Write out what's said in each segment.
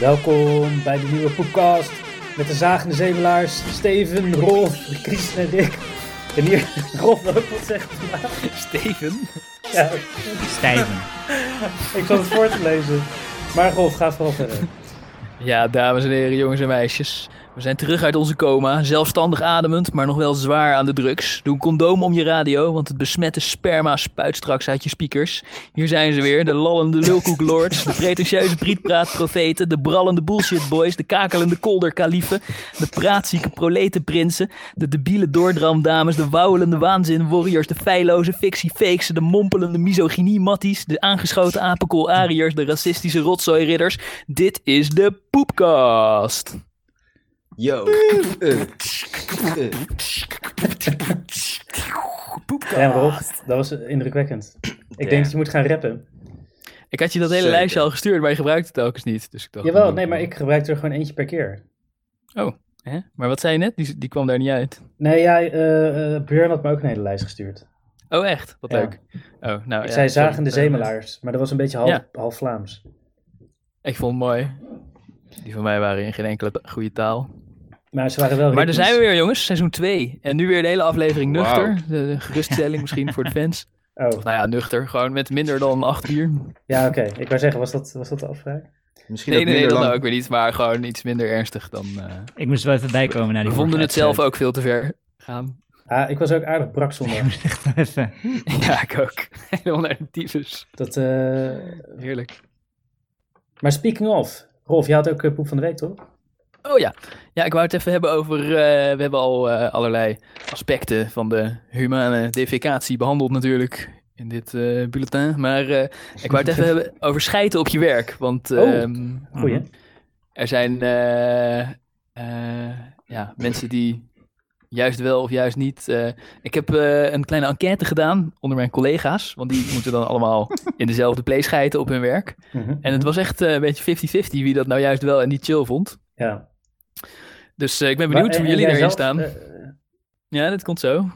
Welkom bij de nieuwe podcast met de zagende zemelaars Steven, Rolf, Chris en Rick. En hier, Rolf, ook wat zeggen vandaag? Steven? Ja, Stijven. ik zat het voor te lezen. Maar Rolf, ga vooral verder. Ja, dames en heren, jongens en meisjes. We zijn terug uit onze coma, zelfstandig ademend, maar nog wel zwaar aan de drugs. Doe een condoom om je radio, want het besmette sperma spuit straks uit je speakers. Hier zijn ze weer, de lallende lulkoeklords, de pretentieuze prietpraatprofeten, de brallende bullshit boys, de kakelende kolderkaliefen, de praatzieke proletenprinsen, de debiele doordramdames, de wauwelende waanzin warriors, de feilloze fictie fakes, de mompelende misogynie matties, de aangeschoten apenkool ariërs, de racistische rotzooi ridders. Dit is de Poepcast. Yo. Eh. Ja, Rolf, dat was indrukwekkend. Ik denk dat je moet gaan rappen. Ik had je dat hele Zeker. lijstje al gestuurd, maar je gebruikte het telkens niet. Dus ik dacht, Jawel, nee, maar ik gebruik er gewoon eentje per keer. Oh, hè? maar wat zei je net? Die, die kwam daar niet uit. Nee, ja, eh eh, Björn had me ook een hele lijst gestuurd. Oh, echt? Wat Ja. leuk. Oh, nou, Ik ja, zei zagende zemelaars, maar dat was een beetje half, Ja. half Vlaams. Ik vond het mooi. Die van mij waren in geen enkele goede taal. Maar ze waren wel Maar daar zijn we weer, jongens. Seizoen 2. En nu weer de hele aflevering nuchter. De, de geruststelling misschien voor de fans. Oh, Of nou ja, nuchter. Gewoon met minder dan 8 bier. ja, oké. Ik wou zeggen, was dat, was dat de afspraak? Misschien Nee, ook nee, dat lang. ook weer niet. Maar gewoon iets minder ernstig dan... eh, Ik moest wel even bijkomen naar die we vonden het zelf ook veel te ver gaan. Ah, ik was ook aardig brak even... Ja, ik ook. Helemaal naar de tyfus. Dat, eh, Heerlijk. Maar speaking of, Rolf, je had ook eh, poep van de week, toch? Oh ja. Ja, ik wou het even hebben over. eh, we hebben al eh, allerlei aspecten van de humane defecatie behandeld, natuurlijk. In dit eh, bulletin. Maar ik wou het even hebben over schijten op je werk. Want Oh, ehm, Goeie. er zijn ja, mensen die juist wel of juist niet. ik heb een kleine enquête gedaan onder mijn collega's. Want die moeten dan allemaal in dezelfde play schijten op hun werk. Mhm. En het was echt een beetje 50-50 wie dat nou juist wel en niet chill vond. Ja. Dus eh, ik ben benieuwd Maar, hoe jullie erin zelf, staan. eh, Ja, dat komt zo.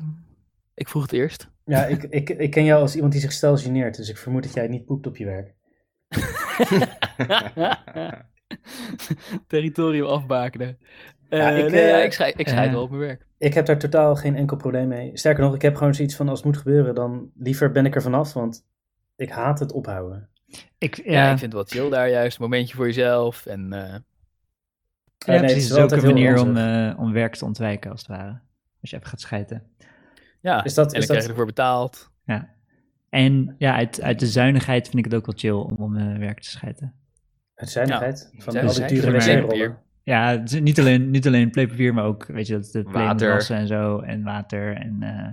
Ik vroeg het eerst. ja, ik, ik, ik ken jou als iemand die zich stel geneert, dus ik vermoed dat jij niet poept op je werk. Territorium afbakenen. Eh Ja, ik, nee, ja, ik scheid, ik scheid wel op mijn werk. Ik heb daar totaal geen enkel probleem mee. Sterker nog, ik heb gewoon zoiets van, als het moet gebeuren, dan liever ben ik er vanaf, want ik haat het ophouden. Ik, Ja, ja, ik vind het wel chill daar juist. Een momentje voor jezelf. En eh, ja, nee, het precies. is Het wel is ook een manier om, eh, om werk te ontwijken, als het ware. Als je even gaat schijten. ja, Is dat- en dan is krijg je ervoor betaald. Ja. En ja, uit, uit de zuinigheid vind ik het ook wel chill om op mijn werk te schijten. Het zuinigheid van al die dure wc-rollen. papier? Ja, het is niet alleen, niet alleen playpapier, maar ook, weet je, dat de Water. wassen en zo. En water en... eh,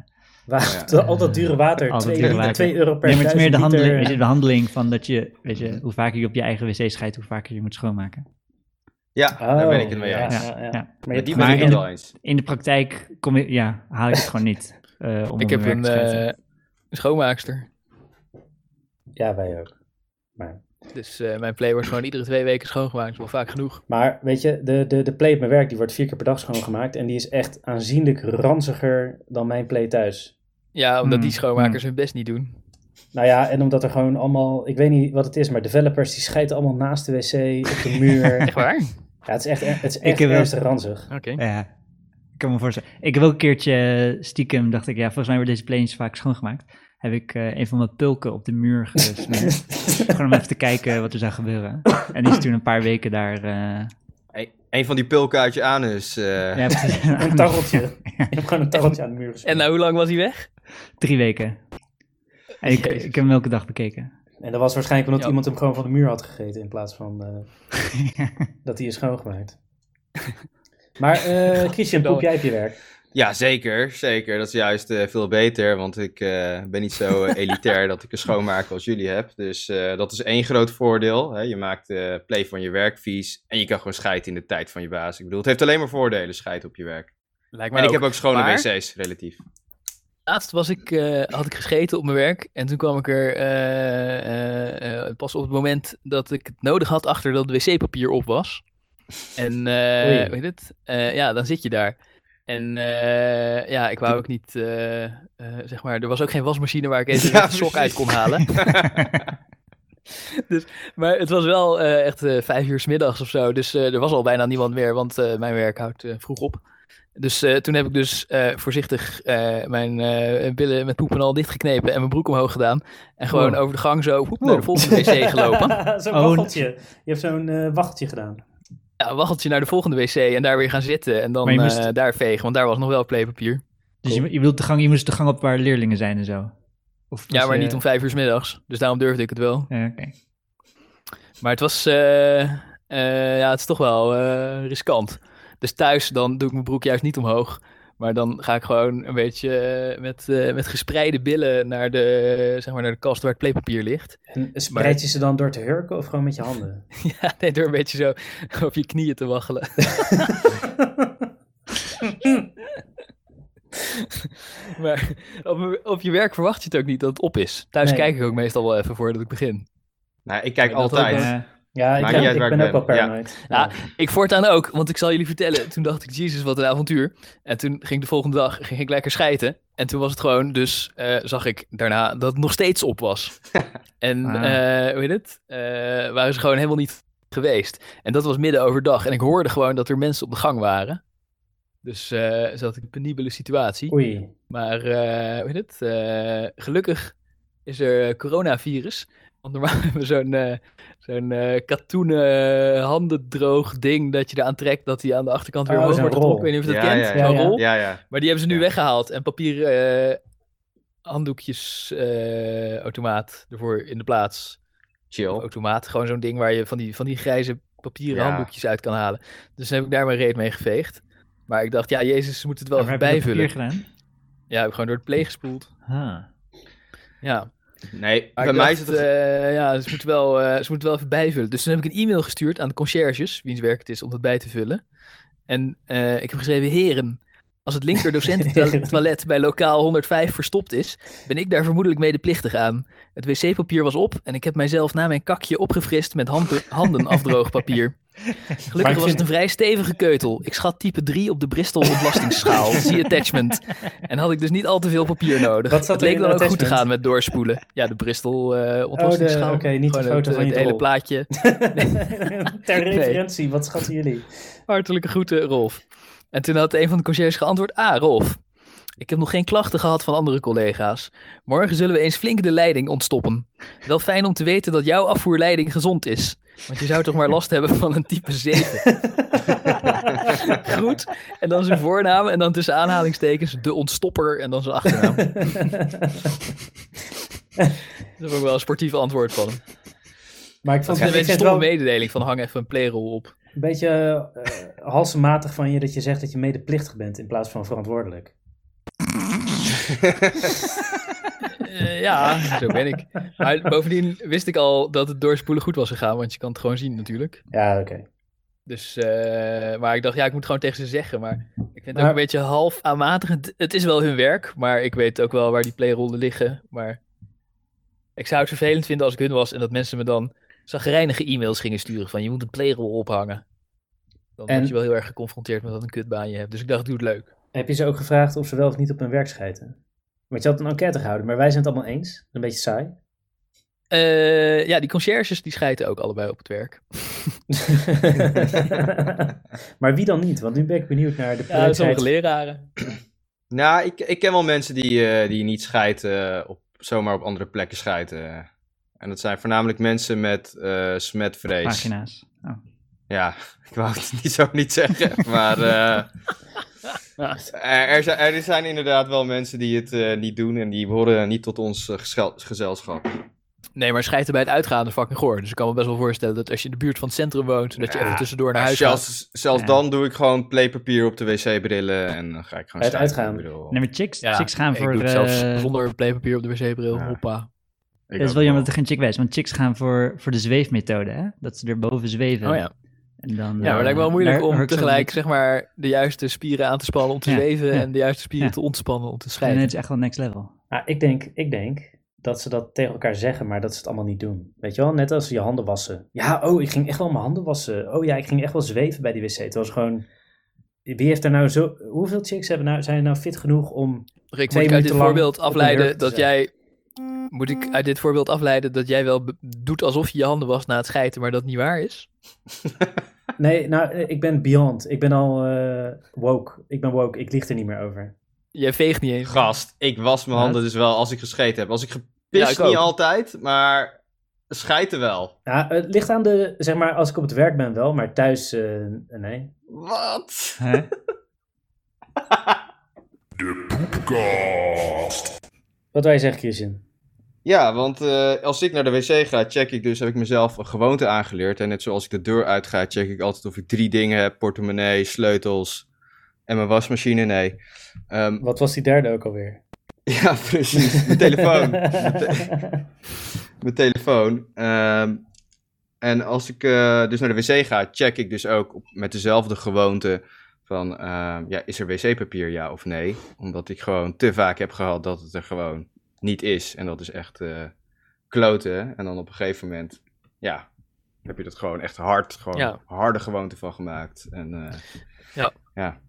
Water, al dat dure water, Al dat 2 dure water. twee euro per nee, maar het is meer de handeling, liter. weet je, de handeling van dat je, weet je, hoe vaker je op je eigen wc schijt, hoe vaker je moet schoonmaken. Ja, daar ben ik het mee Oh, ja, eens. ja, ja. Ja. Maar je Maar hebt die gewoon- ben ik in het de- wel eens. In de praktijk kom ik, ja, haal ik het gewoon niet. eh, om Ik heb mijn werk een eh, schoonmaakster. Ja, wij ook. Maar, Dus eh, mijn play wordt gewoon iedere twee weken schoongemaakt. Dat is wel vaak genoeg. maar weet je, de, de, de play op mijn werk, die wordt vier keer per dag schoongemaakt. En die is echt aanzienlijk ranziger dan mijn play thuis. Ja, omdat die Hmm, schoonmakers hun best niet doen. Nou ja, en omdat er gewoon allemaal, ik weet niet wat het is, maar developers die schijten allemaal naast de wc, op de muur. Echt waar? Ja, het is echt, het is Ik echt heb wel- ernstig ranzig. Oké. Ja, ik kan me voorstellen. Ik heb ook een keertje stiekem, dacht ik, ja, volgens mij worden deze planes vaak schoongemaakt. Heb ik eh, een van mijn pulken op de muur gesmeerd. Gewoon om even te kijken wat er zou gebeuren. En die is toen een paar weken daar... eh Hey, een van die pulken uit je anus. eh, ja. Een tarreltje. Je hebt gewoon een tarreltje aan de muur gesmeerd. En nou, hoe lang was hij weg? Drie weken. En ik, ik heb hem elke dag bekeken. En dat was waarschijnlijk omdat Ja. iemand hem gewoon van de muur had gegeten in plaats van eh, dat hij is schoongemaakt. Maar eh Christian, poep jij op je werk? Ja, zeker. Zeker. Dat is juist eh, veel beter. Want ik eh, ben niet zo elitair dat ik een schoonmaak als jullie heb. Dus eh, dat is één groot voordeel. Hè. Je maakt de play van je werk vies. En je kan gewoon scheiden in de tijd van je baas. Ik bedoel, het heeft alleen maar voordelen, scheid op je werk. Lijkt mij En ik ook. heb ook schone Maar- wc's, relatief. Laatst was ik, eh, had ik gescheten op mijn werk. En toen kwam ik er eh, eh, pas op het moment dat ik het nodig had achter dat het wc-papier op was. En weet het? Ja, dan zit je daar. En ja, ik wou ook niet, zeg maar, er was ook geen wasmachine waar ik even Ja, de sok uit kon halen. dus, maar het was wel echt vijf uur 's middags of zo. Dus er was al bijna niemand meer, want mijn werk houdt vroeg op. Dus eh, toen heb ik dus eh, voorzichtig eh, mijn eh, billen met poep en al dichtgeknepen en mijn broek omhoog gedaan. En gewoon over de gang zo naar de volgende wc gelopen. zo'n Oh, waggeltje. Je hebt zo'n waggeltje gedaan. Ja, waggeltje naar de volgende wc en daar weer gaan zitten. En dan moest- eh, daar vegen, want daar was nog wel kleepapier. Dus je, je, wilt de gang, je moest de gang op waar leerlingen zijn en zo? Of Ja, maar je- niet om vijf uur 's middags. Dus daarom durfde ik het wel. Ja, oké. Maar het was, eh, eh, ja, het is toch wel eh, riskant. Dus thuis dan doe ik mijn broek juist niet omhoog. Maar dan ga ik gewoon een beetje eh, met, eh, met gespreide billen naar de, zeg maar naar de kast waar het kleepapier ligt. En spreid je ze dan door te hurken of gewoon met je handen? ja, nee, door een beetje zo op je knieën te waggelen. maar op, op je werk verwacht je het ook niet dat het op is. Thuis Nee. kijk ik ook meestal wel even voordat ik begin. Nou, ik kijk altijd. ook, Ja. Ja, ik, ben, ik ook wel. Ja. paranoid. Ja, ik voortaan ook, want ik zal jullie vertellen. Toen dacht ik, jezus, wat een avontuur. En toen ging ik de volgende dag ging ik lekker schijten. En toen was het gewoon, dus eh, zag ik daarna dat het nog steeds op was. en Ah. eh, hoe heet het? Eh, waren ze gewoon helemaal niet geweest. En dat was midden overdag. En ik hoorde gewoon dat er mensen op de gang waren. Dus eh zat ik in een penibele situatie. Oei. Maar eh, hoe heet het? Eh, gelukkig is er coronavirus. Want normaal hebben we zo'n eh zo'n eh katoenen eh, handendroog ding dat je eraan trekt dat hij aan de achterkant weer Oh, omhoog wordt getrokken. Ik weet niet of je dat kent, Ja, ja, zo'n ja. rol. Ja, ja. Maar die hebben ze nu Ja. weggehaald en papieren eh, handdoekjes eh, automaat ervoor in de plaats. Chill. Automaat, gewoon zo'n ding waar je van die, van die grijze papieren Ja. handdoekjes uit kan halen. Dus dan heb ik daar mijn reet mee geveegd. Maar ik dacht, ja, Jezus, ze moeten het wel even heb je bijvullen. papier gedaan? Ja, heb ik gewoon door het pleeg gespoeld. Ja. Nee, Maar bij mij dacht, is het... eh, ja, ze moeten, wel, eh, ze moeten wel even bijvullen. Dus toen heb ik een e-mail gestuurd aan de conciërges, wiens werk het is om dat bij te vullen. En eh, ik heb geschreven, heren, als het linker docententoilet bij lokaal 105 verstopt is, ben ik daar vermoedelijk medeplichtig aan. Het wc-papier was op en ik heb mijzelf na mijn kakje opgefrist met handen, handenafdroogpapier. Gelukkig was vind- het een vrij stevige keutel. Ik schat type 3 op de Bristol ontlastingsschaal. Zie attachment. En had ik dus niet al te veel papier nodig. Wat zat het leek dan ook goed te gaan met doorspoelen. Ja, de Bristol eh Oh, de- ontlastingsschaal. oké, niet de Gewoon foto het, van je hele plaatje. Ter referentie, wat schatten jullie? Hartelijke groeten, Rolf. En toen had een van de conciërges geantwoord: Ah, Rolf. Ik heb nog geen klachten gehad van andere collega's. Morgen zullen we eens flink de leiding ontstoppen. Wel fijn om te weten dat jouw afvoerleiding gezond is. Want je zou toch maar last hebben van een type 7. Goed. En dan zijn voornaam en dan tussen aanhalingstekens de ontstopper en dan zijn achternaam. Dat is ook wel een sportief antwoord van hem. Maar ik vond, Dat is ik een het stomme wel mededeling van hang even een playrol op. een beetje eh halsematig van je dat je zegt dat je medeplichtig bent in plaats van verantwoordelijk. Eh, ja, zo ben ik. Maar bovendien wist ik al dat het doorspoelen goed was gegaan, want je kan het gewoon zien natuurlijk. Ja, oké. Dus, eh, maar ik dacht, ja, ik moet gewoon tegen ze zeggen. Maar ik vind het Maar- ook een beetje half aanmatigend. Het is wel hun werk, maar ik weet ook wel waar die playrollen liggen. Maar ik zou het vervelend vinden als ik hun was en dat mensen me dan zagrijnige e-mails gingen sturen van je moet een playrol ophangen. Dan En- word je wel heel erg geconfronteerd met wat een kutbaan je hebt. Dus ik dacht, doe het leuk. Heb je ze ook gevraagd of ze wel of niet op hun werk schijten? Want je had een enquête gehouden, maar wij zijn het allemaal eens. Een beetje saai. Eh, ja, die conciërges die schijten ook allebei op het werk. maar wie dan niet? Want nu ben ik benieuwd naar de Ja, sommige leraren. Nou, ik, ik ken wel mensen die, eh, die niet scheiden, op, zomaar op andere plekken scheiden. En dat zijn voornamelijk mensen met eh smetvrees. Pagina's. Oh. Ja, ik wou het niet zo niet zeggen, maar er, er, zijn, er zijn inderdaad wel mensen die het eh, niet doen en die behoren niet tot ons eh, gezelschap. Nee, maar schijten bij het uitgaan is fucking goor. Dus ik kan me best wel voorstellen dat als je in de buurt van het centrum woont, dat je Ja. even tussendoor naar huis gaat. zelfs zelfs Ja. dan doe ik gewoon playpapier op de wc-brillen en dan ga ik gewoon scheiden. uitgaan. Ik bedoel, Nee, maar chicks, Ja, chicks gaan ik voor... doe het eh, zelfs zonder playpapier op de wc-bril. Ja. Hoppa. ik Het is wel jammer dat er geen chick is, want chicks gaan voor, voor de zweefmethode, hè? Dat ze er boven zweven. Oh ja. En dan, Ja, maar het lijkt wel moeilijk om tegelijk zeg maar de juiste spieren aan te spannen om te Ja, zweven ja. en de juiste spieren Ja. te ontspannen om te En scheiden. het is echt wel next level. Ah, ik, denk, ik denk dat ze dat tegen elkaar zeggen, maar dat ze het allemaal niet doen. Weet je wel, net als je handen wassen. Ja, oh, ik ging echt wel mijn handen wassen. Oh ja, ik ging echt wel zweven bij die wc. Het was gewoon... Wie heeft er nou zo... Hoeveel chicks hebben nou, zijn nou fit genoeg om... Rick, twee moet ik uit dit voorbeeld afleiden dat jij Moet ik uit dit voorbeeld afleiden dat jij wel doet alsof je je handen was na het schijten, maar dat niet waar is? Nee, nou, eh, ik ben beyond. Ik ben al eh, woke. Ik ben woke. Ik lieg er niet meer over. Jij veegt niet eens. Gast, ik was mijn Wat? handen dus wel als ik gescheten heb. Als ik Ja, gepist ik niet ook. altijd, maar schijten wel. Ja, het ligt aan de, zeg maar, als ik op het werk ben wel, maar thuis, eh, nee. Wat? Hè? Wat wil je zeggen, Christian? Ja, want eh, als ik naar de wc ga, check ik dus, heb ik mezelf een gewoonte aangeleerd. En net zoals ik de deur uit ga, check ik altijd of ik drie dingen heb. Portemonnee, sleutels en mijn wasmachine. Nee. Ehm, Wat was die derde ook alweer? ja, precies. Mijn telefoon. Mijn te- Mijn telefoon. Ehm, en als ik eh, dus naar de wc ga, check ik dus ook op, met dezelfde gewoonte van, ehm, ja, is er wc-papier ja of nee? Omdat ik gewoon te vaak heb gehad dat het er gewoon niet is. En dat is echt eh kloten. En dan op een gegeven moment, ja, heb je dat gewoon echt hard, gewoon Ja. harde gewoonte van gemaakt. En eh, Ja. ja,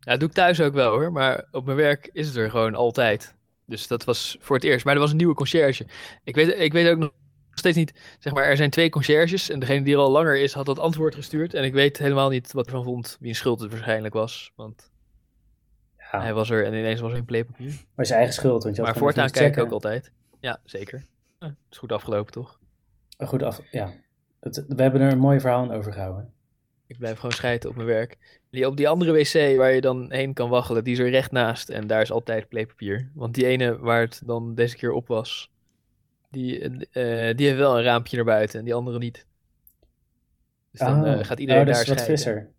Ja, dat doe ik thuis ook wel hoor, maar op mijn werk is het er gewoon altijd. Dus dat was voor het eerst. Maar er was een nieuwe conciërge. Ik weet, ik weet ook nog steeds niet, zeg maar, er zijn twee conciërges. En degene die er al langer is, had dat antwoord gestuurd. En ik weet helemaal niet wat ervan vond, wie een schuld het waarschijnlijk was. Want Ja, hij was er en ineens was er geen playpapier. maar je eigen schuld, want je Maar voortaan kijk ik ook altijd. Ja, zeker. Eh, het is goed afgelopen toch? Goed af, ja. Het, we hebben er een mooi verhaal aan overgehouden. Ik blijf gewoon schijten op mijn werk. Die, op die andere wc waar je dan heen kan waggelen, die is er recht naast. En daar is altijd playpapier. Want die ene waar het dan deze keer op was, die, eh, die heeft wel een raampje naar buiten en die andere niet. Dus dan Oh, eh, gaat iedereen oh, dat daar is wat scheiden.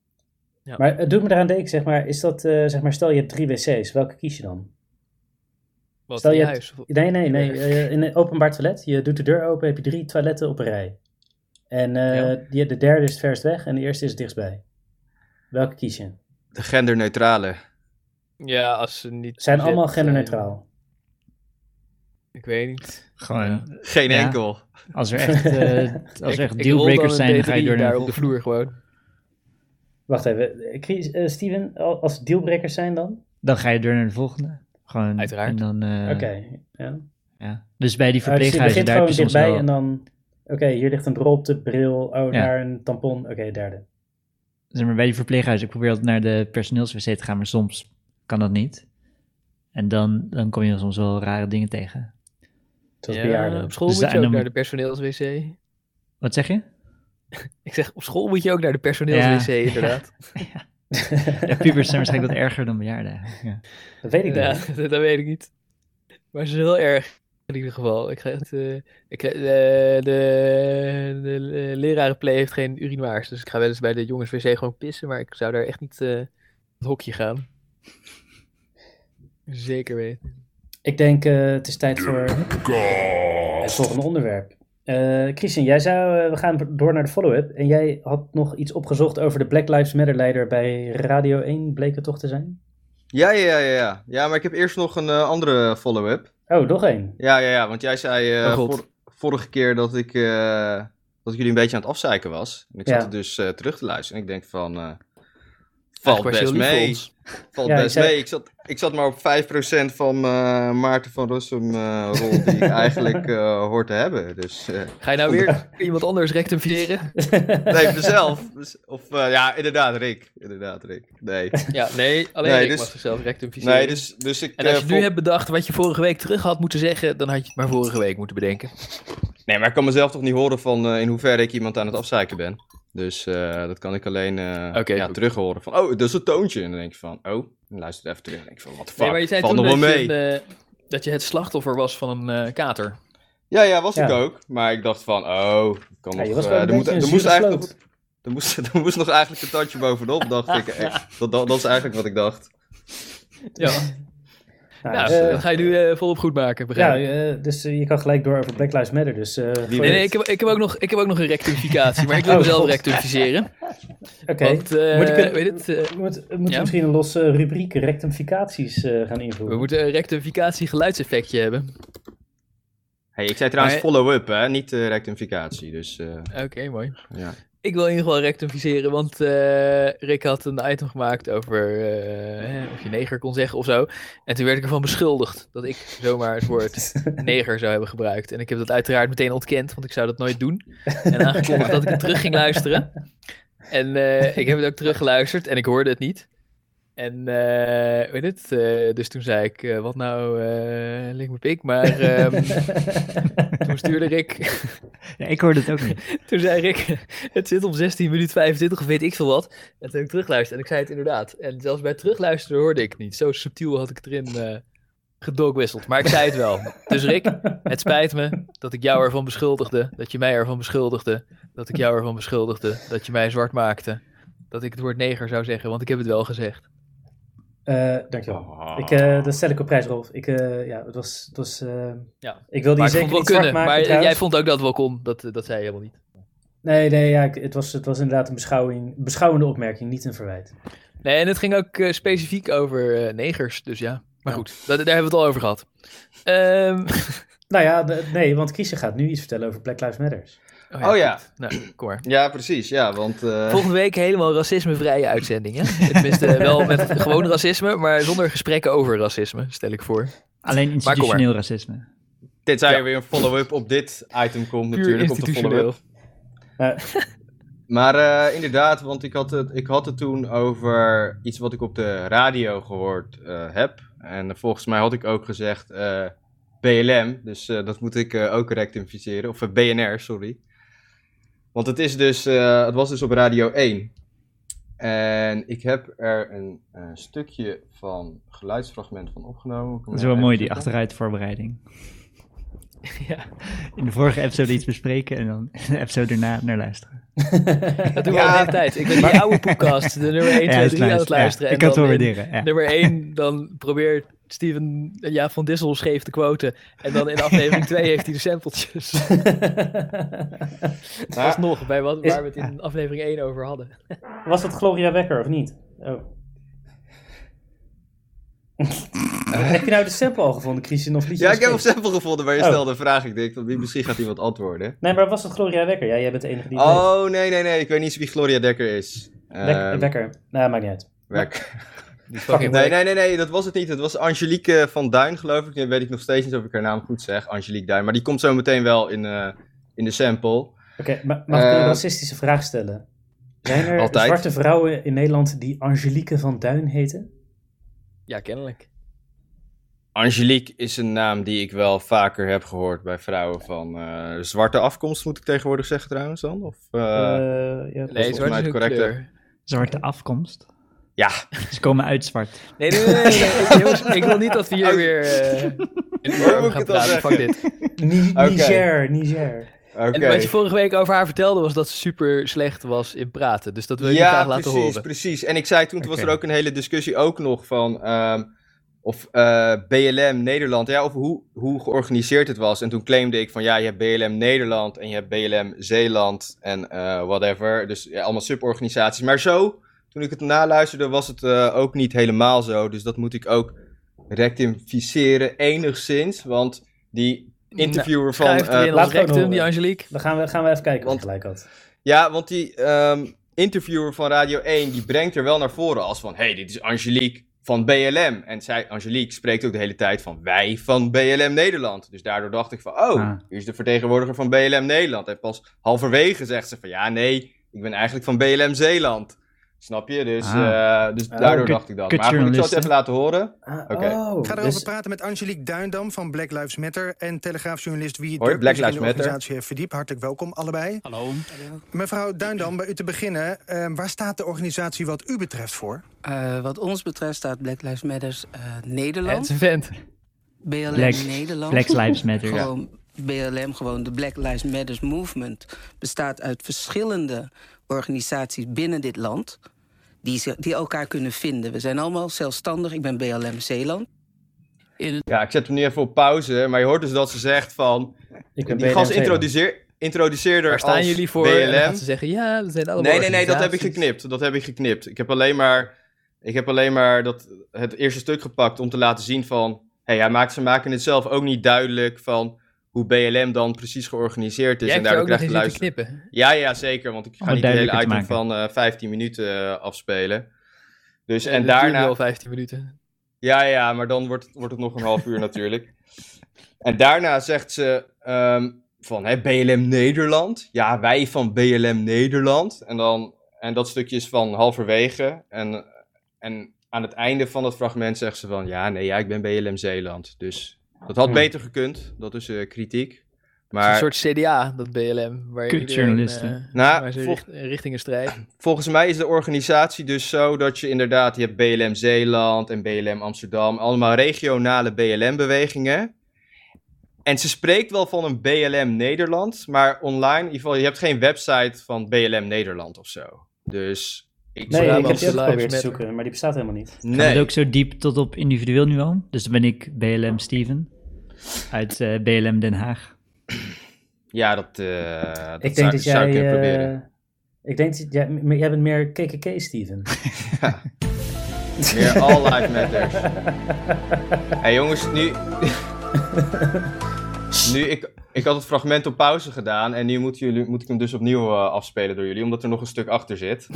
Ja. Maar het doet me eraan denken, zeg maar, is dat, eh, zeg maar, stel je hebt drie wc's, welke kies je dan? Wat Stel in je hebt- huis. Nee, nee, nee. Eh, in een openbaar toilet, je doet de deur open, heb je drie toiletten op een rij. En eh, Ja. die, de derde is het verst weg en de eerste is het dichtstbij. Welke kies je? de genderneutrale. Ja, als ze niet. Zijn allemaal genderneutraal. Ik weet niet. Gewoon, Geen Ja. enkel. als er echt, eh, als er echt dealbreakers dan zijn, dan ga je D3 door naar daar op de vloer gewoon. Wacht even, eh, Chris- Steven, al- als het dealbreakers zijn dan? Dan ga je door naar de volgende. Gewoon, Uiteraard. En dan, eh, Oké, ja. ja. Dus bij die je verpleeghuizen, begint daar gewoon heb je soms dichtbij wel... en dan... Oké, hier ligt een drol op de bril, oh, Ja. daar een tampon, oké, derde. zeg maar, bij die verpleeghuizen, ik probeer altijd naar de personeelswc te gaan, maar soms kan dat niet. En dan, dan kom je soms wel rare dingen tegen. Zoals Ja, bejaarden. op school Dus moet je ook dan- naar de personeelswc. Wat zeg je? Ik zeg, op school moet je ook naar de personeelswc, Ja. inderdaad. Ja, pubers zijn waarschijnlijk wat erger dan bejaarden. Ja. Dat weet ik Ja, niet. dat, dat weet ik niet. Maar ze is heel erg in ieder geval. Ik ga echt, eh, ik, eh, de, de, de lerarenplay heeft geen urinoirs, dus ik ga wel eens bij de jongens wc gewoon pissen, maar ik zou daar echt niet eh het hokje gaan. Zeker weten. Ik denk, eh, het is tijd voor het volgende onderwerp. Eh, Christian, jij zou, eh, we gaan door naar de follow-up. En jij had nog iets opgezocht over de Black Lives Matter leider bij Radio 1, bleek het toch te zijn? Ja, ja, ja, ja. Ja, maar ik heb eerst nog een eh, andere follow-up. Oh, nog één. Ja, ja, ja, want jij zei eh, Oh, vor- vorige keer dat ik, eh, dat ik jullie een beetje aan het afzeiken was. En ik Ja. zat er dus eh, terug te luisteren. En ik denk van, eh, valt best mee. Valt Ja, ik best zei- mee. Ik zat, ik zat maar op 5% van eh, Maarten van Rossum eh, rol die ik eigenlijk eh, hoor te hebben. Dus eh, Ga je nou weer iemand anders rectificeren? nee, mezelf. Dus- Of eh, ja, inderdaad, Rick. Inderdaad, Rick. Nee. Ja, nee, alleen Nee, ik dus- mag zichzelf rectificeren. Nee, dus, dus ik... En als je nu vol- hebt bedacht wat je vorige week terug had moeten zeggen, dan had je het maar vorige week moeten bedenken. Nee, maar ik kan mezelf toch niet horen van eh, in hoeverre ik iemand aan het afzeiken ben. Dus eh, dat kan ik alleen eh Oké, ja, terug horen van, oh, dat is een toontje. En dan denk je van, oh, dan luister even terug. En denk ik van, wat de fuck, Nee, maar je zei nog dat wel je, mee. een, eh, dat je het slachtoffer was van een eh, kater. Ja, ja, was ik Ja. ook. Maar ik dacht van, oh, kan Ja, nog, eh, er, moet, er moest eigenlijk nog, er, moest, er moest nog eigenlijk een tandje bovenop, dacht ik. Eh, Dat, dat, dat is eigenlijk wat ik dacht. Ja, Nou, ja eh, dat ga je nu eh, volop goed maken, ja, begrijp ik. eh, dus je kan gelijk door over Black Lives Matter. Dus, eh, Nee, nee, ik heb, ik, heb ook nog, ik heb ook nog een rectificatie, maar ik wil Oh, mezelf God. rectificeren. Oké. Want, eh, Moet ik weet het, eh, we moeten Ja? misschien een losse rubriek rectificaties eh, gaan invoeren. we moeten een rectificatie geluidseffectje hebben. Hey, ik zei trouwens follow-up, hè, niet rectificatie. Dus eh, Oké, mooi. ja. Ik wil in ieder geval rectificeren, want eh, Rick had een item gemaakt over eh, of je neger kon zeggen of zo. En toen werd ik ervan beschuldigd dat ik zomaar het woord neger zou hebben gebruikt. En ik heb dat uiteraard meteen ontkend, want ik zou dat nooit doen. En aangekondigd dat ik het terug ging luisteren. En eh, ik heb het ook teruggeluisterd en ik hoorde het niet. En eh weet het, eh, dus toen zei ik, eh, wat nou, eh lik me pik. Maar ehm, toen stuurde Rick Ja, ik hoorde het ook niet. toen zei Rick, het zit op 16 minuten 25 of weet ik veel wat. En toen heb ik terugluisterd en ik zei het inderdaad. En zelfs bij terugluisteren hoorde ik niet. Zo subtiel had ik het erin gedogwisseld. Maar ik zei het wel. Dus Rick, het spijt me dat ik jou ervan beschuldigde. Dat je mij ervan beschuldigde. Dat ik jou ervan beschuldigde. Dat je mij zwart maakte. Dat ik het woord neger zou zeggen, want ik heb het wel gezegd. Eh, dankjewel. Ik, eh, dat stel ik op prijs, Rolf. Ik, eh, ja, het was, het was Ja. ik wil die Maar zeker niet zwart kunnen. maken Maar trouwens. jij vond ook dat het wel kon. Dat, dat zei je helemaal niet. Nee, nee, ja, het, was, het was inderdaad een beschouwing, beschouwende opmerking, niet een verwijt. Nee, en het ging ook specifiek over eh, negers. Dus ja. Maar Ja. goed, dat, daar hebben we het al over gehad. Ehm, Nou ja, nee, want Christian gaat nu iets vertellen over Black Lives Matters. Oh ja. goed. Nou, kom maar. Ja, precies. Ja, want... eh, Volgende week helemaal racismevrije uitzending. Hè? Tenminste, wel met gewoon racisme, maar zonder gesprekken over racisme, stel ik voor. Alleen institutioneel racisme. tenzij Ja. er weer een follow-up op dit item komt Puur natuurlijk, op de. Maar eh, inderdaad, want ik had, het, ik had het toen over iets wat ik op de radio gehoord eh, heb. En volgens mij had ik ook gezegd eh, BLM, dus eh, dat moet ik eh, ook rectificeren. Of eh, BNR, sorry. Want het, is dus, eh, het was dus op Radio 1. En ik heb er een eh, stukje van geluidsfragment van opgenomen. Dat is wel mooi, die achteruitvoorbereiding. Ja, In de vorige episode iets bespreken en dan de episode erna naar luisteren. dat doen we Ja. al de hele tijd. Ik ben die oude podcast, de nummer 1, 2, dat is 3 aan het luisteren. Ja, ik en kan het wel waarderen. Ja. Nummer 1, dan probeert Steven ja, van Dissel scheef te quoten. En dan in aflevering 2 heeft hij de sampletjes. Nou, Alsnog, bij wat, Is- waar we het in aflevering 1 over hadden. Was het Gloria Wekker of niet? Oh. heb je nou de sample al gevonden, Christian? Of Ja, dat ik heb een sample gevonden, maar je Oh. stelde een vraag. Ik denk, wie- misschien gaat iemand antwoorden. Nee, maar was het Gloria Wekker? Ja, jij bent de enige die weet. Oh, nee, nee, nee. Ik weet niet wie Gloria Dekker is. Wek- Ehm, Wekker. Nou, maakt niet uit. Werk. Nee, nee, nee, nee, dat was het niet. Het was Angelique van Duin, geloof ik. Nu weet ik nog steeds niet of ik haar naam goed zeg. Angelique Duin. Maar die komt zo meteen wel in, eh, in de sample. Oké, ma- mag ik een Eh, racistische vraag stellen? Zijn er Altijd. zwarte vrouwen in Nederland die Angelique van Duin heten? Ja, kennelijk. Angelique is een naam die ik wel vaker heb gehoord bij vrouwen van eh, zwarte afkomst, moet ik tegenwoordig zeggen trouwens dan? Of, eh, Eh, ja, Nee, volgens zwart mij is het een correcte. kleur. Zwarte afkomst. Ja, Ze komen uit zwart. Nee, nee, nee. nee, jongens, ik wil niet dat we hier Oh. weer ik gaan het dan praten. Fuck zeggen? dit. Niger, Niger. En wat je vorige week over haar vertelde was dat ze super slecht was in praten. Dus dat wil je ja, graag laten precies, horen. precies. En ik zei toen, toen was er ook een hele discussie ook nog van... ehm, of eh, BLM Nederland, ja, over hoe, hoe georganiseerd het was. En toen claimde ik van ja, je hebt BLM Nederland en je hebt BLM Zeeland en eh, whatever. Dus ja, allemaal suborganisaties. Maar zo, toen ik het naluisterde, was het eh, ook niet helemaal zo. Dus dat moet ik ook rectificeren enigszins. Want die interviewer van... Eh, erin laat rectum, die Angelique. Dan gaan we, gaan we even kijken wat Want- je gelijk had. Ja, want die ehm, interviewer van Radio 1, die brengt er wel naar voren als van... hey, dit is Angelique van BLM. En zij, Angelique, spreekt ook de hele tijd van wij van BLM Nederland. Dus daardoor dacht ik van, oh, Ah. hier is de vertegenwoordiger van BLM Nederland. En pas halverwege zegt ze van, ja, nee, ik ben eigenlijk van BLM Zeeland. Snap je? Dus, Ah. eh, dus Ah, daardoor dacht ik dat. Maar goed, ik zal het even laten horen. Oké. oh, Ik ga erover dus- praten met Angelique Duindam van Black Lives Matter en telegraafjournalist Wie Hoi, Black in Lives Matter. organisatie heeft verdiept. Hartelijk welkom, allebei. Hallo. Mevrouw Duindam, bij u te beginnen. eh, waar staat de organisatie wat u betreft voor? Eh, wat ons betreft staat Black Lives Matter eh, Het Nederland. is een vent. BLM Black- Nederland. Black Lives Matter. ja. Gewoon BLM, gewoon de Black Lives Matter movement... bestaat uit verschillende organisaties binnen dit land... die, ze- die elkaar kunnen vinden. We zijn allemaal zelfstandig. Ik ben BLM Zeeland. In Ja, ik zet hem nu even op pauze. Maar je hoort dus dat ze zegt van... ik ben Die gast introduceer, introduceerde Waar staan jullie voor? Dan BLM. ze zeggen, ja, we zijn allemaal Nee, nee, nee, dat heb ik geknipt. Dat heb ik geknipt. Ik heb alleen maar, ik heb alleen maar dat, het eerste stuk gepakt om te laten zien van... Hey, hij maakt, ze maken het zelf ook niet duidelijk van hoe BLM dan precies georganiseerd is. Jij en daardoor nog krijg je luisteren. knippen. Ja, ja, zeker. Want ik ga het niet het hele item te van eh 15 minuten eh, afspelen. Dus En dat daarna. wel 15 minuten. Ja, ja, maar dan wordt, wordt het nog een half uur natuurlijk. En daarna zegt ze ehm, van hè, BLM Nederland. Ja, wij van BLM Nederland. En, dan, en dat stukje is van halverwege. En, en aan het einde van het fragment zegt ze van... Ja, nee, ja, ik ben BLM Zeeland. Dus dat had Hmm. beter gekund. Dat is eh, kritiek. Het is Maar een soort CDA, dat BLM. Waar Kut iedereen, journalisten. eh, Nou, waar ze vol- richt- richtingen strijden. volgens mij is de organisatie dus zo dat je inderdaad, je hebt BLM Zeeland en BLM Amsterdam, allemaal regionale BLM-bewegingen. En ze spreekt wel van een BLM Nederland, maar online, in ieder geval, je hebt geen website van BLM Nederland of zo. Dus ik Nee, zou ik heb die ook geprobeerd te zoeken, maar die bestaat helemaal niet. Gaat het Nee, ook zo diep tot op individueel niveau? Dus dan ben ik BLM Steven uit eh, BLM Den Haag. ja, dat, eh dat Ik denk zou, dat zou jij... ik eh, proberen. ik denk dat jij, m- jij bent meer KKK, Steven. Meer All Life Matters. hey, jongens, nu... nu, ik, ik had het fragment op pauze gedaan en nu moeten jullie, moet ik hem dus opnieuw eh, afspelen door jullie, omdat er nog een stuk achter zit.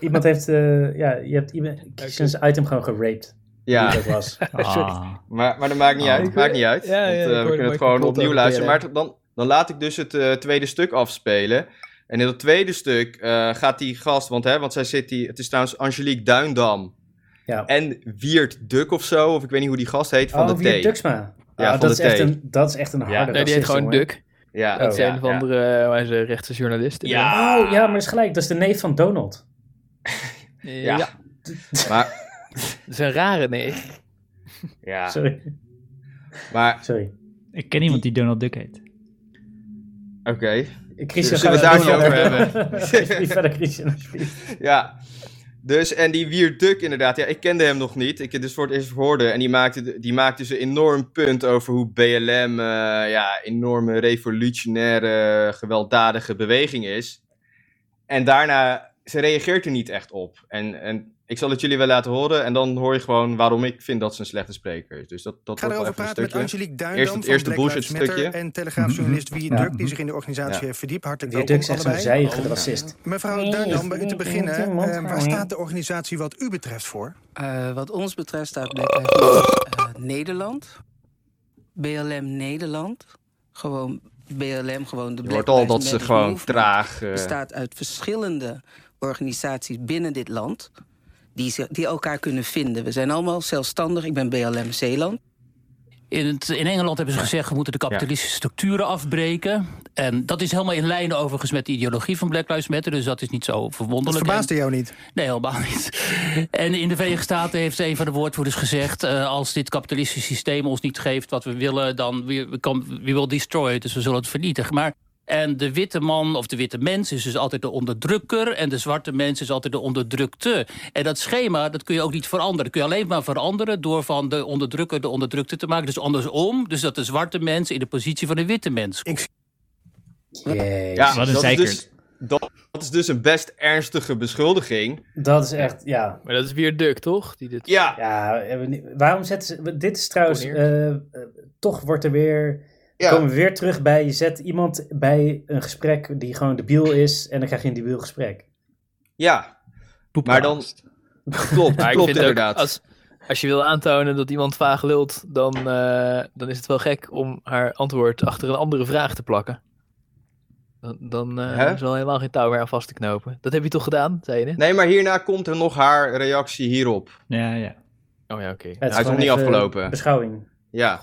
Iemand heeft... eh, ja, je hebt iemand, zijn item gewoon geraped. Ja, dat was. Ah. maar, maar dat maakt niet Oh. uit, maakt niet uit. ja, want, ja, eh, we kunnen het gewoon opnieuw luisteren. Maar dan, dan laat ik dus het tweede stuk afspelen. En in dat tweede stuk eh, gaat die gast, want, hè, want zij zit die, het is trouwens Angelique Duindam Ja. en Wiert Duk of zo, of ik weet niet hoe die gast heet, van oh, de Wiert T. Ja, Ah, van dat, de is echt een, dat is echt een harde Ja. Nee, die heet gewoon jongen. Duk. Ja, Dat is ja, een of ja. een rechtse journalist. Ja. Oh, ja, maar dat is gelijk. Dat is de neef van Donald. Eh, Ja. ja. Maar, Dat is een rare nee. ja, Sorry. maar Sorry. Ik ken iemand die Donald Duck heet. oké. Christian, Zullen we ga het daar niet over Alsjeblieft verder, Christian, alsjeblieft. Ja, dus en die Wiert Duk inderdaad, ja, ik kende hem nog niet. Ik heb dus voor het eerst hoorde en die maakte, die maakte dus een enorm punt over hoe BLM eh ja, enorme revolutionaire, gewelddadige beweging is. En daarna, ze reageert er niet echt op. En, en ik zal het jullie wel laten horen en dan hoor je gewoon waarom ik vind dat ze een slechte spreker is. Dus dat, dat Ik ga wordt wel erover even een praten met stukje. Angelique Duindam Eerst het van eerste Black bullshit Lives Matter stukje. en telegraafjournalist Wie Ja. Duk, die zich in de organisatie Ja. heeft verdiept. Hartelijk welkom Dux is zo'n zijige racist. Mevrouw Duindam, bij u te beginnen, eh, waar staat de organisatie wat u betreft voor? Eh, wat ons betreft staat Black Lives Matter eh, Nederland. BLM Nederland. Gewoon BLM, gewoon de Je Black hoort al Lives dat ze gewoon traag... bestaat uit verschillende organisaties binnen dit land. Die, ze- die elkaar kunnen vinden. We zijn allemaal zelfstandig. Ik ben BLM Zeeland. In, het, in Engeland hebben ze gezegd, we moeten de kapitalistische structuren afbreken. En dat is helemaal in lijn overigens met de ideologie van Black Lives Matter. Dus dat is niet zo Dat verwonderlijk. verbaasde jou niet. Nee, helemaal niet. En in de Verenigde Staten heeft een van de woordvoerders gezegd... eh, als dit kapitalistische systeem ons niet geeft wat we willen... dan we, we, kan- we will destroy it, dus we zullen het vernietigen. Maar, en de witte man of de witte mens is dus altijd de onderdrukker... en de zwarte mens is altijd de onderdrukte. En dat schema, dat kun je ook niet veranderen. Dat kun je alleen maar veranderen door van de onderdrukker de onderdrukte te maken. Dus andersom, dus dat de zwarte mens in de positie van de witte mens komt. Ja, Wat een dat is, dus, dat, dat is dus een best ernstige beschuldiging. Dat is echt, ja. Maar dat is weer Duk, toch? Die dit... Ja, Ja, waarom zetten ze... Dit is trouwens... Eh, eh, toch wordt er weer... ja. Komen we weer terug bij... Je zet iemand bij een gesprek die gewoon debiel is... en dan krijg je een debiel gesprek. ja. Maar dan- klopt, Maar klopt inderdaad. als, als je wil aantonen dat iemand vaag lult, dan, eh, dan is het wel gek om haar antwoord achter een andere vraag te plakken. Dan, dan eh, is er wel helemaal geen touw meer aan vast te knopen. Dat heb je toch gedaan, zei je net? Nee, maar hierna komt er nog haar reactie hierop. Ja, ja. Oh ja, oké. Het Hij is nog niet afgelopen. Beschouwing. Ja.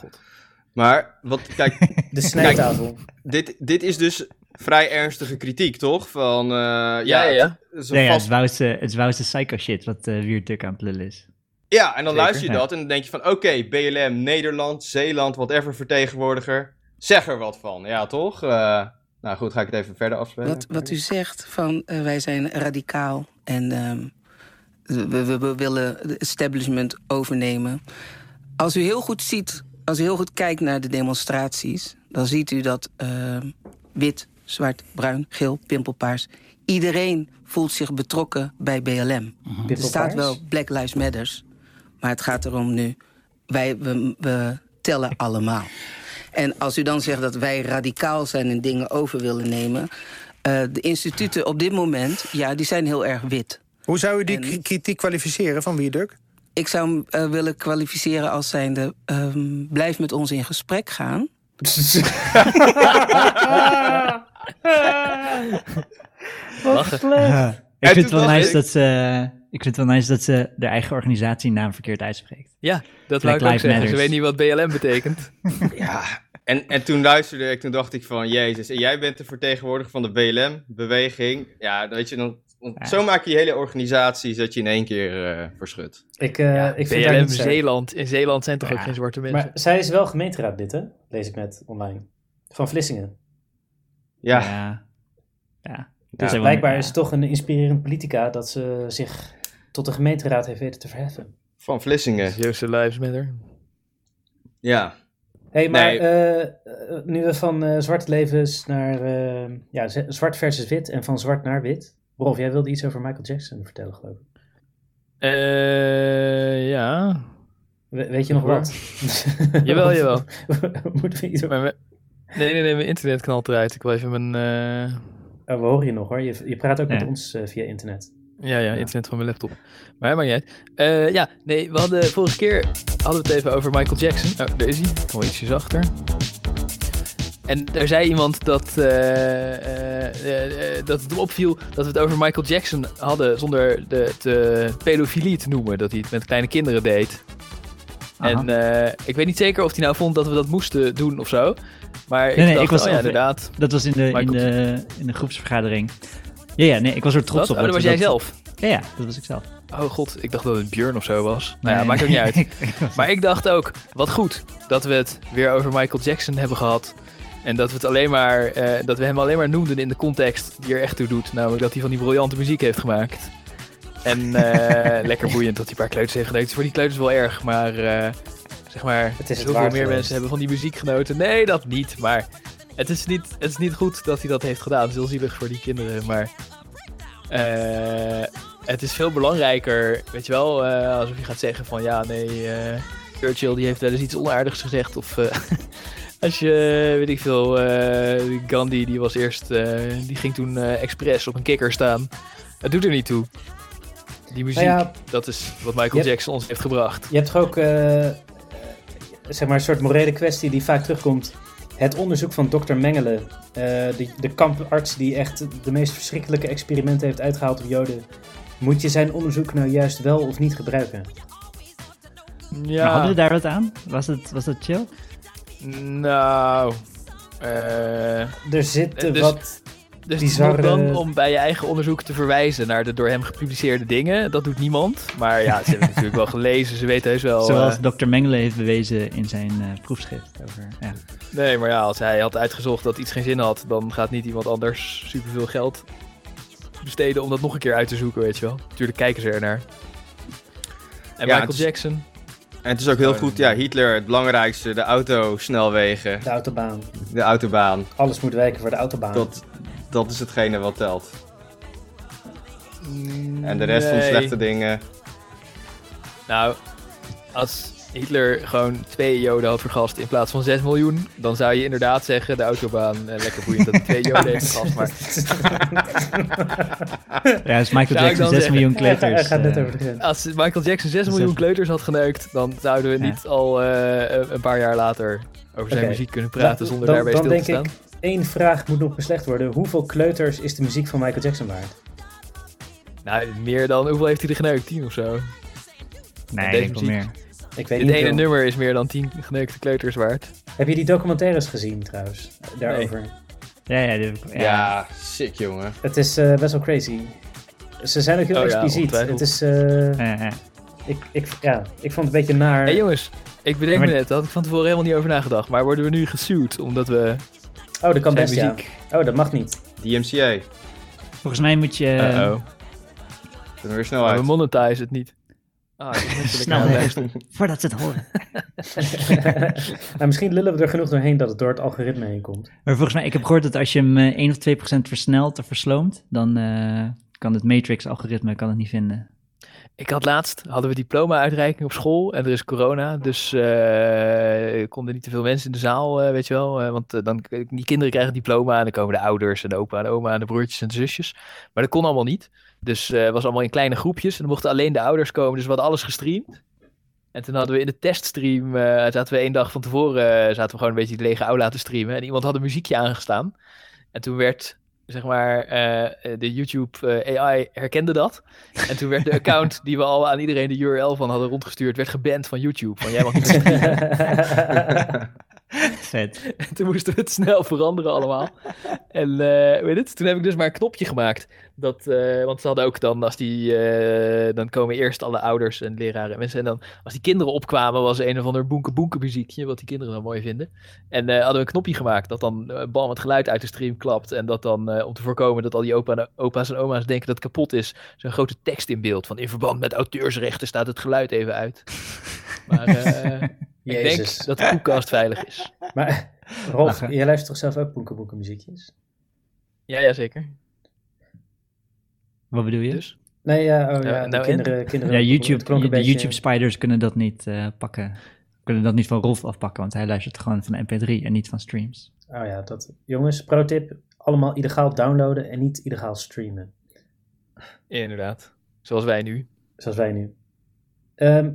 Maar, wat, kijk, De snijtafel. dit, dit is dus vrij ernstige kritiek, toch? Van, eh, ja, Ja, het is ja, vast- het wouwste, het wouwste psycho shit wat uh, Wiert Duk aan het lullen is. ja, en dan Zeker, luister je ja. dat en dan denk je van, oké, BLM, Nederland, Zeeland, whatever vertegenwoordiger, zeg er wat van. Ja, toch? Eh, nou goed, ga ik het even verder afspelen. Wat, wat u zegt van eh, wij zijn radicaal en ehm, we, we, we willen het establishment overnemen. Als u heel goed ziet, als u heel goed kijkt naar de demonstraties, dan ziet u dat ehm, wit, zwart, bruin, geel, pimpelpaars, iedereen voelt zich betrokken bij BLM. Er staat wel Black Lives Matters, maar het gaat erom nu, wij, we, we tellen allemaal. En als u dan zegt dat wij radicaal zijn en dingen over willen nemen... eh, de instituten op dit moment, ja, die zijn heel erg wit. Hoe zou u die En- kritiek kwalificeren van Wieduk? Ik zou hem eh, willen kwalificeren als zijnde... ehm, blijf met ons in gesprek gaan. Lachen. Ik En vind, het wel nice ik- dat ze, ik vind het wel nice dat ze de eigen organisatienaam verkeerd uitspreekt. Ja, dat Black wou ik ook Lives zeggen. Ze weet niet wat BLM betekent. Ja, en, en toen luisterde ik, toen dacht ik van, jezus, en jij bent de vertegenwoordiger van de BLM-beweging. Ja, weet je, dan, Ja. zo maak je je hele organisatie, zet je in één keer eh verschut. Ik, eh, Ja, ik vind BLM niet. Zeeland. In Zeeland zijn toch ook geen zwarte mensen? Maar zij is wel gemeenteraadlid, hè? Lees ik net online. Van Vlissingen. Ja, ja. ja. Dus Ja. blijkbaar Ja. is het toch een inspirerend politica dat ze zich tot de gemeenteraad heeft weten te verheffen. van Vlissingen. Joost Lives Matter. Ja, hey, maar Nee. eh, nu we van zwarte levens naar eh, ja, zwart versus wit en van zwart naar wit. Rolf, jij wilde iets over Michael Jackson vertellen, geloof ik. Eh, ja. We- weet je nog wat? Jawel, jawel. Moeten we iets over... Nee, nee, nee, mijn internet knalt eruit. Ik wil even mijn... Oh, we horen je nog hoor. Je, je praat ook met ons eh, via internet. Ja, ja, internet van mijn laptop. Maar maakt niet uit. Eh, ja, nee, we hadden vorige keer hadden we het even over Michael Jackson. Oh, daar is hij. Kom ietsjes achter. En daar zei iemand dat, eh, eh, eh, dat het opviel dat we het over Michael Jackson hadden zonder de, de pedofilie te noemen. Dat hij het met kleine kinderen deed. Aha. En ik weet niet zeker of hij nou vond dat we dat moesten doen of zo. Maar ik nee, dacht, ik was oh ja, inderdaad. Dat was in de, in, de, in de groepsvergadering. Ja, ja, nee, ik was er trots op. Oh, dat was jij dat- zelf. Ja, ja, dat was ik zelf. Oh god, ik dacht dat het Björn of zo was. Nou ja, maakt ook niet uit. Maar ik dacht ook, wat goed dat we het weer over Michael Jackson hebben gehad. En dat we, het alleen maar, eh, dat we hem alleen maar noemden in de context die er echt toe doet. Namelijk dat hij van die briljante muziek heeft gemaakt. En eh, lekker boeiend dat hij een paar kleuters heeft geneukt. Voor die kleuters wel erg, maar eh, zeg maar, Het is het heel veel waard meer geweest. mensen hebben van die muziek genoten. Nee, dat niet, maar het is niet, het is niet goed dat hij dat heeft gedaan. Het is heel zielig voor die kinderen, maar het is veel belangrijker, weet je wel, alsof je gaat zeggen van ja, nee, Churchill die heeft wel eens iets onaardigs gezegd. Of als je, weet ik veel, eh, Gandhi die was eerst, eh, die ging toen eh expres op een kikker staan. Het doet er niet toe. Die muziek, Nou ja, dat is wat Michael Jackson ons heeft gebracht. Je hebt toch ook eh, eh, zeg maar een soort morele kwestie die vaak terugkomt. Het onderzoek van dokter Mengele, eh, de, de kamparts die echt de meest verschrikkelijke experimenten heeft uitgehaald op Joden. Moet je zijn onderzoek nou juist wel of niet gebruiken? Ja, Maar hadden we daar wat aan? Was het, was dat chill? Nou, eh, Er zitten Dus- wat. Dus Bizarre- het is nog dan om bij je eigen onderzoek te verwijzen naar de door hem gepubliceerde dingen. Dat doet niemand. Maar ja, ze hebben het natuurlijk wel gelezen. Ze weten heus wel. Zoals eh, Dr. Mengele heeft bewezen in zijn eh, proefschrift. Over, ja. nee, maar ja, als hij had uitgezocht dat iets geen zin had, dan gaat niet iemand anders superveel geld besteden om dat nog een keer uit te zoeken, weet je wel. Natuurlijk kijken ze ernaar. En Ja, Michael Jackson. En het is ook heel goed, ja, Hitler, het belangrijkste, de autosnelwegen, De autobaan. de autobaan. Alles moet wijken voor de autobaan. Dat, dat is hetgene wat telt. En de rest van slechte dingen. Nou, als Hitler gewoon twee Joden had vergast in plaats van 6 miljoen, dan zou je inderdaad zeggen, de autobaan, eh, lekker boeiend dat hij twee Joden heeft vergast. Maar ja, dus Michael Jackson dan 6 zeggen? miljoen hij kleuters. gaat net eh, over de grens. als Michael Jackson 6 Dat is miljoen kleuters had geneukt, dan zouden we Ja. niet al eh, een paar jaar later over zijn muziek kunnen praten Dan- zonder dan- daarbij dan stil te denk staan. ik- Eén vraag moet nog beslecht worden. Hoeveel kleuters is de muziek van Michael Jackson waard? Nou, meer dan, hoeveel heeft hij er geneukt? 10 of zo? nee, ik denk wel meer. Ik weet Dit niet ene veel. nummer is meer dan 10 geneukte kleuters waard. Heb je die documentaires gezien trouwens? Daarover. Ja, ja, die heb ik- Ja, ja. sick jongen. Het is eh, best wel crazy. Ze zijn ook heel Oh ja, expliciet. het is, eh, Ja, ja. ik, ik, ja, ik vond het een beetje naar. Hé hey, jongens, ik bedenk Maar- me net, daar had ik van tevoren helemaal niet over nagedacht. Maar worden we nu gesuwd omdat we oh, dat kan zijn best, ja. muziek... Oh, dat mag niet. DMCA. Volgens mij moet je... Uh-oh. Kunnen we weer snel Maar we uit. monetize het niet. Ah, Snel weg. Voordat ze het horen. nou, misschien lullen we er genoeg doorheen dat het door het algoritme heen komt. Maar volgens mij, ik heb gehoord dat als je hem eh, 1 of 2 procent versnelt of versloomt, dan eh, kan het Matrix-algoritme kan het niet vinden. Ik had laatst, hadden we diploma-uitreiking op school en er is corona, dus eh, er konden niet te veel mensen in de zaal, eh, weet je wel. eh, want eh, dan, die kinderen krijgen een diploma en dan komen de ouders en de opa en de oma en de broertjes en de zusjes. Maar dat kon allemaal niet. Dus eh, het was allemaal in kleine groepjes en dan mochten alleen de ouders komen, dus we hadden alles gestreamd. En toen hadden we in de teststream, eh zaten we één dag van tevoren, eh, zaten we gewoon een beetje de lege aula te streamen. En iemand had een muziekje aangestaan. En toen werd, zeg maar, de YouTube AI herkende dat. En toen werd de account die we al aan iedereen de URL van hadden rondgestuurd, werd geband van YouTube. Van jij mag niet streamen. Vet. En toen moesten we het snel veranderen allemaal. En eh weet het, toen heb ik dus maar een knopje gemaakt. Dat, eh, want ze hadden ook dan, als die, eh, dan komen eerst alle ouders en leraren en mensen. En dan, als die kinderen opkwamen, was er een of ander boenke boenke muziekje, wat die kinderen dan mooi vinden. En eh, hadden we een knopje gemaakt dat dan bam het geluid uit de stream klapt. En dat dan, eh, om te voorkomen dat al die opa en, opa's en oma's denken dat het kapot is, zo'n grote tekst in beeld. Van in verband met auteursrechten staat het geluid even uit. Maar eh, ik denk dat de koelkast veilig is. Maar Rolf, Lachen. jij luistert toch zelf ook boekenboeken muziekjes? Ja, ja, zeker. Wat bedoel je? Dus. Nee, ja, oh, Nou, ja, nou en? kinderen, kinderen... Ja, YouTube, klonk een de beetje- YouTube spiders kunnen dat niet eh, pakken. Kunnen dat niet van Rolf afpakken, want hij luistert gewoon van MP3 en niet van streams. Oh ja, dat... Jongens, pro tip. Allemaal illegaal downloaden en niet illegaal streamen. Ja, inderdaad. Zoals wij nu. Zoals wij nu. Ehm,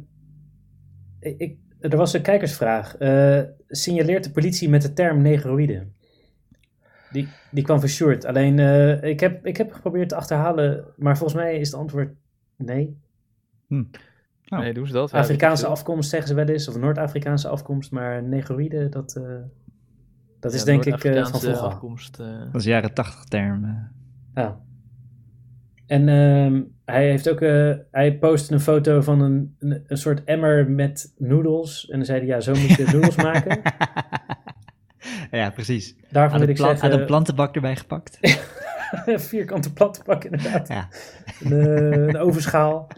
ik, ik- er was een kijkersvraag. Eh, signaleert de politie met de term negroïde? Die, die kwam van Sjoerd. Alleen, eh, ik, heb, ik heb geprobeerd te achterhalen, maar volgens mij is het antwoord nee. Oh. Nee, doen ze dat? Afrikaanse afkomst zeggen ze wel eens, of Noord-Afrikaanse afkomst, maar negroïde, dat, eh, dat is Ja, denk ik eh, van vroeger. afkomst. Dat is jaren 80 term. Ja. En ehm, hij heeft ook, eh, hij postte een foto van een, een, een soort emmer met noedels. En dan zei hij, ja, zo moet je noedels maken. ja, precies. Daarvan Aan wil de, ik aan zeggen, de plantenbak erbij gepakt. vierkante plantenpak inderdaad. Ja. Een, eh, een ovenschaal.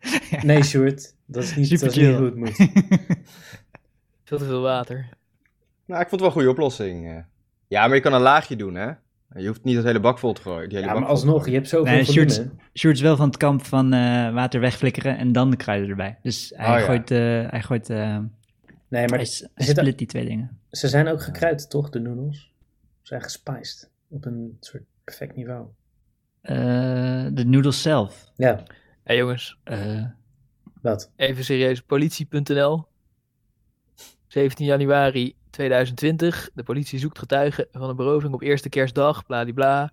Nee, Sjoerd, dat is niet, Super dat is niet chill. hoe het moet. Veel te veel water. Nou, ik vond het wel een goede oplossing. eh. Ja, maar je kan een laagje doen, hè? Je hoeft niet het hele bak vol te gooien. Die hele Ja, bak maar alsnog, je hebt zoveel Nee, volume. Sjoerd, Sjoerd is wel van het kamp van eh, water wegflikkeren en dan de kruiden erbij. Dus hij Oh, ja. gooit, eh, hij, gooit eh, Nee, maar hij, split die twee dingen. ze zijn ook gekruid, toch, de noedels? Ze zijn gespiced. Op een soort perfect niveau. Eh, de noedels zelf. Ja, Hé jongens, Eh, wat? even serieus. Politie.nl 17 januari 2020. De politie zoekt getuigen van een beroving op eerste kerstdag. Bladibla.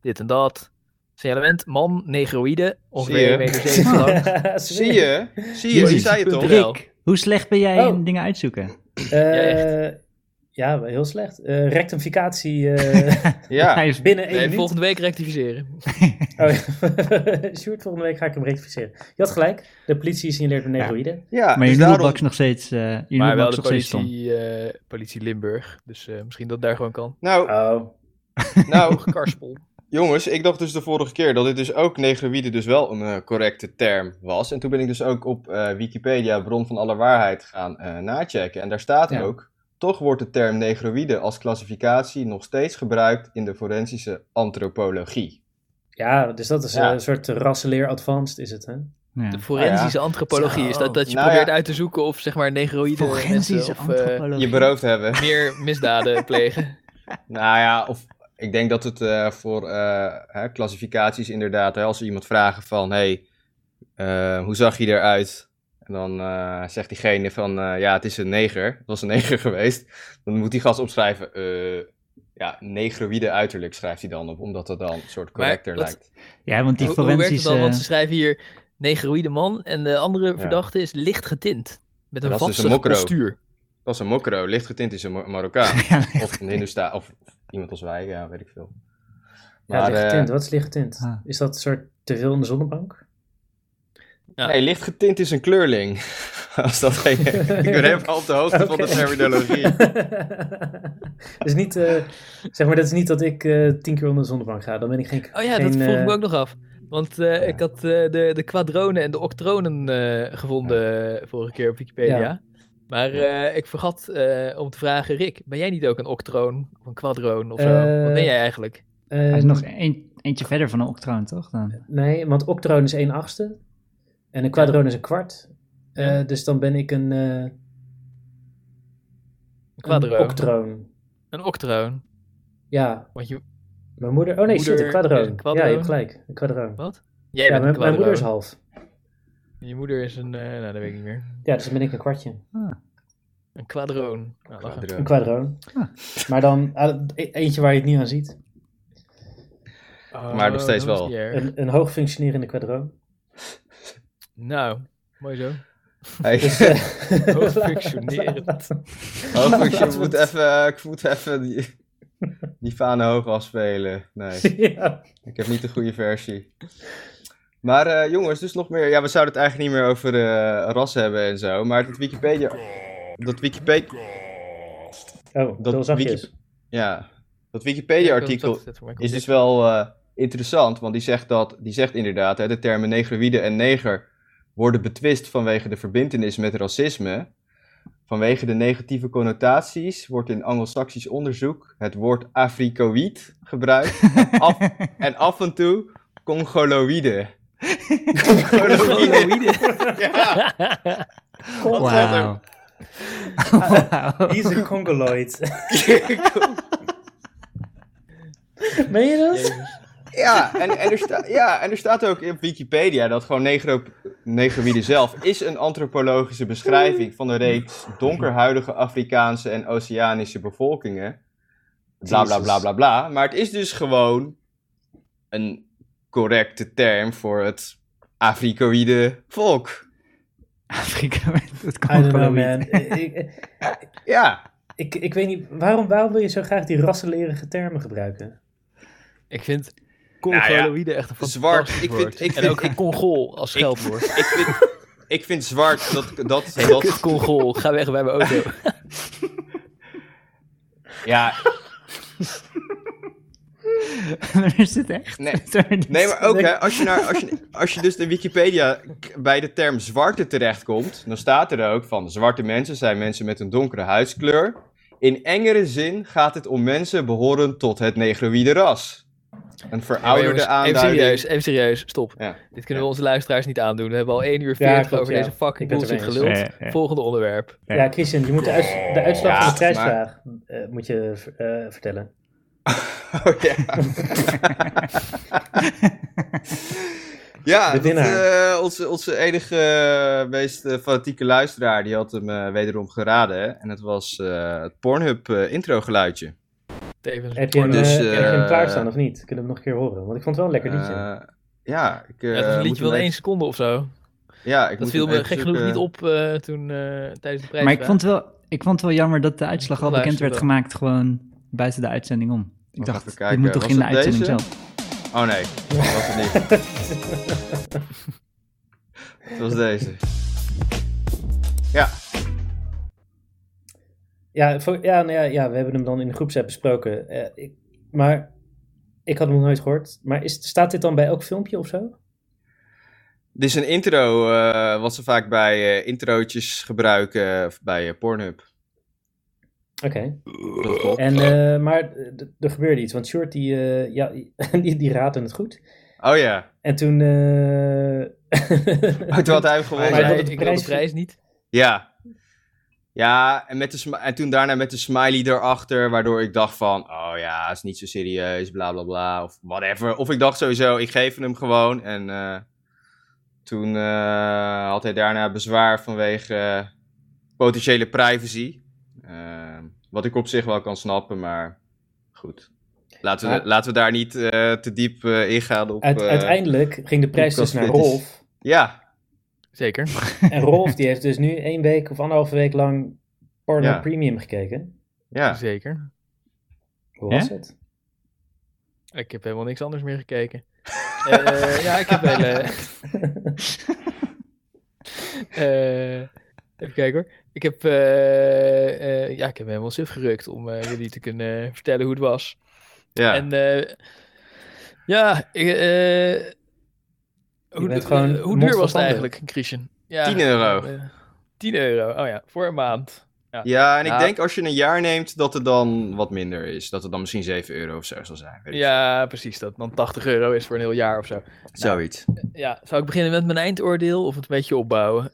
Dit en dat. Signalement, man, negroïde. Ongeveer Zie je? 1 meter 70 lang. Zie je? Zie je? Die zei je toch? Hoe slecht ben jij Oh. in dingen uitzoeken? Eh, ja, heel slecht. Eh, rectificatie eh, Ja. Hij is binnen één Nee, minuut. volgende week rectificeren. Oh, ja. Sjoerd, volgende week ga ik hem rectificeren. Je had gelijk, de politie signaleert een negroïde. Ja, maar je dus daarom... nog steeds, eh je Maar wel de nog steeds stom. politie, politie Limburg. Dus eh, misschien dat daar gewoon kan. Nou, Oh, nou, Karspel. Jongens, ik dacht dus de vorige keer dat dit dus ook negroïde dus wel een eh, correcte term was. En toen ben ik dus ook op eh, Wikipedia, bron van alle waarheid, gaan eh, nachecken. En daar staat Ja. ook, toch wordt de term negroïde als klassificatie nog steeds gebruikt in de forensische antropologie. ja, dus dat is Ja. een soort rassenleer advanced is het, hè? Ja. De forensische antropologie. Is dat dat je Nou probeert ja. uit te zoeken of zeg maar negroïde Forensische mensen of. Je beroofd hebben. meer misdaden plegen. Nou ja, of ik denk dat het eh, voor eh, hè, klassificaties inderdaad, hè, als we iemand vragen van, hey, eh, hoe zag je eruit? En dan eh, zegt diegene van, eh, ja, het is een neger, het was een neger geweest. Dan moet die gast opschrijven, eh, ja, negroïde uiterlijk schrijft hij dan op, omdat dat dan een soort Maar correcter wat- lijkt. Ja, want die hoe, hoe werkt het forensische... dan? Want ze schrijven hier negroïde man en de andere verdachte is licht getint. Met een Dat is dus postuur. Dat is een mokro, licht getint is een Marokkaan. Ja, of een Hindoesta, of, of iemand als wij, ja, weet ik veel. Ja, Maar, lichtgetint. eh, Wat is lichtgetint? Ah. Is dat een soort te veel in de zonnebank? Ja. Nee, licht getint is een kleurling. Als dat geen... ik ben helemaal op de hoogte van de terminologie. dus niet, eh, zeg maar, dat is niet dat ik eh, tien keer onder de zonnebank ga. Dan ben ik geen. Oh ja, geen, dat vroeg ik me ook nog af. Want eh, ik had eh, de, de quadronen en de octronen eh, gevonden vorige keer op Wikipedia. Ja. Maar eh, ik vergat eh, om te vragen, Rick, ben jij niet ook een octroon of een quadroon of zo? Eh, Wat ben jij eigenlijk? eh, Hij is nog een, eentje verder van een octroon, toch? Dan? Nee, want octroon is 1 achtste. En een quadroon is een kwart. Eh, Ja. Dus dan ben ik een, eh Een quadroon. een octroon. Een octroon. Ja, Want je... mijn moeder... Oh nee, shit, Moeder een quadroon. is een quadroon. Ja, je hebt gelijk. Een quadroon. Wat? Jij Ja, bent mijn, een mijn moeder is half. Je moeder is een... eh, nou, dat weet ik niet meer. Ja, dus dan ben ik een kwartje. Een quadroon. Nou. Een quadroon. Maar dan ah, e- eentje waar je het niet aan ziet. Maar nog steeds is wel. Een, een hoog functionerende quadroon. Nou, mooi zo. Hey, Dus, eh, Hoog functionerend. oh, ik, moet even, ik moet even die, die fanen hoog afspelen. Nee, ja. ik heb niet de goede versie. Maar eh, jongens, dus nog meer. Ja, we zouden het eigenlijk niet meer over eh ras hebben en zo. Maar dat Wikipedia. Dat Wikipedia. Oh, Dat dat zachtjes. Wiki- Ja, dat Wikipedia-artikel Ja, is dus wel eh, interessant, want die zegt, dat, die zegt inderdaad, hè, de termen negroïde en neger worden betwist vanwege de verbintenis met racisme. Vanwege de negatieve connotaties wordt in anglo-saxisch onderzoek het woord Afrikoïd gebruikt en af, en af en toe Congoloïde. Congoloïde. ja, Wauw. Wauw. He's a Congoloid. Meen je dat? Ja, en, en, er sta, ja, en er staat ook op Wikipedia dat gewoon negro, negroïde zelf is een antropologische beschrijving van een reeks donkerhuidige Afrikaanse en Oceanische bevolkingen. Bla bla bla bla bla. Maar het is dus gewoon een correcte term voor het Afrikoïde volk. Afrika, dat I kan don't know, man. ik, ik, Ja, ik, ik weet niet, waarom, waarom wil je zo graag die rassenlerige termen gebruiken? Ik vind Nou ja, Congoloïde echt een zwart, ik vind- ik En vind- ook ik- Congol als scheldwoord. ik vind, ik vind zwart dat... dat, Hey, dat kut Congol, ga weg bij mijn auto. ja, is dit echt? Nee. Nee, maar ook hè, als je, naar, als, je, als je dus in Wikipedia bij de term zwarte terechtkomt, dan staat er ook van zwarte mensen zijn mensen met een donkere huidskleur. In engere zin gaat het om mensen behorend tot het negroïde ras. Een Maar verouderde jongens, even aanduiding. serieus, even serieus, stop. Ja. Dit kunnen we onze luisteraars niet aandoen. We hebben al 1 uur Ja, 40 klopt, over ja. deze fucking het bullshit geluld. Ja, ja. Volgende onderwerp. Ja. Ja, Christian, je moet de, uits- de uitslag Ja, van de maar- prijsvraag eh, moet je eh, vertellen. Oh, ja. ja, dat, eh, onze, onze enige eh, meest eh, fanatieke luisteraar, die had hem eh, wederom geraden. Hè? En het was eh, het Pornhub intro geluidje. Tevens Heb je hem, Dus, eh, heb je hem klaarstaan of niet? Kunnen we hem nog een keer horen? Want ik vond het wel een lekker liedje. Ja, ik, eh, ja, moet liedje van één even- seconde of zo. Ja, ik Dat moet viel me gek genoeg niet op eh, toen eh, tijdens de prijs. Maar ik vond, het wel, ik vond het wel jammer dat de uitslag al bekend werd gemaakt gewoon buiten de uitzending om. Ik dacht, dit kijken. moet toch Was in de uitzending deze? zelf? Oh nee, dat was het niet. Het was deze. Ja, Ja, voor, ja, nou ja, ja, we hebben hem dan in de groepsapp besproken. Eh, ik, maar ik had hem nog nooit gehoord. Maar is, staat dit dan bij elk filmpje of zo? dit is een intro eh, wat ze vaak bij eh, introotjes gebruiken bij Pornhub. Oké. Dat klopt. En, eh, maar eh, er gebeurde iets. Want Short, die, eh, ja, die, die raadde het goed. Oh ja, En toen... eh, Oh, toen had hij hem gewonnen. Maar ik de prijs- prijs niet. Ja. Ja, en, met de en toen daarna met de smiley erachter, waardoor ik dacht van, oh ja, is niet zo serieus, bla bla bla, of whatever. Of ik dacht sowieso, ik geef hem gewoon. En eh, toen eh, had hij daarna bezwaar vanwege potentiële privacy. Eh, wat ik op zich wel kan snappen, maar goed. Laten we, laten we daar niet eh, te diep eh, ingaan op... Uit- eh, uiteindelijk ging de prijs dus naar. Rolf. Ja, Zeker. En Rolf die heeft dus nu één week of anderhalve week lang Porno Ja. Premium gekeken. ja. Zeker. Hoe was Ja? het? Ik heb helemaal niks anders meer gekeken. Eh, ja, ik heb hele... Eh, even kijken hoor. Ik heb, eh, eh, ja, ik heb me helemaal suf gerukt om eh, jullie te kunnen vertellen hoe het was. ja. En eh, ja, ik, eh, hoe, duur was het eigenlijk, Christian? Ja, 10 euro. eh, 10 euro, oh ja, voor een maand. Ja, en ik Ja. denk als je een jaar neemt dat het dan wat minder is. Dat het dan misschien 7 euro of zo zal zijn. Ja, precies. Dat dan 80 euro is voor een heel jaar of zo. Zoiets. Ja, zou ik beginnen met mijn eindoordeel of het een beetje opbouwen?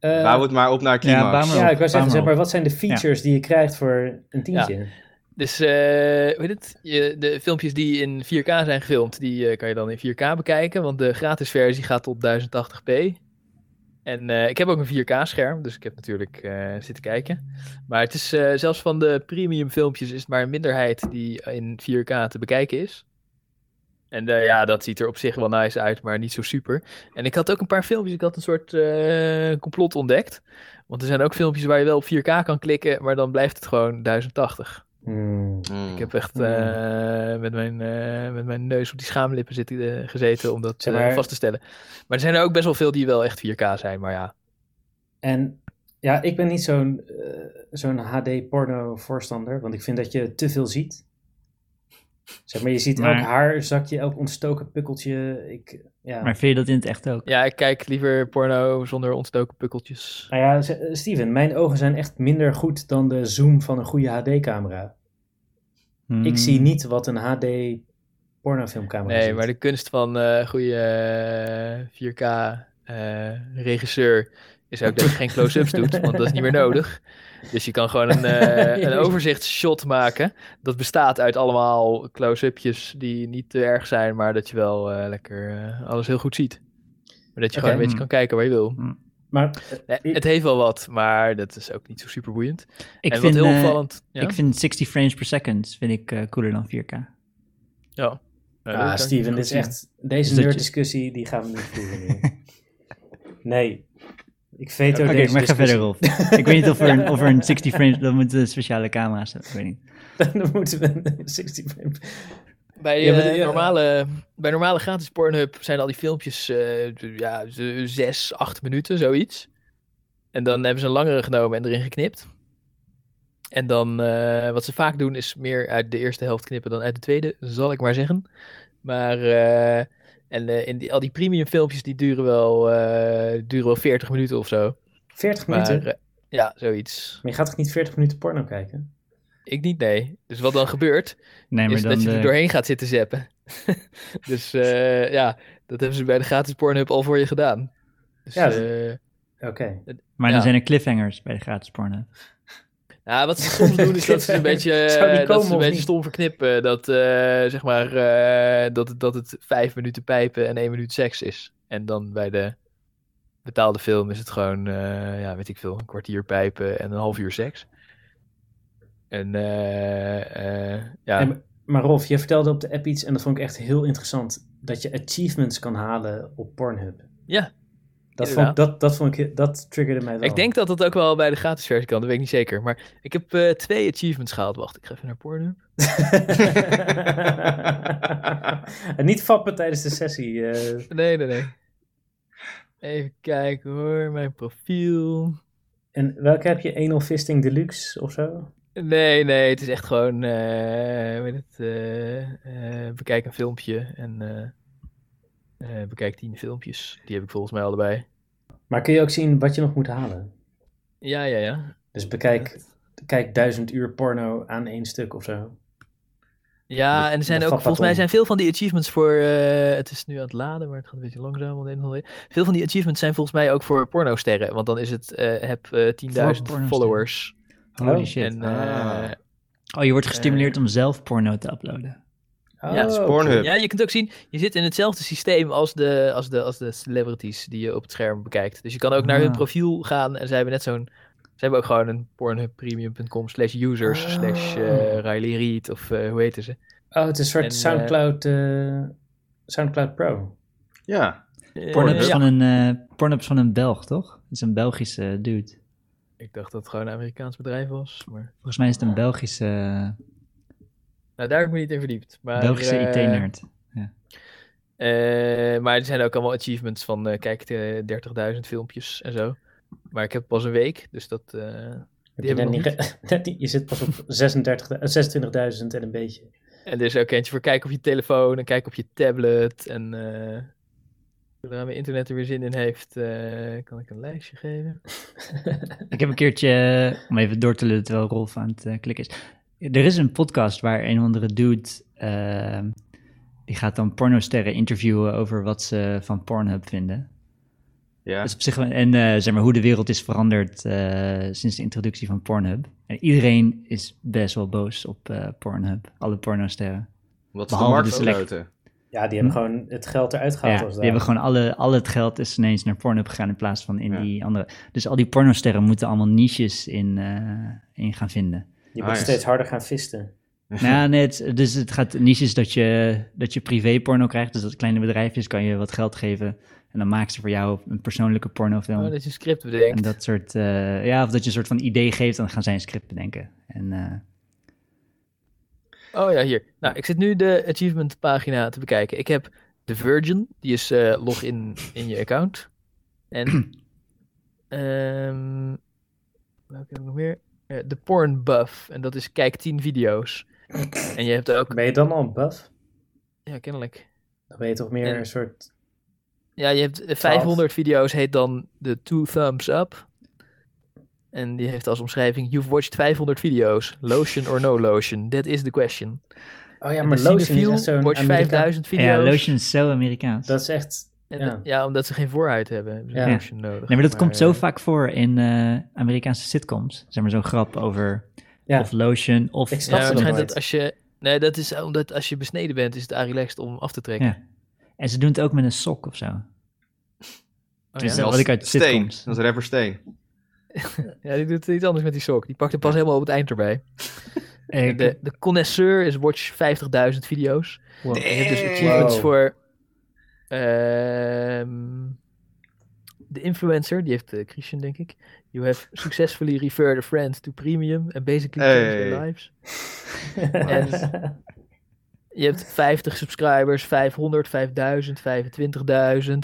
Eh, Bouw het maar op naar Climax. ja, ik wou zeggen, zeg maar wat zijn de features die je krijgt voor een tientje? Dus, eh hoe heet het? Je, de filmpjes die in 4K zijn gefilmd, die eh, kan je dan in 4K bekijken. Want de gratis versie gaat tot 1080p. En eh, ik heb ook een 4K-scherm, dus ik heb natuurlijk eh, zitten kijken. Maar het is eh, zelfs van de premium filmpjes is het maar een minderheid die in 4K te bekijken is. En eh, ja, dat ziet er op zich wel nice uit, maar niet zo super. En ik had ook een paar filmpjes, ik had een soort eh, complot ontdekt. Want er zijn ook filmpjes waar je wel op 4K kan klikken, maar dan blijft het gewoon 1080. Hmm. Mm. Ik heb echt Hmm. eh, met, mijn, met mijn neus op die schaamlippen eh, gezeten om dat maar- vast te stellen. Maar er zijn er ook best wel veel die wel echt 4K zijn, maar ja. En ja, ik ben niet zo'n zo'n HD-porno voorstander, want ik vind dat je te veel ziet. Zeg maar, je ziet Maar- elk haarzakje, elk ontstoken pukkeltje. Ik, ja. Maar vind je dat in het echt ook? Ja, ik kijk liever porno zonder ontstoken pukkeltjes. Nou ja, Steven, mijn ogen zijn echt minder goed dan de zoom van een goede HD-camera. Hmm. Ik zie niet wat een HD pornofilmcamera Nee, ziet. maar de kunst van eh goede 4K eh, regisseur is ook dat je geen close-ups doet, want dat is niet meer nodig. Dus je kan gewoon een, eh, een overzichtsshot maken. Dat bestaat uit allemaal close-upjes die niet te erg zijn, maar dat je wel eh, lekker eh, alles heel goed ziet. Maar dat je gewoon een beetje kan kijken waar je wil. Maar eh, Nee, het heeft wel wat, maar dat is ook niet zo super boeiend. Ik en vind, wat heel opvallend... Ja? Ik vind 60 frames per second vind ik cooler dan 4K. ja. Ah, Steven, dit is echt... Deze Dus dat je- nerddiscussie, die gaan we niet voeren nee. Ik veto Oké, deze maar ga discussie. verder, Rolf. ik weet niet of er, een, of er een 60 frames... Dan moeten we speciale camera's hebben, ik weet niet. Dan moeten we een 60 frames... Bij, Ja, maar eh, ja. normale, bij normale gratis Pornhub zijn al die filmpjes eh, ja, zes, acht minuten, zoiets. En dan hebben ze een langere genomen en erin geknipt. En dan, eh, wat ze vaak doen, is meer uit de eerste helft knippen dan uit de tweede, zal ik maar zeggen. Maar, eh, en eh, in die, al die premium filmpjes, die duren wel, eh, duren wel 40 minuten of zo. 40 Maar, minuten? eh, ja, zoiets. Maar je gaat toch niet 40 minuten porno kijken? Ik niet, nee. Dus wat dan gebeurt, Nee, maar is dan dat je er doorheen gaat zitten zappen. dus eh, ja, dat hebben ze bij de gratis Pornhub al voor je gedaan. Dus, Ja, Oké. Maar Ja. dan zijn er cliffhangers bij de gratis porno. Nou, wat ze soms doen is dat ze een beetje, eh, dat ze een beetje stom verknippen. Dat, eh, zeg maar, eh, dat, het- dat het vijf minuten pijpen en één minuut seks is. En dan bij de betaalde film is het gewoon, ja, weet ik veel, een kwartier pijpen en een half uur seks. En ja, En- maar Rolf, je vertelde op de app iets en dat vond ik echt heel interessant. Dat je achievements kan halen op Pornhub. ja. Dat, vond, dat, dat, vond ik, dat triggerde mij wel. Ik denk dat dat ook wel bij de gratis versie kan, dat weet ik niet zeker. Maar ik heb eh, twee achievements gehaald. Wacht, ik ga even naar Pornhub. en niet fappen tijdens de sessie. eh. Nee, nee, nee. Even kijken hoor, mijn profiel. en welke heb je? Anal Fisting Deluxe of zo? Nee, nee, het is echt gewoon, eh weet het, bekijk een filmpje en eh, eh, bekijk tien filmpjes. Die heb ik volgens mij allebei. Maar kun je ook zien wat je nog moet halen? Ja, ja, ja. Dus bekijk kijk duizend uur porno aan één stuk of zo. Ja, en er zijn ook, volgens mij zijn veel van die achievements voor, eh, het is nu aan het laden, maar het gaat een beetje langzaam. Want Veel van die achievements zijn volgens mij ook voor pornosterren, want dan is het, eh, heb eh 10.000 pornosterren. followers. Holy Oh, shit. En, eh, Ah. oh, je wordt gestimuleerd om zelf porno te uploaden. Oh, Ja, het is oké. Pornhub. Ja, je kunt ook zien, je zit in hetzelfde systeem als de, als de, als de celebrities die je op het scherm bekijkt. Dus je kan ook naar hun Ah. profiel gaan en zij hebben net zo'n, ze hebben ook gewoon een pornhubpremium.com slash users Ah. slash eh, Riley Reid of eh, hoe heten ze. Oh, het is een soort En, eh, Soundcloud, eh, Soundcloud Pro. Ja, Pornhub is, ja. van een, Pornhub is van een Belg, toch? Het is een Belgische dude. Ik dacht dat het gewoon een Amerikaans bedrijf was, maar Volgens mij is het een Belgische, nou, daar heb ik me niet in verdiept. Maar, Belgische eh, IT-nerd. eh, maar er zijn ook allemaal achievements van eh, kijk eh 30.000 filmpjes en zo. Maar ik heb pas een week, dus dat... eh, Heb Die je, niet niet- je zit pas op 36, eh, 26.000 en een beetje. En er is ook eentje voor kijken op je telefoon en kijken op je tablet. En eh, Zodra mijn internet er weer zin in heeft, eh, kan ik een lijstje geven. Ik heb een keertje, om even door te lullen terwijl Rolf aan het klikken is. Er is een podcast waar een of andere dude, eh, die gaat dan pornosterren interviewen over wat ze van Pornhub vinden. Ja. Dus op zich, en eh, zeg maar hoe de wereld is veranderd eh, sinds de introductie van Pornhub. En iedereen is best wel boos op eh, Pornhub, alle pornosterren. Wat is de markt select-? Ja, die hebben gewoon het geld eruit gehaald. Ja, die hebben gewoon alle, al het geld is ineens naar Pornhub gegaan in plaats van in Ja. die andere. Dus al die pornosterren moeten allemaal niches in, eh, in gaan vinden. Je moet steeds harder gaan visten. nou, nee, het, dus het gaat niches dat je, dat je privé porno krijgt. Dus dat kleine bedrijfjes kan je wat geld geven. En dan maken ze voor jou een persoonlijke pornofilm. Oh, dat je een script bedenkt. en dat soort, eh, ja, of dat je een soort van idee geeft, dan gaan zij een script bedenken. En eh, Oh ja, hier. Nou, ik zit nu de achievement pagina te bekijken. Ik heb The Virgin, die is eh login in je account. En, ehm welke heb ik nog meer? Eh, de Porn Buff, en dat is kijk 10 video's. En je hebt ook, Ben je dan al een buff? ja, kennelijk. Dan ben je toch meer En- een soort... Ja, je hebt eh, 500 video's, heet dan de Two Thumbs Up. En die heeft als omschrijving: You've watched 500 video's. Lotion or no lotion? That is the question. Oh ja, maar Lotion is zo'n watch Amerika- 5000 video's. ja, Lotion is zo Amerikaans. Dat is echt... En Ja. dat- ja, omdat ze geen vooruit hebben. hebben ze Ja. Lotion nodig. Nee, maar dat komt zo eh, vaak voor in eh, Amerikaanse sitcoms. Zeg maar zo'n grap over Ja. of lotion of... Ik Ja, snap nooit. dat als je... Nee, dat is omdat als je besneden bent, is het relaxed om af te trekken. Ja. En ze doen het ook met een sok of zo. Oh, Dus ja? dat- wat ik uit Steen. sitcoms- Dat is rapper Steen. ja, die doet iets anders met die sok. Die pakt hem pas helemaal op het eind erbij. En de, de connoisseur is watch 50.000 video's. wow. En je hebt dus achievements Wow. voor... ehm, de influencer, die heeft eh, Christian, denk ik. You have successfully referred a friend to premium and basically changed their lives. En- Je hebt 50 subscribers, 500, 5000, 25.000,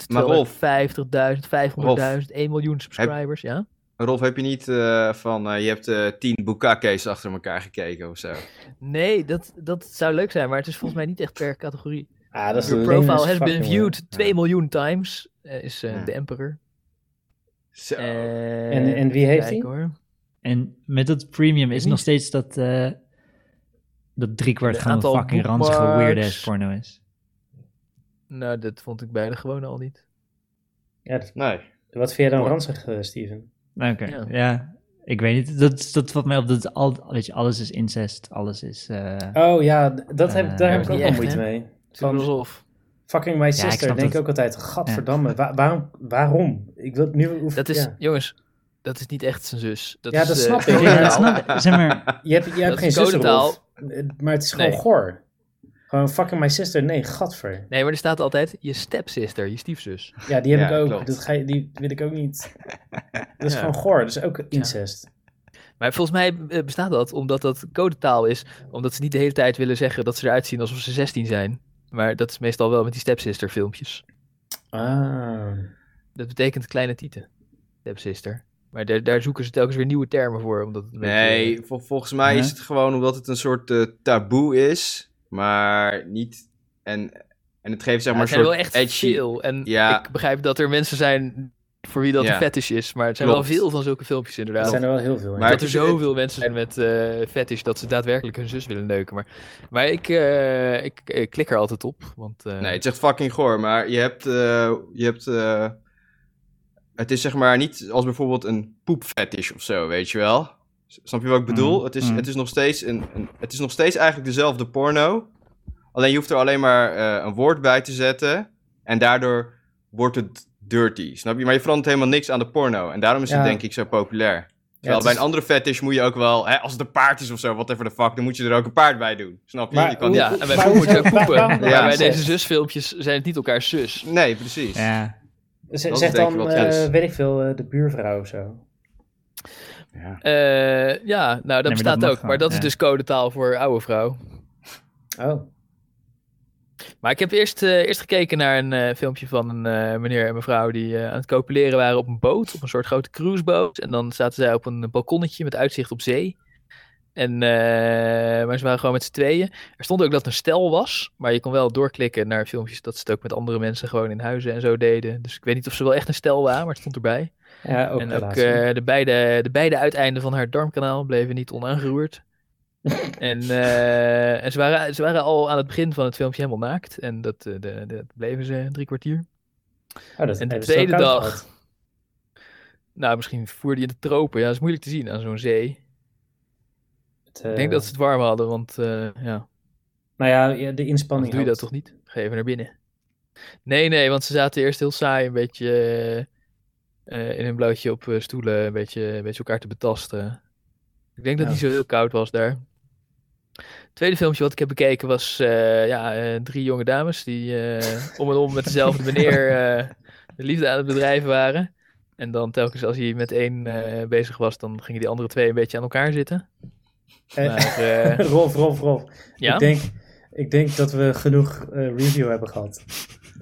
Maar Rolf. 250.000, 500.000, 1 miljoen subscribers, ja? Rolf, heb je niet eh, van, eh, je hebt tien bukake's achter elkaar gekeken of zo? Nee, dat, dat zou leuk zijn, maar het is volgens mij niet echt per categorie. Ah, dat is Your profile as has been viewed 2 miljoen times, eh, is eh, Ja. de Emperor. Zo. Eh, En- en wie heeft hoor. En met dat premium is nog steeds dat, eh dat driekwart Een gewoon fucking ranzige bookmarks. weird ass porno is. Nou, dat vond ik bij de gewone al niet. Ja, dat- Nee. wat vind jij dan ranzig, Steven? Oké, Ja. ja. Ik weet niet, dat, dat valt mij op, dat al, weet je, alles is incest, alles is... eh, Oh ja, dat heb, daar heb ik ook wel moeite hè? mee. Van alsof. fucking my sister, denk ik ook altijd, gadverdamme, wa- waarom, waarom? Ik wil nu... hoe- Dat is, ja. jongens, dat is niet echt zijn zus. Dat Ja, is, dat eh, snap ik. ja, dat snap ik. Zeg maar, Je hebt, je hebt geen zus, maar het is gewoon Nee. goor. Gewoon fucking my sister, nee, gadver. Nee, maar er staat altijd je stepsister, je stiefzus. Ja, die heb Ja, ik ook. klopt. Dat ga je, die wil ik ook niet. Dat is Ja. gewoon goor, dat is ook incest. Maar volgens mij eh, bestaat dat omdat dat codetaal is. Omdat ze niet de hele tijd willen zeggen dat ze eruit zien alsof ze 16 zijn. Maar dat is meestal wel met die stepsister filmpjes. Ah. Dat betekent kleine tieten. Stepsister. Maar daar, daar zoeken ze telkens weer nieuwe termen voor. Omdat het beetje- Nee, vol- volgens mij is het gewoon omdat het een soort eh, taboe is, maar niet... En, en het geeft zeg Ja, maar zijn wel echt edgy... veel. En Ja. ik begrijp dat er mensen zijn voor wie dat Ja. een fetish is. Maar het zijn Klopt. wel veel van zulke filmpjes Er inderdaad. zijn er wel heel veel. Maar dat het er zoveel mensen zijn met eh fetish dat ze daadwerkelijk hun zus willen neuken. Maar, maar ik, eh, ik, ik klik er altijd op. Want, eh, Nee, het is echt fucking goor, maar je hebt... eh, je hebt eh, het is zeg maar niet als bijvoorbeeld een poepfetish of zo, weet je wel? Snap je wat ik bedoel? Mm, Het, is, mm. het, is nog steeds een, een, het is nog steeds eigenlijk dezelfde porno. Alleen je hoeft er alleen maar eh, een woord bij te zetten. En daardoor wordt het dirty, snap je? Maar je verandert helemaal niks aan de porno. En daarom is het Ja. denk ik zo populair. Terwijl bij een andere fetish moet je ook wel... Hè, als het een paard is of zo, whatever the fuck... dan moet je er ook een paard bij doen. Snap je? Maar je kan hoe- ja, en bij poep moet je ook poepen. Ja. bij deze zusfilmpjes zijn het niet elkaars zus. Nee, precies. ja, Z- zeg dan, wat eh, weet ik veel, eh, de buurvrouw of zo. Ja. Eh, ja, nou dat dat bestaat ook. gewoon, maar dat is dus codetaal voor oude vrouw. Oh. Maar ik heb eerst, eh, eerst gekeken naar een eh, filmpje van een eh, meneer en mevrouw die aan het copuleren waren op een boot, op een soort grote cruiseboot. En dan zaten zij op een balkonnetje met uitzicht op zee. En, maar ze waren gewoon met z'n tweeën. Er stond ook dat het een stel was. Maar je kon wel doorklikken naar filmpjes dat ze het ook met andere mensen gewoon in huizen en zo deden. Dus ik weet niet of ze wel echt een stel waren, maar het stond erbij. Ja, ook en ook de, beide, de beide uiteinden van haar darmkanaal bleven niet onaangeroerd. En eh, en ze, waren, ze waren al aan het begin van het filmpje helemaal naakt. En dat, eh, de, de, bleven ze drie kwartier. Oh, dat en de tweede dag. Nou, misschien voerde je de tropen. Ja, dat is moeilijk te zien aan zo'n zee. Het, Ik denk eh, dat ze het warm hadden, want eh, ja, Nou ja, de inspanning doe je dat toch niet? Ga even naar binnen. Nee, nee, want ze zaten eerst heel saai een beetje eh, eh, in een blootje op eh, stoelen, een beetje, een beetje elkaar te betasten. Ik denk dat het Ja. niet zo heel koud was daar. Het tweede filmpje wat ik heb bekeken was eh, ja, eh, drie jonge dames die eh, om en om met dezelfde meneer eh, de liefde aan het bedrijven waren. En dan telkens als hij met één eh, bezig was, dan gingen die andere twee een beetje aan elkaar zitten. Maar, eh, Rolf, Rolf, Rolf. ja? Ik, denk, ik denk dat we genoeg eh, review hebben gehad.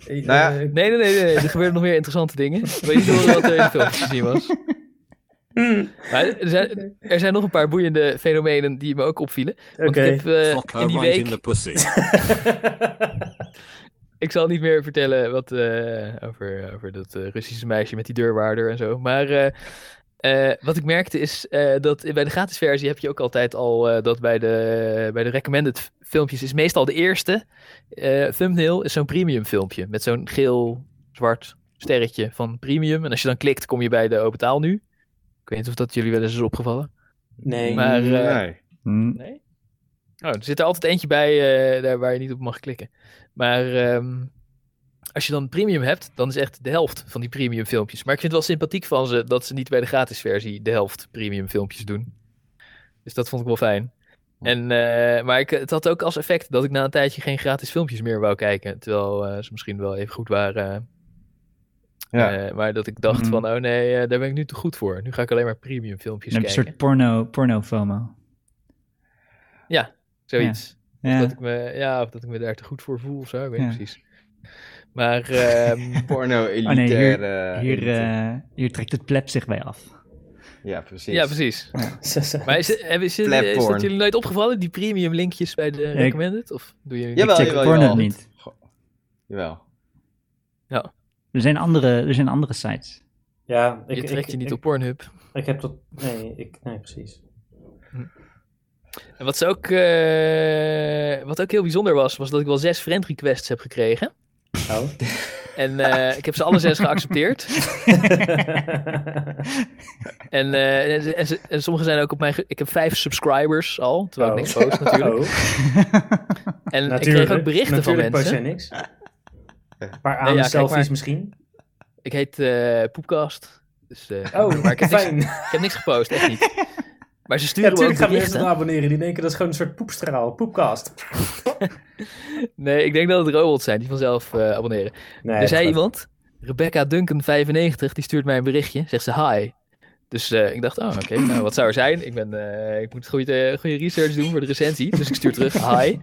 Eh, Nou ja, Nee, nee, nee, nee, er gebeurden nog meer interessante dingen. Wil je niet horen wat er in de filmpjes te zien was? Maar er, zijn, er zijn nog een paar boeiende fenomenen die me ook opvielen. Want ik heb eh, Fuck her in die week... in the pussy. Ik zal niet meer vertellen wat, eh, over, over dat eh, Russische meisje met die deurwaarder en zo. Maar eh, eh, wat ik merkte is eh, dat bij de gratis versie heb je ook altijd al eh, dat bij de, bij de recommended filmpjes is meestal de eerste eh, thumbnail is zo'n premium filmpje. Met zo'n geel-zwart sterretje van premium. En als je dan klikt kom je bij de open taal nu. Ik weet niet of dat jullie wel eens is opgevallen. nee. Maar, eh, nee. Hm. Nee? Oh, er zit er altijd eentje bij eh, daar waar je niet op mag klikken. Maar ehm, als je dan premium hebt, dan is echt de helft van die premium filmpjes. Maar ik vind het wel sympathiek van ze dat ze niet bij de gratis versie de helft premium filmpjes doen. Dus dat vond ik wel fijn. En, eh, maar ik, het had ook als effect dat ik na een tijdje geen gratis filmpjes meer wou kijken. Terwijl eh, ze misschien wel even goed waren. Ja. Eh, maar dat ik dacht Mhm. van, oh nee, eh, daar ben ik nu te goed voor. Nu ga ik alleen maar premium filmpjes je een kijken. soort porno, porno FOMO. Zoiets. Ja. Dat ik me, ja, of dat ik me daar te goed voor voel of zo, ik weet Ja. niet precies. Maar ehm, Porno Oh nee, elitair. hier, eh, hier, trekt het pleb zich bij af. ja, precies. ja, precies. Maar is, is, het- Flap is dat jullie nooit opgevallen, die premium linkjes bij de recommended? Of doe je Jawel, ik check jawel, porno jawel. niet. Jawel. Er zijn andere, er zijn andere sites. ja, ik, je trekt ik, je niet ik, op Pornhub. Ik heb tot... Nee, ik, nee, precies. En wat, ze ook, eh, wat ook heel bijzonder was, was dat ik wel zes friend requests heb gekregen. Oh. En eh, ik heb ze alle zes geaccepteerd. En, eh, en, en, ze- en sommige zijn ook op mijn... Ik heb vijf subscribers al, terwijl ik Oh. niks post natuurlijk. Oh, En ik natuurlijk. kreeg ook berichten van natuurlijk post mensen. jij niks. Een paar Nee, aan ja, kijk selfies maar. misschien. Ik heet eh Poepkast. Dus, eh, Oh, maar ik heb, niks, fijn. ik heb niks gepost, echt niet. Maar ze Ja, sturen ook natuurlijk gaan mensen abonneren. Die denken dat is gewoon een soort poepstraal, poepcast. Nee, ik denk dat het robots zijn die vanzelf eh, abonneren. Nee, er zei iemand, Rebecca Duncan95, die stuurt mij een berichtje. Zegt ze hi. Dus ik dacht, oh oké, nou wat zou er zijn? Ik, ben, ik moet goede, goede research doen voor de recensie. Dus ik stuur terug, hi.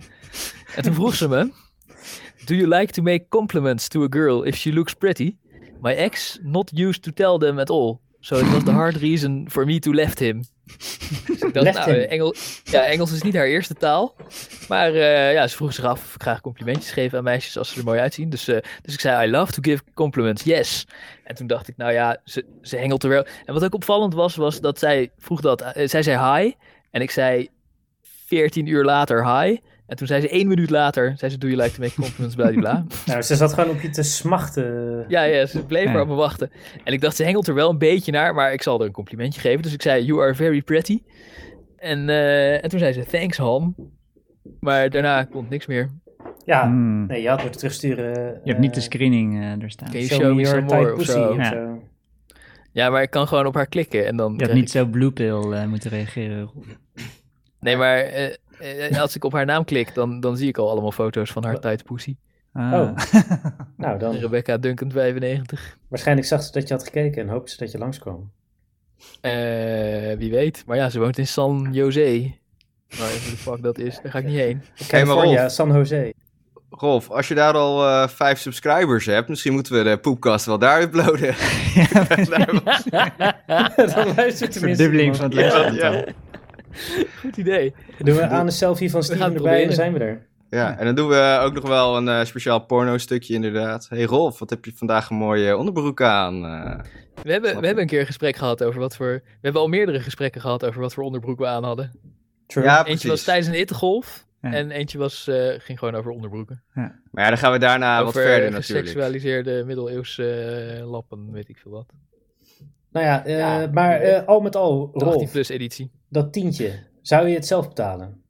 En toen vroeg ze me, do you like to make compliments to a girl if she looks pretty? My ex not used to tell them at all. So it was the hard reason for me to left him. Dus ik dacht, Left nou, him. eh, Engel, ja, Engels is niet haar eerste taal. Maar eh, ja, ze vroeg zich af of ik graag complimentjes geef aan meisjes als ze er mooi uitzien. Dus, eh, dus ik zei, I love to give compliments, yes. En toen dacht ik, nou ja, ze, ze hengelt er wel. En wat ook opvallend was, was dat zij vroeg dat. zij zei hi. En ik zei 14 uur later hi. En toen zei ze één minuut later, zei ze, do you like to make compliments, bla. Nou, ze zat gewoon op je te smachten. Ja, ja, ze bleef Ja. maar op me wachten. En ik dacht, ze hengelt er wel een beetje naar, maar ik zal er een complimentje geven. Dus ik zei, you are very pretty. En, eh, en toen zei ze, thanks Han. Maar daarna komt niks meer. Ja, Hmm. nee, je had moeten terugsturen. Je hebt niet de screening eh er staan. Can you show, show me your some tight more of pussy zo? of Ja. zo. Ja, maar ik kan gewoon op haar klikken en dan Je had niet ik- zo blue pill eh, moeten reageren. Nee, maar eh, eh, als ik op haar naam klik, dan, dan zie ik al allemaal foto's van haar tight pussy. Ah. Oh. Nou, dan. Rebecca Duncan 95. Waarschijnlijk zag ze dat je had gekeken en hoopte ze dat je langskwam. Eh, wie weet. Maar ja, ze woont in San Jose. Waar de fuck dat is, daar ga ik niet heen. Maar California. San Jose. Rolf, als je daar al eh, vijf subscribers hebt, misschien moeten we de poepkast wel daar uploaden. dan luistert tenminste Verdubbeling van het Ja, ja. Goed idee. Doen we aan de selfie van Steven erbij en dan zijn we er. Ja, en dan doen we ook nog wel een eh, speciaal porno-stukje inderdaad. Hey Rolf, wat heb je vandaag een mooie onderbroek aan? eh? We hebben, we hebben een keer een gesprek gehad over wat voor... We hebben al meerdere gesprekken gehad over wat voor onderbroek we aan hadden. True. ja, Eentje was precies. tijdens een hittegolf. Ja. En eentje was, eh, ging gewoon over onderbroeken. Maar ja, dan gaan we daarna over wat verder natuurlijk. geseksualiseerde middeleeuwse lappen, weet ik veel wat. Nou ja, eh, Ja. maar eh, al met al, De 18 Rolf, plus editie. dat tientje, zou je het zelf betalen?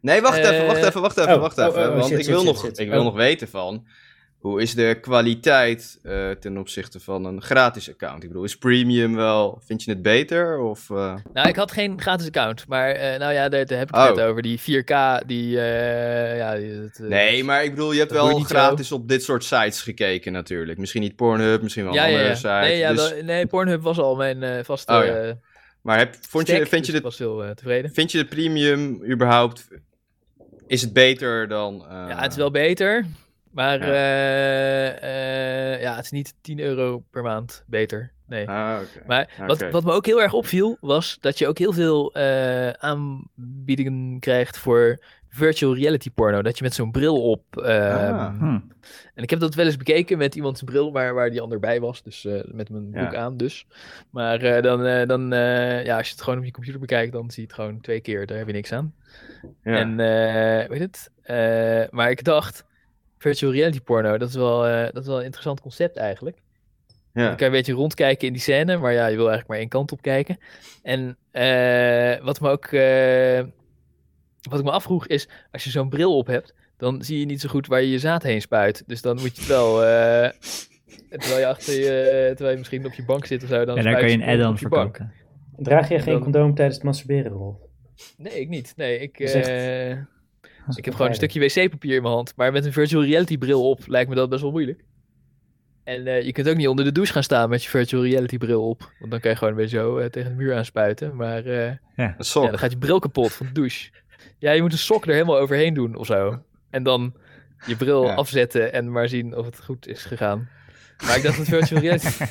Nee, wacht Eh, even, wacht even, wacht even, oh, wacht oh, even. oh, oh, want shit, ik wil, shit, nog, shit. ik wil Oh. nog weten van... Hoe is de kwaliteit eh, ten opzichte van een gratis account? Ik bedoel, is premium wel... Vind je het beter? Of, eh, Nou, ik had geen gratis account. Maar eh, nou ja, daar, daar heb ik Oh. het net over. Die 4K, die... ja, Nee, maar ik bedoel, je hebt je wel gratis op dit soort sites gekeken natuurlijk. Misschien niet Pornhub, misschien wel een ja, ja, andere ja. site. Nee, ja, dus- wel- nee, Pornhub was al mijn vaste Oh, ja. Maar heb, vond je, vind, je dus de, was heel tevreden. vind je de premium überhaupt... Is het beter dan... Ja, het is wel beter. Maar Ja. eh, eh, ja, het is niet 10 euro per maand beter. Nee. Ah, oké. Maar wat, wat me ook heel erg opviel, was dat je ook heel veel eh, aanbiedingen krijgt voor virtual reality porno. Dat je met zo'n bril op. ehm, Ah. Hm. En ik heb dat wel eens bekeken met iemands bril, maar waar die ander bij was. Dus met mijn Ja. broek aan dus. Maar dan, dan ja, als je het gewoon op je computer bekijkt, dan zie je het gewoon twee keer. Daar heb je niks aan. Ja. En eh, weet het? Maar ik dacht, virtual reality porno, dat is wel, eh, dat is wel een interessant concept eigenlijk. ja. Dan kan je een beetje rondkijken in die scène, maar ja, je wil eigenlijk maar één kant op kijken. En eh, wat me ook, eh, wat ik me afvroeg is, als je zo'n bril op hebt, dan zie je niet zo goed waar je je zaad heen spuit. Dus dan moet je het wel, eh, terwijl je achter je, terwijl je misschien op je bank zit of zo, dan En daar kan je een add-on verkopen. Draag je En geen dan- condoom tijdens het masturberen, Rolf? Nee, ik niet. Nee, ik, Dat is echt- eh, Dat is ik heb gewoon een stukje wc-papier in mijn hand. Maar met een virtual reality bril op lijkt me dat best wel moeilijk. En eh, je kunt ook niet onder de douche gaan staan met je virtual reality bril op. Want dan kan je gewoon beetje zo eh, tegen de muur aanspuiten. Maar eh, sok. ja, dan gaat je bril kapot van de douche. Ja, je moet een sok er helemaal overheen doen of zo. En dan je bril Ja. afzetten en maar zien of het goed is gegaan. Maar ik dacht dat virtual reality...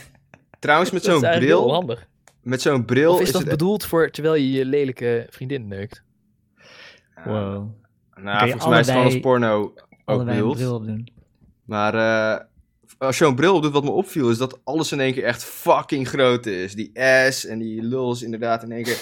Trouwens, met dat is zo'n bril, handig. met zo'n bril Of is dat het... bedoeld voor terwijl je je lelijke vriendin neukt? Wow. Nou, volgens mij is het gewoon als porno ook een bedoeld. bril op doen. Maar eh, als je zo'n bril doet, wat me opviel, is dat alles in één keer echt fucking groot is. Die S en die lul is inderdaad in één keer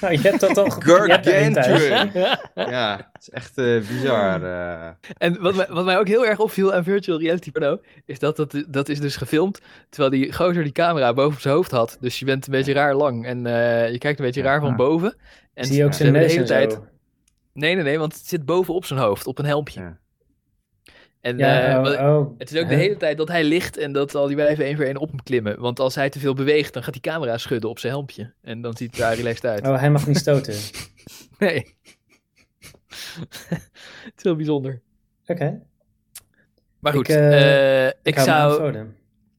je hebt dat al thuis. gargantuan. ja, het is echt eh, bizar. eh. En wat mij, wat mij ook heel erg opviel aan virtual reality porno, is dat dat, dat is dus gefilmd terwijl die gozer die camera boven op zijn hoofd had. Dus je bent een beetje raar lang en eh, je kijkt een beetje raar van boven. En Zie je ook zijn de neus hele en tijd... zo? Nee, nee, nee, want het zit boven op zijn hoofd, op een helmpje. Ja. En Ja, eh, oh, oh. het is ook de hele tijd dat hij ligt en dat al die wijven één voor één op hem klimmen. Want als hij te veel beweegt, dan gaat die camera schudden op zijn helmpje. En dan ziet het daar relaxed uit. Oh, hij mag niet stoten. Nee. het is heel bijzonder. Oké. Maar goed, Ik, eh, eh, ik, zou,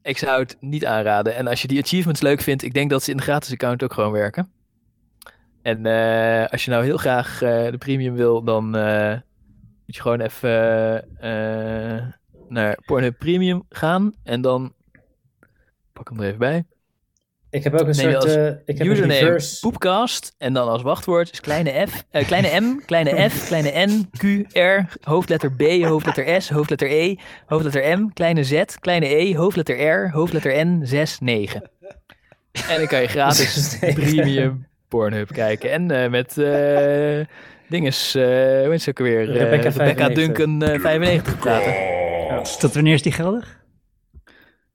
ik zou het niet aanraden. En als je die achievements leuk vindt, ik denk dat ze in de gratis account ook gewoon werken. En eh, als je nou heel graag eh, de premium wil, dan eh, moet je gewoon even naar Pornhub Premium gaan. En dan pak hem er even bij. Ik heb ook een soort... ik heb een Username reverse... Poepcast. En dan als wachtwoord is kleine F, kleine M, kleine F, kleine N, Q, R, hoofdletter B, hoofdletter S, hoofdletter E, hoofdletter M, kleine Z, kleine E, hoofdletter R, hoofdletter N, 6, 9. En dan kan je gratis 6, 9. premium Pornhub kijken. En eh, met eh dinges, eh hoe heet ze ook alweer? Eh, Rebecca Rebecca 95. Duncan eh, 95 praten. Tot wanneer is die geldig?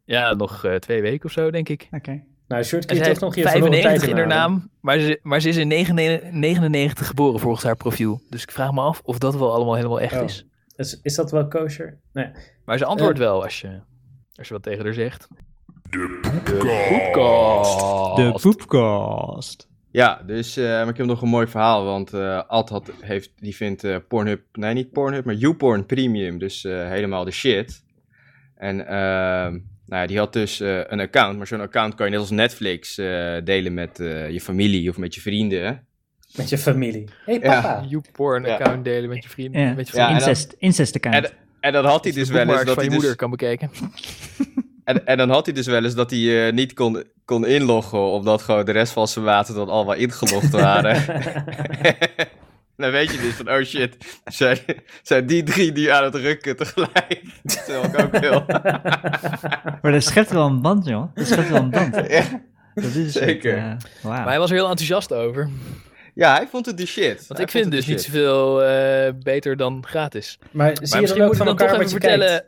Ja, nog eh, twee weken of zo, denk ik. Oké. Nou, Short, toch nog heeft verloren tijd 95 in haar naam, maar ze, maar ze is in 99 99 geboren volgens haar profiel. Dus ik vraag me af of dat wel allemaal helemaal echt Oh. is. Is, is dat wel kosher? Nee. Maar ze antwoordt wel als je, als je wat tegen haar zegt. De poepkast. De poepcast. Ja, dus eh, maar ik heb nog een mooi verhaal, want eh Ad had, heeft, die vindt eh, Pornhub, nee niet Pornhub, maar YouPorn Premium, dus eh, helemaal de shit. En ehm, nou ja, die had dus een account, maar zo'n account kan je net als Netflix eh, delen met eh, je familie of met je vrienden. Met je familie. Hé, hey, Ja. papa. YouPorn Ja. account delen met je vrienden. Ja, met je vrienden. incest, incest account. En, en dan had hij Dat dus wel eens dat hij je dus, moeder kan bekijken. en, en dan had hij dus wel eens dat hij eh, niet kon kon inloggen, omdat gewoon de rest van zijn maten dan allemaal ingelogd waren. dan weet je dus van, oh shit, zijn, zijn die drie die aan het rukken tegelijk. Terwijl ik ook wil. Maar dat schept wel een band, joh. Dat schept wel een band. Ja. Dat is Zeker. Het, eh. Maar hij was er heel enthousiast over. Ja, hij vond het de shit. Want Hij ik vind het dus niet zoveel eh, beter dan gratis. Maar zie je misschien dan ook moet ik van dan toch elkaar even wat je kijkt?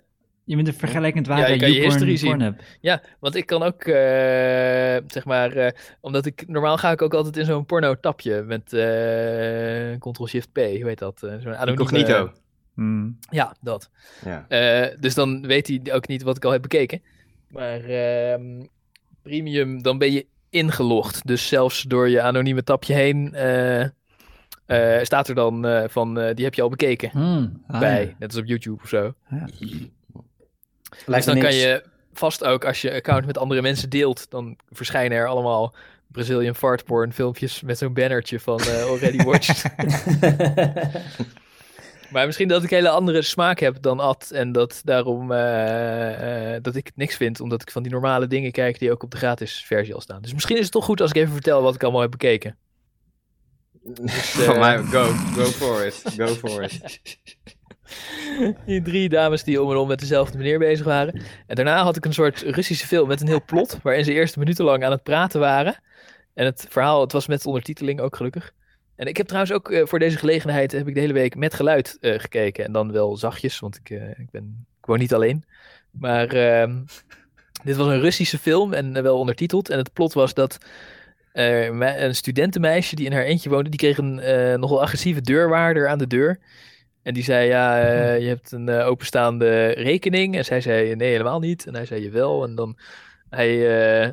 Je bent een vergelijkend Ja, waarde je kan je history zien. Ja, want ik kan ook, eh, zeg maar, eh, omdat ik, normaal ga ik ook altijd in zo'n porno-tapje met eh Ctrl-Shift-P, hoe heet dat? Eh, zo'n Incognito. Hmm. Ja, dat. Ja. Eh, dus dan weet hij ook niet wat ik al heb bekeken. Maar ehm, premium, dan ben je ingelogd. Dus zelfs door je anonieme tapje heen eh, eh, staat er dan eh, van, eh, die heb je al bekeken Hmm. Ah, bij. ja. Net als op YouTube of zo. Lijkt Dus dan kan je vast ook, als je account met andere mensen deelt, dan verschijnen er allemaal Brazilian fart porn filmpjes met zo'n bannertje van eh, already watched. maar misschien dat ik een hele andere smaak heb dan Ad en dat daarom eh, eh, dat ik het niks vind, omdat ik van die normale dingen kijk die ook op de gratis versie al staan. Dus misschien is het toch goed als ik even vertel wat ik allemaal heb bekeken. Van eh, mij, go, go for it, go for it. Die drie dames die om en om met dezelfde meneer bezig waren. En daarna had ik een soort Russische film met een heel plot, waarin ze eerst minutenlang aan het praten waren. En het verhaal, het was met ondertiteling ook gelukkig. En ik heb trouwens ook eh, voor deze gelegenheid, heb ik de hele week met geluid eh, gekeken. En dan wel zachtjes, want ik, eh, ik, ben, ik woon niet alleen. Maar ehm, dit was een Russische film en wel ondertiteld. En het plot was dat een studentenmeisje die in haar eentje woonde, die kreeg een nogal agressieve deurwaarder aan de deur. En die zei, ja, eh, je hebt een eh, openstaande rekening. En zij zei, nee, helemaal niet. En hij zei, jawel. En dan, hij, eh,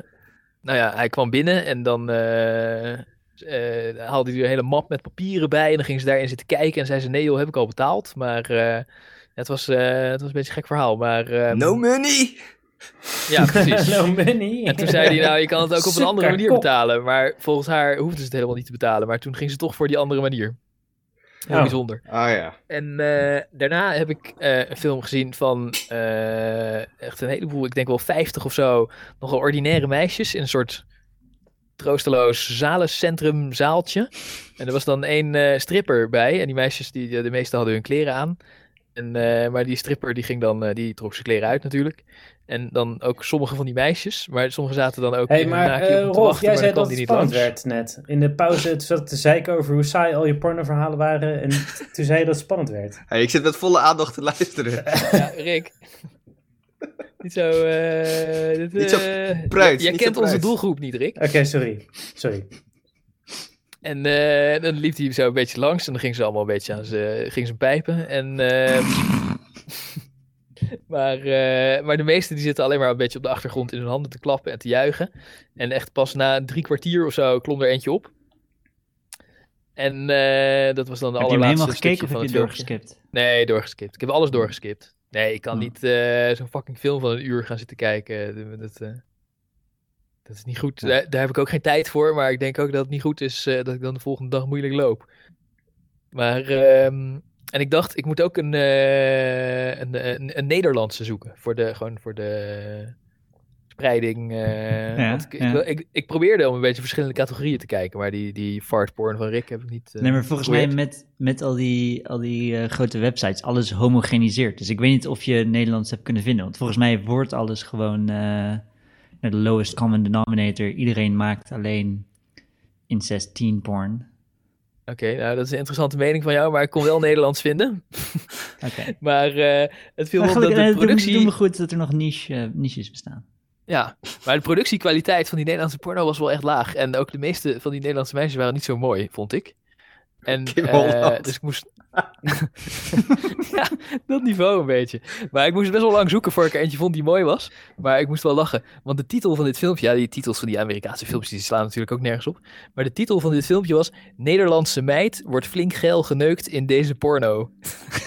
nou ja, hij kwam binnen en dan eh, eh, haalde hij een hele map met papieren bij. En dan ging ze daarin zitten kijken. En zei ze, nee joh, heb ik al betaald. Maar eh, het, was, eh, het was een beetje een gek verhaal. Maar, ehm, No money! Ja, precies. no money. En toen zei hij, nou, je kan het ook op een andere manier betalen. Maar volgens haar hoefde ze het helemaal niet te betalen. Maar toen ging ze toch voor die andere manier. Heel Oh. bijzonder. Ah ja. En eh, daarna heb ik eh, een film gezien van eh, echt een heleboel, ik denk wel 50 of zo, nogal ordinaire meisjes in een soort troosteloos zalencentrum zaaltje. En er was dan één eh, stripper bij en die meisjes, die, de meeste hadden hun kleren aan. En, eh, maar die stripper die ging dan, eh, die trok zijn kleren uit natuurlijk. En dan ook sommige van die meisjes, maar sommige zaten dan ook Hé, in hun maar eh, te Rolf, wachten, jij maar zei dan dat het spannend langs. werd net. In de pauze zat te zeiken over hoe saai al je pornoverhalen waren. En toen zei je dat het spannend werd. Hey, ik zit met volle aandacht te luisteren. Ja, Rick. niet zo... eh, dit, Niet zo eh, pruit, Jij niet zo kent onze doelgroep niet, Rick. Oké, sorry. Sorry. En eh, dan liep hij zo een beetje langs en dan ging ze allemaal een beetje aan zijn, ging zijn pijpen. En, ehm, maar, eh, maar de meesten die zitten alleen maar een beetje op de achtergrond in hun handen te klappen en te juichen. En echt pas na drie kwartier of zo klom er eentje op. En eh, dat was dan de Heb je allerlaatste helemaal gekeken of heb je doorgeskipt? Nee, doorgeskipt. Ik heb alles doorgeskipt. Nee, ik kan Oh. niet eh, zo'n fucking film van een uur gaan zitten kijken. Dat, dat, dat is niet goed. Daar, daar heb ik ook geen tijd voor. Maar ik denk ook dat het niet goed is dat ik dan de volgende dag moeilijk loop. Maar, ehm, en ik dacht, ik moet ook een, eh, een, een, een Nederlandse zoeken. Voor de, gewoon voor de spreiding. eh, Ja, want ik, ik, ja. wil- ik, ik probeerde om een beetje verschillende categorieën te kijken. Maar die, die fartporn van Rick heb ik niet. eh, Nee, maar volgens mij met, met al die, al die grote websites, alles homogeniseerd. Dus ik weet niet of je Nederlands hebt kunnen vinden. Want volgens mij wordt alles gewoon naar de lowest common denominator. Iedereen maakt alleen incest teen porn. Oké, nou dat is een interessante mening van jou, maar ik kon wel Nederlands vinden. Oké. Maar eh, het viel me Maar op dat de eh, productie... doen we goed dat er nog niche, eh, niches bestaan. Ja, maar de productiekwaliteit van die Nederlandse porno was wel echt laag. En ook de meeste van die Nederlandse meisjes waren niet zo mooi, vond ik. En, Holland. dus ik moest... ja, dat niveau een beetje. Maar ik moest best wel lang zoeken voor ik er eentje vond die mooi was. Maar ik moest wel lachen. Want de titel van dit filmpje... Ja, die titels van die Amerikaanse filmpjes die slaan natuurlijk ook nergens op. Maar de titel van dit filmpje was... Nederlandse meid wordt flink geil geneukt in deze porno.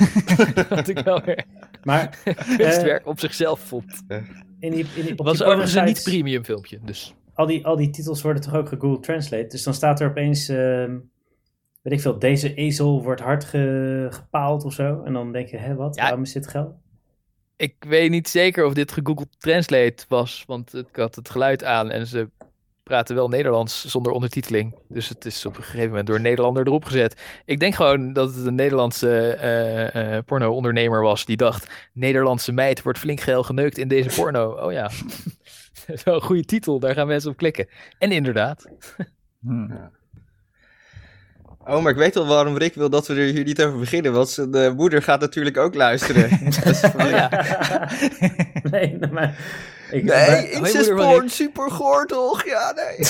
Wat ik wel weer Maar kunstwerk op zichzelf vond. in die, in die, op Het was overigens een niet-premium filmpje, dus... al die, al die titels worden toch ook gegoogle translate. Dus dan staat er opeens, ehm, weet ik veel, deze ezel wordt hard ge- gepaald of zo. En dan denk je, hè, wat? Ja. Waarom is dit geld? Ik weet niet zeker of dit gegoogeld translate was, want ik had het geluid aan en ze praten wel Nederlands zonder ondertiteling. Dus het is op een gegeven moment door een Nederlander erop gezet. Ik denk gewoon dat het een Nederlandse eh, eh, porno-ondernemer was die dacht... Nederlandse meid wordt flink geil geneukt in deze porno. Oh ja, dat is wel een goede titel. Daar gaan mensen op klikken. En inderdaad. Hmm. Oh, maar ik weet al waarom Rick wil dat we er hier niet over beginnen. Want zijn eh, moeder gaat natuurlijk ook luisteren. Oh ja. nee, maar... Ik, Nee, maar- moeder van incestporn, Rick. super goor toch? Ja, nee.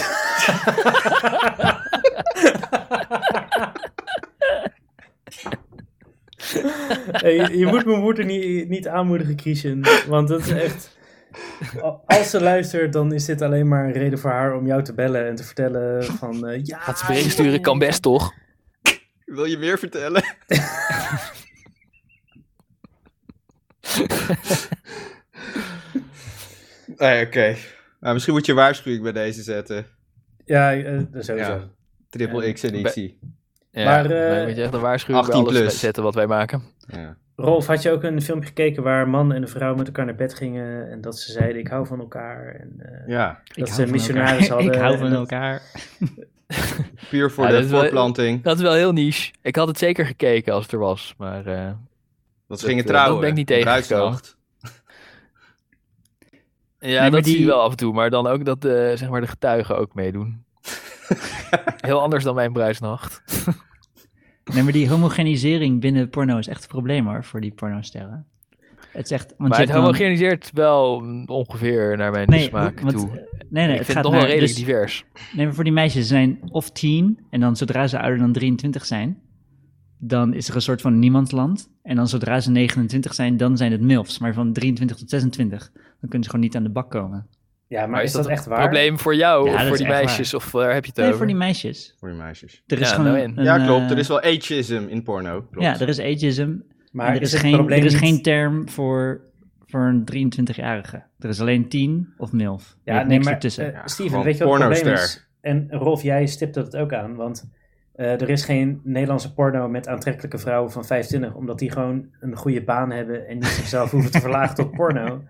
Hey, je, je moet mijn moeder niet, niet aanmoedigen, Christian. Want dat is echt... Als ze luistert, dan is dit alleen maar een reden voor haar om jou te bellen en te vertellen van... eh, ja, Gaat ze bericht sturen, kan best toch? Wil je meer vertellen? nee, oké. Nou, misschien moet je waarschuwing bij deze zetten. Ja, eh, sowieso. Ja. Triple X editie. Ja, Maar, eh, moet je echt een waarschuwing bij 18 alles plus. zetten wat wij maken. Ja. Rolf, had je ook een filmpje gekeken waar een man en een vrouw met elkaar naar bed gingen en dat ze zeiden ik hou van elkaar en eh, ja, Ik dat hou ze van missionaris elkaar. hadden. Ik hou en van elkaar. puur voor Ja, de dat is wel- voorplanting. Dat is wel heel niche. Ik had het zeker gekeken als het er was. Maar eh, Dat ze gingen dat, eh, trouwen. dat ben ik niet tegengekomen. Bruidsnacht. ja, dat zie je wel af en toe. Maar dan ook dat eh, zeg maar de getuigen ook meedoen. heel anders dan mijn bruisnacht. Nee, maar die homogenisering binnen porno is echt een probleem hoor, voor die pornosterren. Het echt... Want maar je het homogeniseert wel ongeveer naar mijn Nee, smaak want, toe. eh, nee, nee, ik het vind gaat het nog wel redelijk dus- divers. Nee, maar voor die meisjes zijn of tien en dan zodra ze ouder dan 23 zijn, dan is er een soort van niemandsland. En dan zodra ze 29 zijn, dan zijn het MILFs. Maar van 23 tot 26, dan kunnen ze gewoon niet aan de bak komen. Ja, maar, is dat, echt een waar? probleem voor jou Ja, of voor die meisjes? Of waar heb je het Nee, over? voor die meisjes. Voor die meisjes. Er is Ja, gewoon nou een, ja, eh, klopt. Er is wel ageism in porno. Klopt. Ja, er is ageism. Maar er is, is het geen, probleem er is niet- geen term voor, voor een 23-jarige. Er is alleen 10 of MILF. Ja, nee, niks maar ertussen. eh, Steven, weet je wat het probleem is? En Rolf, jij stipte het ook aan, want eh, er is geen Nederlandse porno met aantrekkelijke vrouwen van 25, omdat die gewoon een goede baan hebben en niet zichzelf hoeven te verlagen tot porno.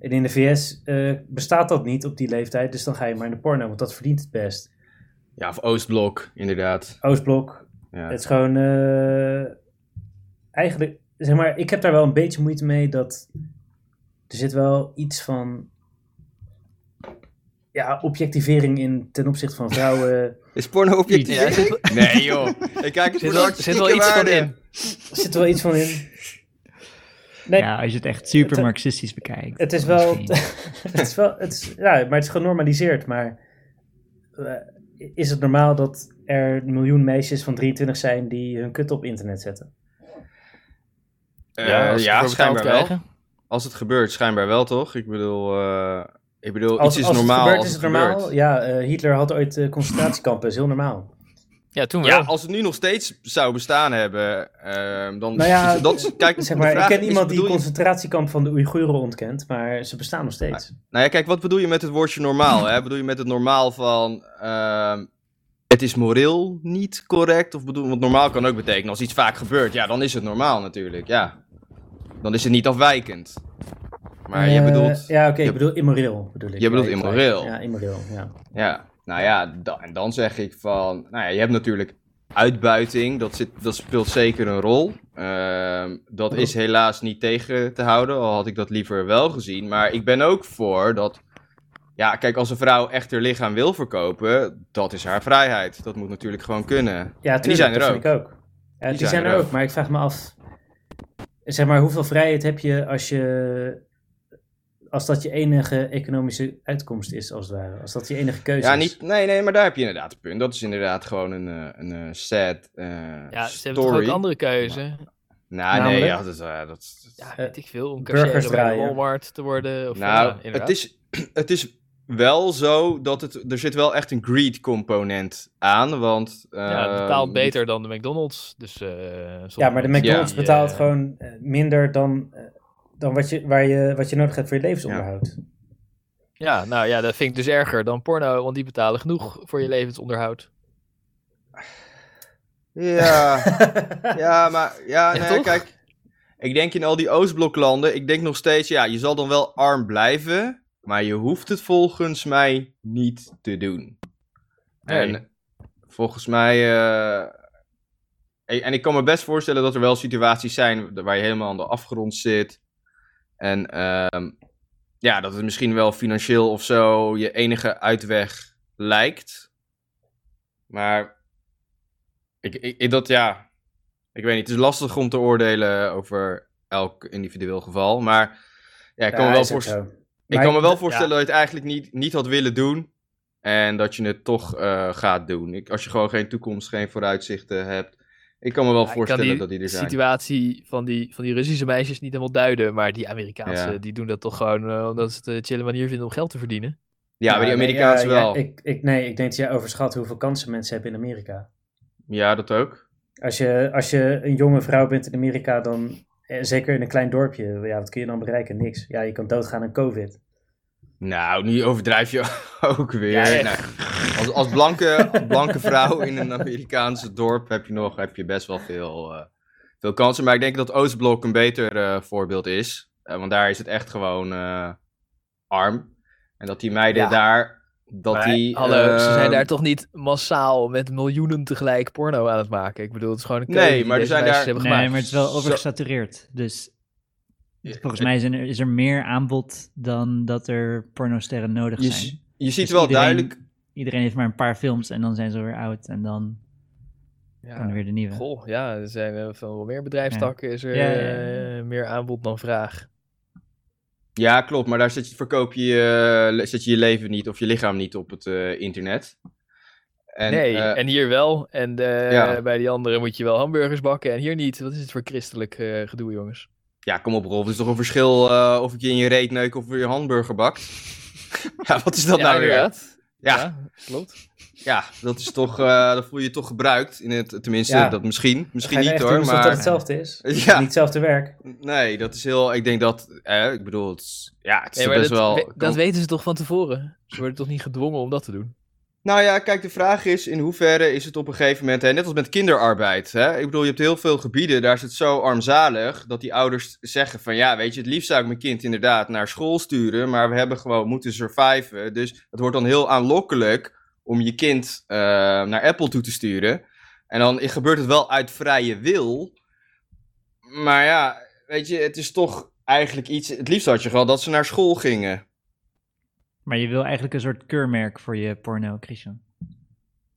En in de VS eh, bestaat dat niet op die leeftijd, dus dan ga je maar in de porno, want dat verdient het best. Ja, of Oostblok, inderdaad. Oostblok, Ja. het is gewoon eh, eigenlijk, zeg maar, ik heb daar wel een beetje moeite mee dat er zit wel iets van ja, objectivering in ten opzichte van vrouwen. Is porno? Ja, er zit, Nee joh. Ik kijk het zit voor wel, zit wel iets van in. Er zit wel iets van in. Nee, ja, als je het echt super het- marxistisch bekijkt. het is wel, het is wel, het is, ja, maar het is genormaliseerd. Maar eh, is het normaal dat er een miljoen meisjes van 23 zijn die hun kut op internet zetten? Eh, Ja, als ja, schijnbaar wel. krijgen. Als het gebeurt, schijnbaar wel toch? Ik bedoel, eh, ik bedoel Als, iets is als normaal het gebeurt, als is het het normaal. gebeurt. Ja, eh, Hitler had ooit concentratiekampen, is heel normaal. Ja, toen Ja, wel. als het nu nog steeds zou bestaan hebben, ehm, dan... Nou ja, dat, kijk, Zeg maar, ik ken is, iemand die je- concentratiekamp van de Oeigoeren ontkent, maar ze bestaan nog steeds. Nou ja, kijk, wat bedoel je met het woordje normaal? Hè? Bedoel je met het normaal van... ehm, het is moreel niet correct? Of bedoel, want normaal kan ook betekenen als iets vaak gebeurt. Ja, dan is het normaal natuurlijk, ja. Dan is het niet afwijkend. Maar je Eh, bedoelt... Ja, oké, je- ik bedoel immoreel. Bedoel ik. Je bedoelt immoreel. Ja, immoreel, ja. Ja, nou ja, da- en dan zeg ik van... Nou ja, je hebt natuurlijk uitbuiting. Dat, zit, dat speelt zeker een rol. Ehm, dat is helaas niet tegen te houden. Al had ik dat liever wel gezien. Maar ik ben ook voor dat... Ja, kijk, als een vrouw echt haar lichaam wil verkopen... Dat is haar vrijheid. Dat moet natuurlijk gewoon kunnen. Ja, tuurlijk, die zijn er dat ook. vind ik ook. Ja, die, zijn, er ook. maar ik vraag me af... Zeg maar, hoeveel vrijheid heb je als je... Als dat je enige economische uitkomst is, als het ware. Als dat je enige keuze Ja, is. niet, nee, nee, maar daar heb je inderdaad een punt. Dat is inderdaad gewoon een, eh, een eh, sad eh, Ja, ze hebben ook andere keuze. Nou, nee, Namelijk? ja, dat, is, eh, dat, Ja, weet ik veel. Om burgers cashier bij. Walmart te worden. Of, Nou, ja, het, is, het is wel zo dat het, er zit wel echt een greed component aan, want... ja, het ehm, betaalt beter dan de McDonald's. Dus, eh, Ja, maar de McDonald's betaalt eh, gewoon eh, minder dan, dan wat, je, waar je, wat je nodig hebt voor je levensonderhoud. Ja, nou ja, dat vind ik dus erger dan porno. Want die betalen genoeg voor je levensonderhoud. Ja, ja, maar... Ja, Ja, nee, kijk... Ik denk in al die Oostbloklanden, ik denk nog steeds, ja, je zal dan wel arm blijven. Maar je hoeft het volgens mij niet te doen. Nee. En volgens mij. eh, en ik kan me best voorstellen dat er wel situaties zijn waar je helemaal aan de afgrond zit. En ehm, ja, dat het misschien wel financieel of zo je enige uitweg lijkt. Maar ik, ik, ik- dat ja, ik weet niet. Het is lastig om te oordelen over elk individueel geval. Maar ja, ik kan me wel voorstellen. Ik kan me wel voorstellen dat je het eigenlijk niet, niet had willen doen. En dat je het toch eh, gaat doen. Ik, als je gewoon geen toekomst, geen vooruitzichten hebt. Ik kan me wel Ja, voorstellen die dat die er zijn. situatie van die, van die Russische meisjes niet helemaal duiden. Maar die Amerikaanse, Ja. die doen dat toch gewoon eh, omdat ze het een chille manier vinden om geld te verdienen. Ja, maar die Amerikaanse ja, ja, wel. Ja, ik, ik, nee, ik denk dat jij overschat hoeveel kansen mensen hebben in Amerika. dat ook. Als je, als je een jonge vrouw bent in Amerika, dan eh, zeker in een klein dorpje, ja, wat kun je dan bereiken? Niks. Ja, je kan doodgaan aan COVID. Nou, nu overdrijf je ook weer. Ja. Nou, als, als blanke, blanke vrouw in een Amerikaanse dorp heb je nog heb je best wel veel, eh, veel kansen. Maar ik denk dat Oostblok een beter eh, voorbeeld is. Eh, want daar is het echt gewoon eh, arm. En dat die meiden Ja. daar... Dat Maar, die, hallo, ze zijn eh, daar toch niet massaal met miljoenen tegelijk porno aan het maken? Ik bedoel, het is gewoon een Nee, keuze die maar er deze zijn daar- hebben Nee, maar het is wel overgesatureerd. Dus volgens mij zijn er, is er meer aanbod dan dat er pornosterren nodig Je, zijn. je ziet Dus wel iedereen- duidelijk... Iedereen heeft maar een paar films en dan zijn ze weer oud en dan Ja. kan er weer de nieuwe. Goh, ja, er zijn eh, veel meer bedrijfstakken. Is er Ja, ja, ja. eh, meer aanbod dan vraag. Ja, klopt. Maar daar zet je, verkoop je, je- zet je je leven niet of je lichaam niet op het eh, internet. En, nee, eh, en hier wel. En eh, Ja. bij die andere moet je wel hamburgers bakken en hier niet. Wat is het voor christelijk eh, gedoe, jongens? Ja, kom op Rolf. Het is toch een verschil eh, of ik je in je reet neuk of je hamburger bakt? ja, wat is dat ja, nou weer? Ja. Ja, klopt. Ja, dat is toch, eh dat voel je je toch gebruikt. In het, tenminste, Ja. dat misschien. Misschien niet hoor, doen alsof maar... dat hetzelfde is? Ja. Niet hetzelfde werk. Nee, dat is heel... Ik denk dat... Eh, ik bedoel, het is, ja, het is Nee, best dat, wel... we- dat weten ze toch van tevoren? Ze worden toch niet gedwongen om dat te doen? Nou ja, kijk, de vraag is in hoeverre is het op een gegeven moment, hè, net als met kinderarbeid. Hè? Ik bedoel, je hebt heel veel gebieden, daar is het zo armzalig dat die ouders zeggen van ja, weet je, het liefst zou ik mijn kind inderdaad naar school sturen, maar we hebben gewoon moeten surviven. Dus het wordt dan heel aanlokkelijk om je kind eh, naar Apple toe te sturen. En dan gebeurt het wel uit vrije wil. Maar ja, weet je, het is toch eigenlijk iets, het liefst had je gewoon dat ze naar school gingen. Maar je wil eigenlijk een soort keurmerk voor je porno, Christian.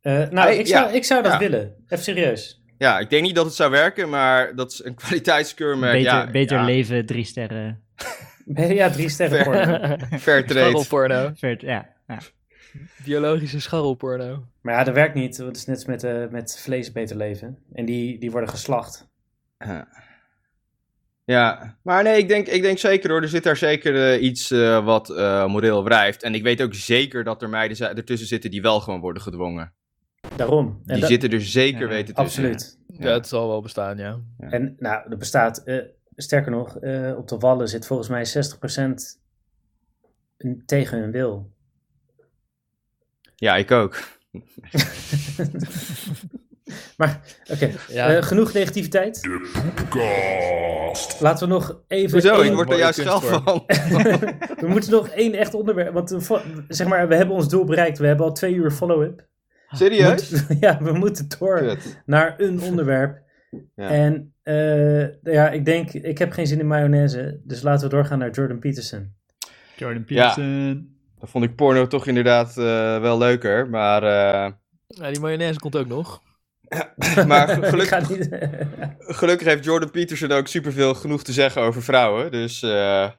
Eh, nou, Hey, ik zou, ja, ik zou dat ja. willen. Even serieus. Ja, ik denk niet dat het zou werken, maar dat is een kwaliteitskeurmerk. beter ja, beter ja, leven, drie sterren. Ja, drie sterren porno. Fair trade. Scharrelporno. Ja, ja. Biologische scharrelporno. Maar ja, dat werkt niet. Het is net als met, eh, met vlees beter leven. En die, die worden geslacht. Ja. Ja, maar nee, ik denk, ik denk zeker hoor. Er zit daar zeker eh, iets eh, wat eh, moreel wrijft. En ik weet ook zeker dat er meiden ertussen zitten die wel gewoon worden gedwongen. Daarom. En Die dat- zitten er zeker Ja, weten tussen. Absoluut. Ja, het zal wel bestaan, ja. En nou, er bestaat, eh, sterker nog, eh, op de wallen zit volgens mij 60% een- tegen hun wil. Ja, ik ook. maar, oké, Ja. eh, genoeg negativiteit. Laten we nog even. Hoezo? één- Ik word er juist kunstvorm. van. we moeten nog één echt onderwerp. Want eh, zeg maar, we hebben ons doel bereikt. We hebben al twee uur follow-up. Serieus? Moet- ja, we moeten door Kut. naar een onderwerp. Ja. En eh, ja, ik denk, ik heb geen zin in mayonaise. Dus laten we doorgaan naar Jordan Peterson. Jordan Ja. Peterson. Dan vond ik porno toch inderdaad eh, wel leuker. Maar, eh, Ja, die mayonaise komt ook nog. maar Ik geluk, ga niet- gelukkig heeft Jordan Peterson ook superveel genoeg te zeggen over vrouwen. Dus... eh,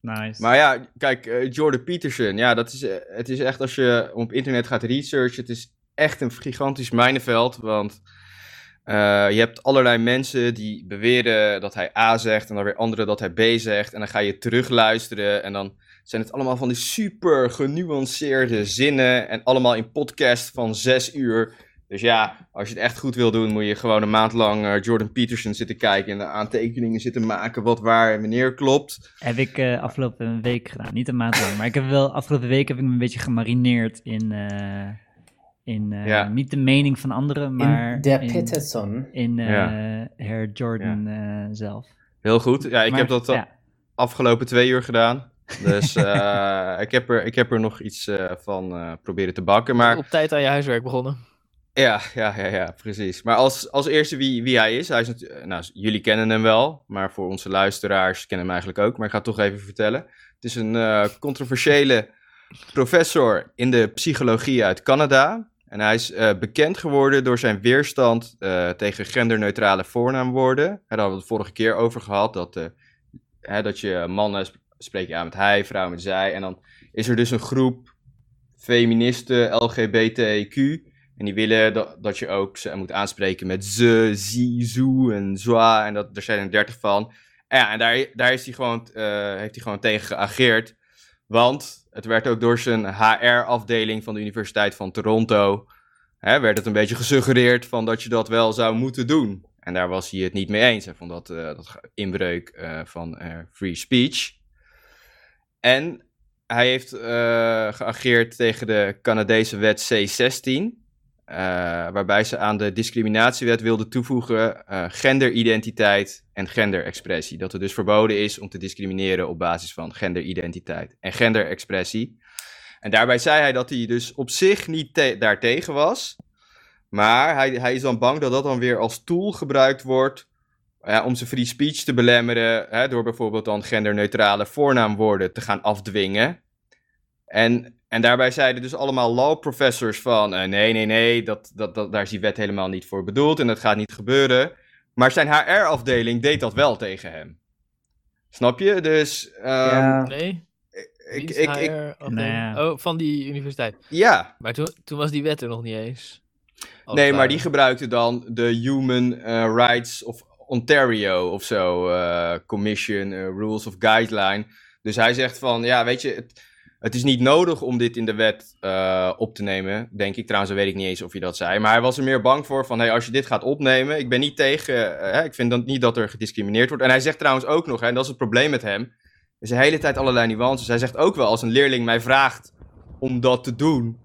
Nice. Maar ja, kijk, eh, Jordan Peterson, ja, dat is, eh, het is echt als je op internet gaat researchen, het is echt een gigantisch mijnenveld, want eh, je hebt allerlei mensen die beweren dat hij A zegt en dan weer anderen dat hij B zegt en dan ga je terugluisteren en dan zijn het allemaal van die super genuanceerde zinnen en allemaal in podcast van zes uur. Dus ja, als je het echt goed wil doen, moet je gewoon een maand lang eh, Jordan Peterson zitten kijken en de aantekeningen zitten maken wat waar en wanneer klopt. Heb ik eh, afgelopen week gedaan. Niet een maand lang. Maar ik heb wel afgelopen week heb ik me een beetje gemarineerd in, eh, in eh, Ja. niet de mening van anderen, maar in de in, Peterson. in eh, Ja. Herr Jordan eh, zelf. Heel goed. Ja, ik Maar, heb dat al afgelopen twee uur gedaan. Dus eh, ik, heb er, ik heb er nog iets eh, van eh, proberen te bakken. Maar Op tijd aan je huiswerk begonnen. Ja, ja, ja, ja precies. Maar als, als eerste wie, wie hij is. Hij is eh, nou, jullie kennen hem wel. Maar voor onze luisteraars kennen hem eigenlijk ook. Maar ik ga het toch even vertellen. Het is een eh, controversiële professor in de psychologie uit Canada. En hij is eh, bekend geworden door zijn weerstand tegen genderneutrale voornaamwoorden. Daar hadden we het vorige keer over gehad. Dat, hè, dat je mannen sp- spreek je aan met hij, vrouw met zij. En dan is er dus een groep feministen, LGBTQ. En die willen dat, je ook ze moet aanspreken met ze, zie, zoe en zwa. En dat, er zijn er dertig van. En, ja, en daar, daar is hij gewoon, eh, heeft hij gewoon tegen geageerd. Want het werd ook door zijn HR-afdeling van de Universiteit van Toronto... Hè, werd het een beetje gesuggereerd van dat je dat wel zou moeten doen. En daar was hij het niet mee eens. Hij vond dat, eh, dat inbreuk eh, van free speech. En hij heeft geageerd tegen de Canadese wet C16... eh, waarbij ze aan de discriminatiewet wilden toevoegen eh, genderidentiteit en genderexpressie. Dat het dus verboden is om te discrimineren op basis van genderidentiteit en genderexpressie. En daarbij zei hij dat hij dus op zich niet te- daartegen was. Maar hij, hij is dan bang dat dat dan weer als tool gebruikt wordt ja, om zijn free speech te belemmeren. Hè, door bijvoorbeeld dan genderneutrale voornaamwoorden te gaan afdwingen. En, en daarbij zeiden dus allemaal law professors van... eh, nee, nee, nee, dat, dat, dat, daar is die wet helemaal niet voor bedoeld en dat gaat niet gebeuren. Maar zijn HR-afdeling deed dat wel tegen hem. Snap je? Dus ehm, ja, Nee? ik, ik, HR ik, afdeling? Nou ja. Oh, van die universiteit. ja, Maar toen, toen was die wet er nog niet eens. Nee, maar die gebruikte dan de Human eh, Rights of Ontario of zo, eh, Commission, Rules of Guideline. Dus hij zegt van, ja, weet je, het, het is niet nodig om dit in de wet eh, op te nemen, denk ik. Trouwens, weet ik niet eens of je dat zei. Maar hij was er meer bang voor van, hey, als je dit gaat opnemen, ik ben niet tegen, eh, hè, ik vind dan niet dat er gediscrimineerd wordt. En hij zegt trouwens ook nog, hè, en dat is het probleem met hem, er is de hele tijd allerlei nuances. Hij zegt ook wel, als een leerling mij vraagt om dat te doen,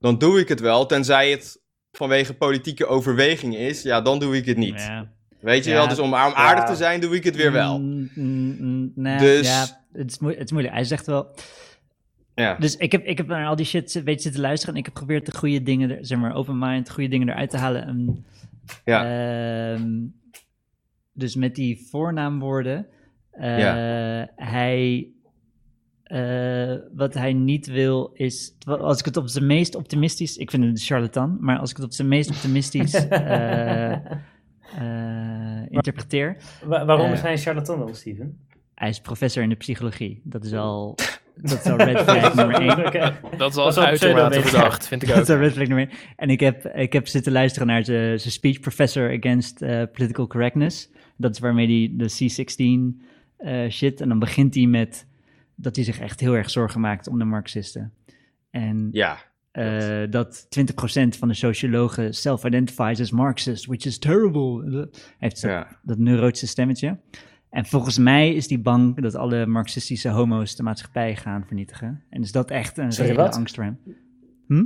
dan doe ik het wel, tenzij het vanwege politieke overwegingen is, ja, dan doe ik het niet. Ja. Weet je Ja, wel? Dus om, om aardig ja. te zijn, doe ik het weer wel. Mm, mm, mm, nee, Dus- ja, het is, moe- het is moeilijk. Hij zegt wel... Ja. Dus ik heb, ik heb naar al die shit weet je, zitten luisteren en ik heb geprobeerd de goede dingen, er, zeg maar, open mind, goede dingen eruit te halen. En, Ja. ehm, dus met die voornaamwoorden, eh, hij, eh, wat hij niet wil is, als ik het op zijn meest optimistisch, ik vind het een charlatan, maar als ik het op zijn meest optimistisch eh, eh, interpreteer, Wa- waarom is hij een charlatan dan, Steven? hij is professor in de psychologie. Dat is al, dat is al red flag nummer één. Oké. Dat is al Dat uitermate pseudo-wetenschap. verdacht, vind ik Dat ook. is een red flag nummer één. En ik heb, ik heb zitten luisteren naar zijn zijn speech professor against eh, political correctness. Dat is waarmee hij de C16 eh, shit. En dan begint hij met dat hij zich echt heel erg zorgen maakt om de Marxisten. En Ja. eh, dat 20% van de sociologen self-identifies as Marxist, which is terrible. Hij heeft zo- Ja. dat neurotische stemmetje. En volgens mij is die bang dat alle marxistische homo's de maatschappij gaan vernietigen. En is dat echt een Sorry, reële angst voor hem. Hm?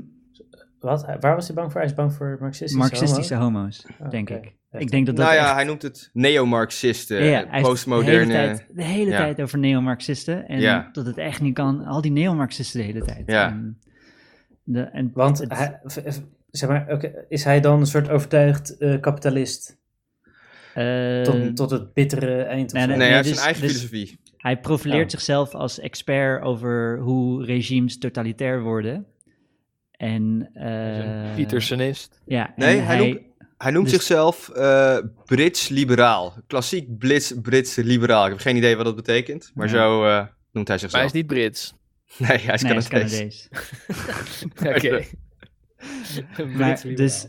Wat? Waar was hij bang voor? Hij is bang voor marxistische Marxistische homo? homo's, Oh, denk ik. Echt. Ik denk dat dat nou ja, echt- hij noemt het neo-Marxisten, ja, ja, hij heeft de postmoderne... hele tijd, de hele ja. tijd over neo-marxisten. En Ja. dat het echt niet kan. Al die neo-marxisten de hele tijd. Ja. En de, en Want het- hij, zeg maar, oké, is hij dan een soort overtuigd eh, kapitalist tot, tot het bittere eind? nee? Nee, nee, hij heeft dus- zijn eigen dus- filosofie. Hij profileert Oh. zichzelf als expert over hoe regimes totalitair worden. En, eh, Pietersenist. Ja, en Nee, hij noemt- Hij noemt dus- zichzelf eh, Brits liberaal. Klassiek Brits, Brits liberaal. Ik heb geen idee wat dat betekent, maar Nee. zo eh, noemt hij Maar hij zichzelf. is niet Brits. Nee, hij is nee, Canadees. Canadees. Oké. Maar, dus,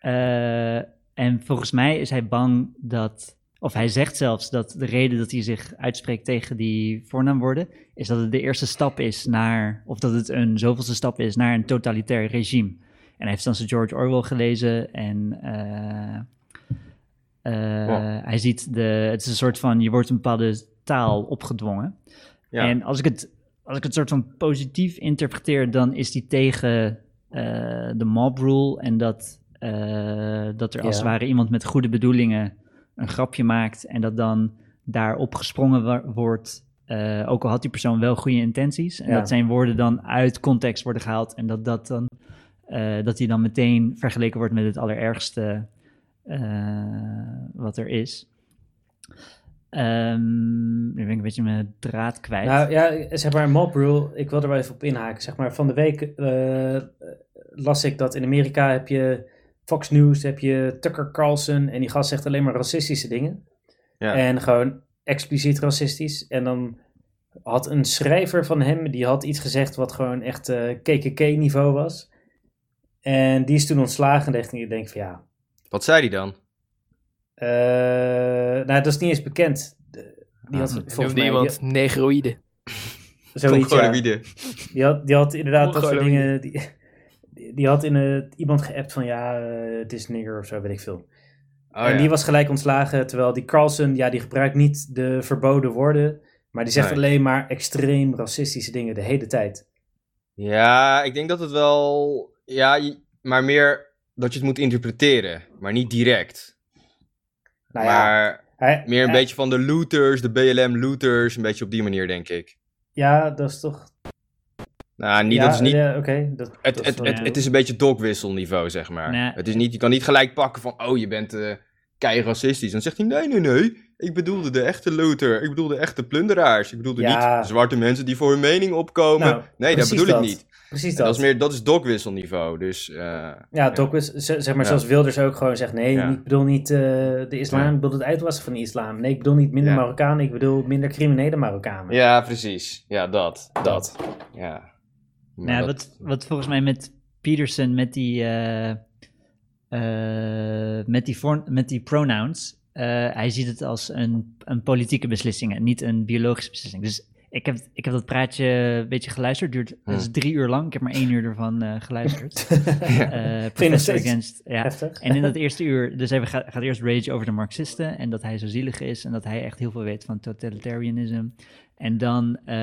eh, en volgens mij is hij bang dat, of hij zegt zelfs dat de reden dat hij zich uitspreekt tegen die voornaamwoorden, is dat het de eerste stap is naar, of dat het een zoveelste stap is naar een totalitair regime. En hij heeft dan zijn George Orwell gelezen en eh, eh, Wow. hij ziet de, het is een soort van, je wordt een bepaalde taal opgedwongen. Ja. En als ik het, als ik het soort van positief interpreteer, dan is die tegen eh, de mob rule en dat, eh, dat er als het ware iemand met goede bedoelingen een grapje maakt en dat dan daarop gesprongen wordt eh, ook al had die persoon wel goede intenties, en Ja. dat zijn woorden dan uit context worden gehaald en dat dat dan, eh, dat die dan meteen vergeleken wordt met het allerergste wat er is. Ehm, nu ben ik een beetje mijn draad kwijt. Nou ja, zeg maar, mob rule, ik wil er wel even op inhaken. Zeg maar, van de week las ik dat in Amerika heb je Fox News, heb je Tucker Carlson en die gast zegt alleen maar racistische dingen. Ja. En gewoon expliciet racistisch. En dan had een schrijver van hem, die had iets gezegd wat gewoon echt eh, KKK-niveau was. En die is toen ontslagen en ik denk van ja, Wat zei hij dan? eh, nou dat is niet eens bekend. Die had Ah. volgens Noemde mij iemand negroïde. zoiets, ja. Die had, die had inderdaad dat soort dingen. Die, die had in het, iemand geappt van ja, eh, het is nigger of zo, weet ik veel. Oh, en ja. die was gelijk ontslagen, terwijl die Carlson, ja, die gebruikt niet de verboden woorden, maar die zegt Nee. alleen maar extreem racistische dingen de hele tijd. Ja, ik denk dat het wel. Ja, maar meer dat je het moet interpreteren, maar niet direct. Nou ja, maar hij- meer een hij- beetje van de looters, de BLM-looters, een beetje op die manier, denk ik. Ja, dat is toch. Nou, niet, ja, dat is niet. Ja, oké. dat, Het, dat het, het, het is een beetje dogwisselniveau, zeg maar. Nee. Het is niet, je kan niet gelijk pakken van, oh, je bent eh kei racistisch. Dan zegt hij, nee, nee, nee. Ik bedoelde de echte looter. Ik bedoelde echte plunderaars. Ik bedoelde Ja. niet zwarte mensen die voor hun mening opkomen. Nou, nee, dat bedoel dat. ik niet. Precies dat. dat is meer, dat is dogwisselniveau. Dus, eh, Ja, z- zeg maar zoals Wilders ook gewoon zegt, nee, ik bedoel niet eh, de islam, ik bedoel het uitwassen van de islam. Nee, ik bedoel niet minder. Marokkanen, ik bedoel minder criminele Marokkanen. ja, precies. Ja, dat. Dat. Ja. Maar Nou, dat- wat, wat volgens mij met Peterson, met die, eh, eh, met die, met die pronouns, eh, hij ziet het als een, een politieke beslissing en niet een biologische beslissing. Dus ik heb, ik heb dat praatje een beetje geluisterd, duurt het is drie uur lang, ik heb maar één uur ervan eh, geluisterd. Eh Professor steeds Against, ja. Heftig. En in dat eerste uur, dus hij gaat, gaat eerst rage over de Marxisten en dat hij zo zielig is en dat hij echt heel veel weet van totalitarianisme. En dan... eh,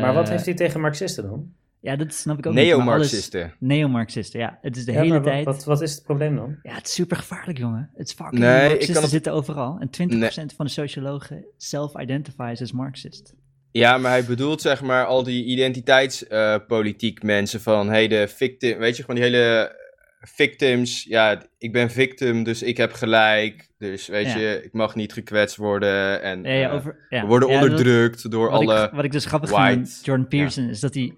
maar wat heeft hij tegen Marxisten dan? Ja, dat snap ik ook niet. maar alles- Neo-Marxisten. Neo-Marxisten, ja. Het is de Ja, hele tijd... Wat, wat is het probleem dan? Ja, het is super gevaarlijk, jongen. Het is fucking... Nee, ik Marxisten het- zitten overal. En 20% van de sociologen self-identifies as Marxist. Ja, maar hij bedoelt zeg maar al die identiteitspolitiek mensen van, hey, de victim, weet je, gewoon die hele victims. Ja, ik ben victim, dus ik heb gelijk. Dus weet Ja. je, ik mag niet gekwetst worden. En Ja, ja, eh, over, ja. we worden Ja, dat- onderdrukt door wat, alle... ik, wat ik dus grappig vind white- Jordan Peterson is dat hij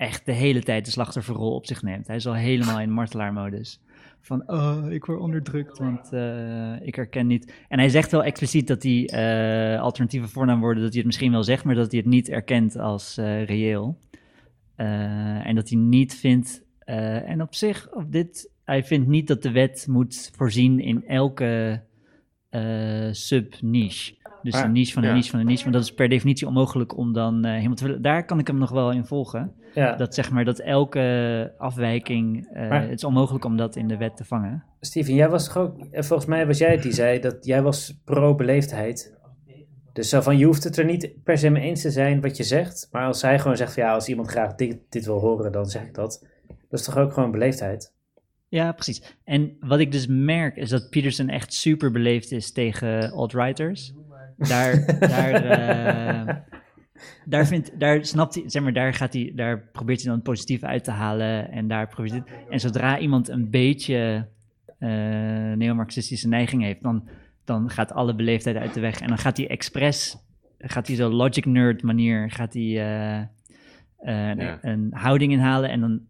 echt de hele tijd de slachtofferrol op zich neemt. Hij is al helemaal in martelaarmodus. Van, oh, ik word onderdrukt, want eh, ik herken niet. En hij zegt wel expliciet dat hij eh, alternatieve voornaamwoorden, dat hij het misschien wel zegt, maar dat hij het niet erkent als eh, reëel. En dat hij niet vindt, en op zich, op dit, hij vindt niet dat de wet moet voorzien in elke sub-niche. Dus Maar- een niche van een ja. niche van een niche. Want dat is per definitie onmogelijk om dan helemaal te willen. Daar kan ik hem nog wel in volgen. Ja, Dat zeg maar dat elke afwijking. eh, Maar- het is onmogelijk om dat in de wet te vangen. Steven, jij was toch ook, eh, volgens mij was jij het die zei dat jij was pro-beleefdheid. Dus zo van, je hoeft het er niet per se mee eens te zijn wat je zegt. Maar als hij gewoon zegt van ja, als iemand graag dit, dit wil horen, dan zeg ik dat. Dat is toch ook gewoon beleefdheid? Ja, precies. En wat ik dus merk is dat Peterson echt super beleefd is tegen alt-writers. Daar, daar, eh, daar, vindt, daar snapt hij, zeg maar, daar, gaat hij, daar probeert hij dan het positieve uit te halen. En daar probeert hij, en zodra iemand een beetje eh neo-marxistische neiging heeft, dan, dan gaat alle beleefdheid uit de weg. En dan gaat hij expres, gaat hij zo logic nerd manier, gaat hij eh, eh, Ja. een houding inhalen. En dan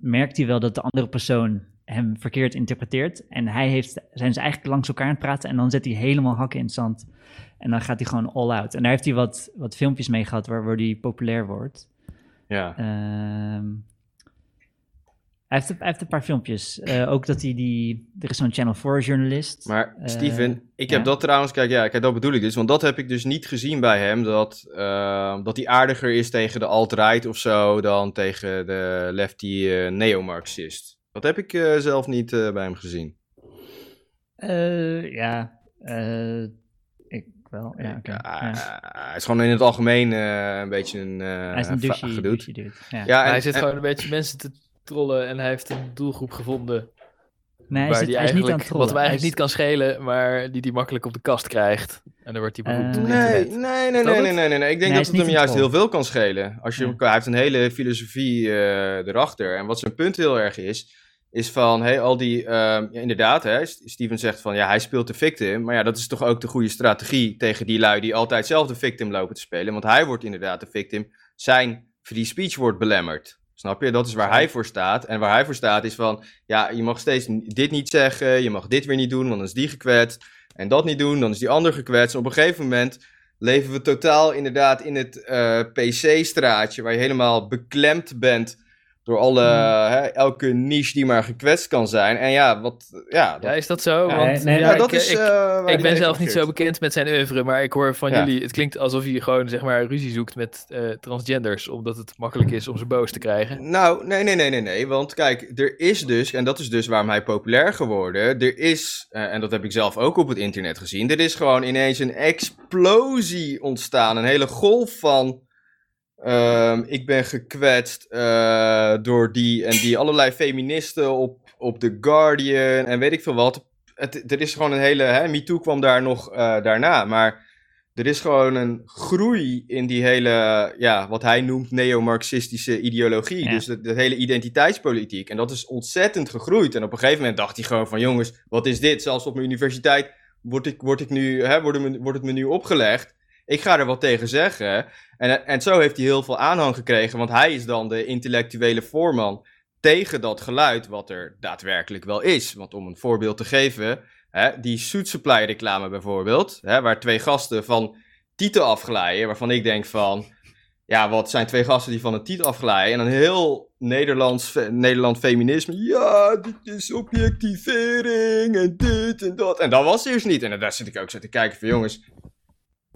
merkt hij wel dat de andere persoon hem verkeerd interpreteert. En hij heeft, zijn ze eigenlijk langs elkaar aan het praten. En dan zet hij helemaal hakken in het zand. En dan gaat hij gewoon all out. En daar heeft hij wat, wat filmpjes mee gehad waardoor hij populair wordt. Ja. Ehm, hij, heeft, een- hij heeft een paar filmpjes. Eh, ook dat hij die... Er is zo'n Channel 4 journalist. Maar Eh, Steven, ik ja. heb dat trouwens, kijk, ja, kijk, dat bedoel ik dus. Want dat heb ik dus niet gezien bij hem, dat, eh, dat hij aardiger is tegen de alt-right of zo dan tegen de lefty eh, neo-marxist. Dat heb ik zelf niet bij hem gezien. Eh, ja, wel. Ja, oké. Ja, Ja. Hij is gewoon in het algemeen eh, een beetje een, eh Hij is een dude. Ja. Ja, Maar en- hij zit en- gewoon een beetje mensen te trollen en hij heeft een doelgroep gevonden Nee, hij, waar zit, die hij is niet aan het trollen. wat hem eigenlijk niet kan schelen, maar die die makkelijk op de kast krijgt. En dan wordt hij beroemd Eh, Nee, nee, nee, nee, nee, nee, nee, nee. Ik denk dat het hem juist troll. heel veel kan schelen. Als je, Ja. Hij heeft een hele filosofie eh, erachter. En wat zijn punt heel erg is, is van, hey, al die, ehm, ja, inderdaad, hè, Steven zegt van, ja, hij speelt de victim. Maar ja, dat is toch ook de goede strategie tegen die lui die altijd zelf de victim lopen te spelen. Want hij wordt inderdaad de victim. Zijn free speech wordt belemmerd. Snap je? Dat is waar hij voor staat. En waar hij voor staat is van, ja, je mag steeds dit niet zeggen, je mag dit weer niet doen, want dan is die gekwetst. En dat niet doen, dan is die ander gekwetst. En op een gegeven moment leven we totaal inderdaad in het eh, PC-straatje, waar je helemaal beklemd bent door alle, hè, elke niche die maar gekwetst kan zijn. En ja, wat, ja, dat, Ja, is dat zo? Want, nee, nee, ja, ja, dat ik, is... ik, eh, ik ben zelf niet zo bekend met zijn oeuvre, maar ik hoor van Ja. jullie, het klinkt alsof hij gewoon zeg maar ruzie zoekt met eh, transgenders, omdat het makkelijk is om ze boos te krijgen. Nou, nee, nee, nee, nee, nee. Want kijk, er is dus, en dat is dus waarom hij populair geworden. Er is, eh, en dat heb ik zelf ook op het internet gezien. Er is gewoon ineens een explosie ontstaan. Een hele golf van. Ehm, ik ben gekwetst eh, door die en die. Allerlei feministen op, op The Guardian en weet ik veel wat. Het, er is gewoon een hele. Hè, MeToo kwam daar nog eh, daarna. Maar er is gewoon een groei in die hele, ja, wat hij noemt neo-marxistische ideologie. Ja. Dus de, hele identiteitspolitiek. En dat is ontzettend gegroeid. En op een gegeven moment dacht hij gewoon van, jongens, wat is dit? Zelfs op mijn universiteit word, ik, word, ik nu, hè, wordt, het me, wordt het me nu opgelegd. Ik ga er wat tegen zeggen. En, en zo heeft hij heel veel aanhang gekregen, want hij is dan de intellectuele voorman tegen dat geluid wat er daadwerkelijk wel is. Want om een voorbeeld te geven, hè, die Suit Supply reclame bijvoorbeeld, hè, waar twee gasten van titel afglijden, waarvan ik denk van, ja, wat zijn twee gasten die van een titel afglijden en een heel Nederlands, Nederland feminisme, ja, dit is objectivering en dit en dat. En dat was eerst niet. En daar zit ik ook zo te kijken van, jongens,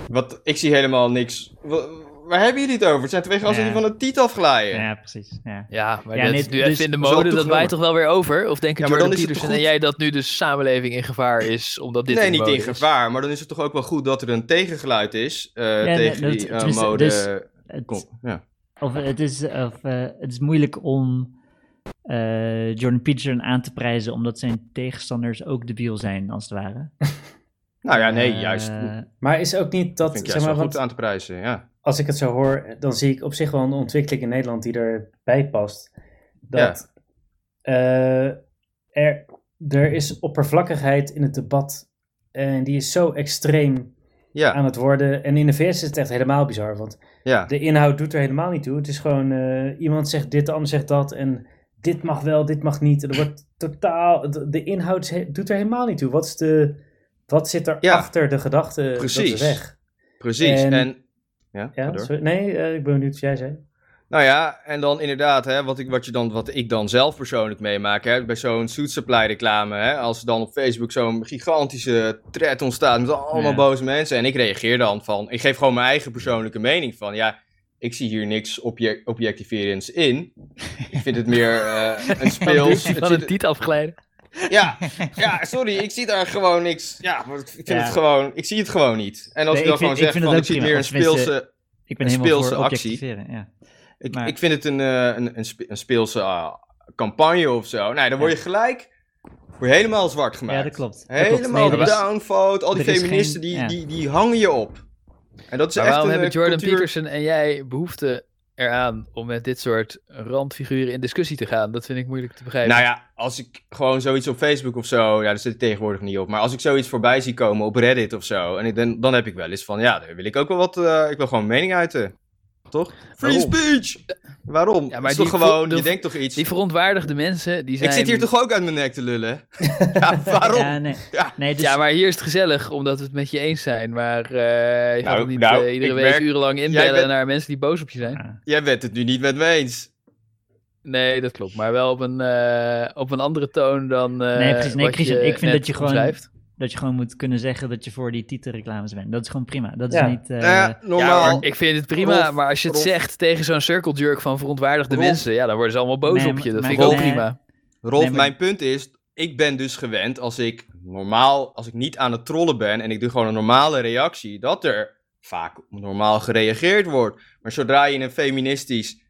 wat, ik zie helemaal niks. Wa- waar hebben jullie het over? Het zijn twee gasten Ja. die van een titel afglijden. Ja, precies. Ja. Ja, maar Ja, dat nee, is nu dus- even in de mode, dat wij toch wel weer over? Of denken Ja, maar Jordan dan is het Peterson en jij dat nu de samenleving in gevaar is, omdat dit nee, in de niet in is? gevaar, maar dan is het toch ook wel goed dat er een tegengeluid is eh, tegen die eh, tenminste, mode. dus- Het, Kom, ja. of het, is, of, eh, het is moeilijk om eh, Jordan Peterson aan te prijzen, omdat zijn tegenstanders ook debiel zijn, als het ware. Nou ja, nee, Eh, juist. Maar is ook niet dat, vind ik zeg juist maar, wel goed want aan te prijzen, ja. als ik het zo hoor, dan zie ik op zich wel een ontwikkeling in Nederland die erbij past. Dat eh, er, er is oppervlakkigheid in het debat en die is zo extreem Ja, aan het worden. En in de VS is het echt helemaal bizar, want ja. de inhoud doet er helemaal niet toe. Het is gewoon, eh, iemand zegt dit, de ander zegt dat en dit mag wel, dit mag niet. En er wordt totaal, de, de inhoud doet er helemaal niet toe. Wat, is de, wat zit er Ja, achter de gedachte? Dat is weg. Precies. En- En, ja, Ja, sorry. nee, eh, ik ben benieuwd wat jij zei. Nou ja, en dan inderdaad, hè, wat, ik, wat, je dan, wat ik dan zelf persoonlijk meemaak, hè, bij zo'n Suit Supply reclame, hè, als er dan op Facebook zo'n gigantische thread ontstaat met allemaal Ja. boze mensen, en ik reageer dan van, ik geef gewoon mijn eigen persoonlijke mening van, ja, ik zie hier niks obje objectiverends in. Ik vind het meer eh, een speels... het Van een tiet afgeleiden. Ja, ja, sorry, ik zie daar gewoon niks. Ja, maar ik vind Ja. het gewoon, ik zie het gewoon niet. En als Nee, ik dan gewoon ik zeg vind van, ik ook zie meer een speelse... Ik ben Een helemaal voor speelse actie. ja. Ik, Maar- ik vind het een, eh, een, een, spe- een speelse ah, campagne of zo. Nee, dan word je gelijk word je helemaal zwart gemaakt. Ja, dat klopt. Dat. Helemaal Nee, downvote, al die is feministen, geen- die, ja. die, die hangen je op. En dat is Maar echt waarom een hebben eh, Jordan cultuur... Peterson en jij behoefte eraan om met dit soort randfiguren in discussie te gaan? Dat vind ik moeilijk te begrijpen. Nou ja, als ik gewoon zoiets op Facebook of zo, ja, daar zit ik tegenwoordig niet op. Maar als ik zoiets voorbij zie komen op Reddit of zo, en ik, dan, dan heb ik wel eens van, ja, daar wil ik ook wel wat, eh, ik wil gewoon mening uiten. Toch? Free Waarom? speech! Waarom? Ja, maar is toch die gewoon, je de- denkt toch iets? Die verontwaardigde mensen, die zijn... Ik zit hier toch ook uit mijn nek te lullen? ja, waarom? Ja, nee. Ja. nee dus, Ja, maar hier is het gezellig, omdat we het met je eens zijn. Maar eh, je gaat Nou, toch niet nou, eh, iedere week merk- urenlang inbellen bent- naar mensen die boos op je zijn. Jij bent het nu niet met me eens. Nee, dat klopt. Maar wel op een, eh, op een andere toon dan eh Nee, precies. Nee, wat Christian, je ik vind dat je gewoon- omschrijft. Dat je gewoon moet kunnen zeggen dat je voor die titelreclames bent. Dat is gewoon prima. Dat is Ja. niet... eh, ja, normaal. Ja, ik vind het prima, Rolf, maar als je het Rolf. zegt tegen zo'n circle jerk van verontwaardigde Rolf. mensen, ja, dan worden ze allemaal boos Nee, op je. Dat maar- vind ik ook prima. Rolf, Nee, maar- mijn punt is, ik ben dus gewend als ik normaal, als ik niet aan het trollen ben en ik doe gewoon een normale reactie, dat er vaak normaal gereageerd wordt. Maar zodra je in een feministisch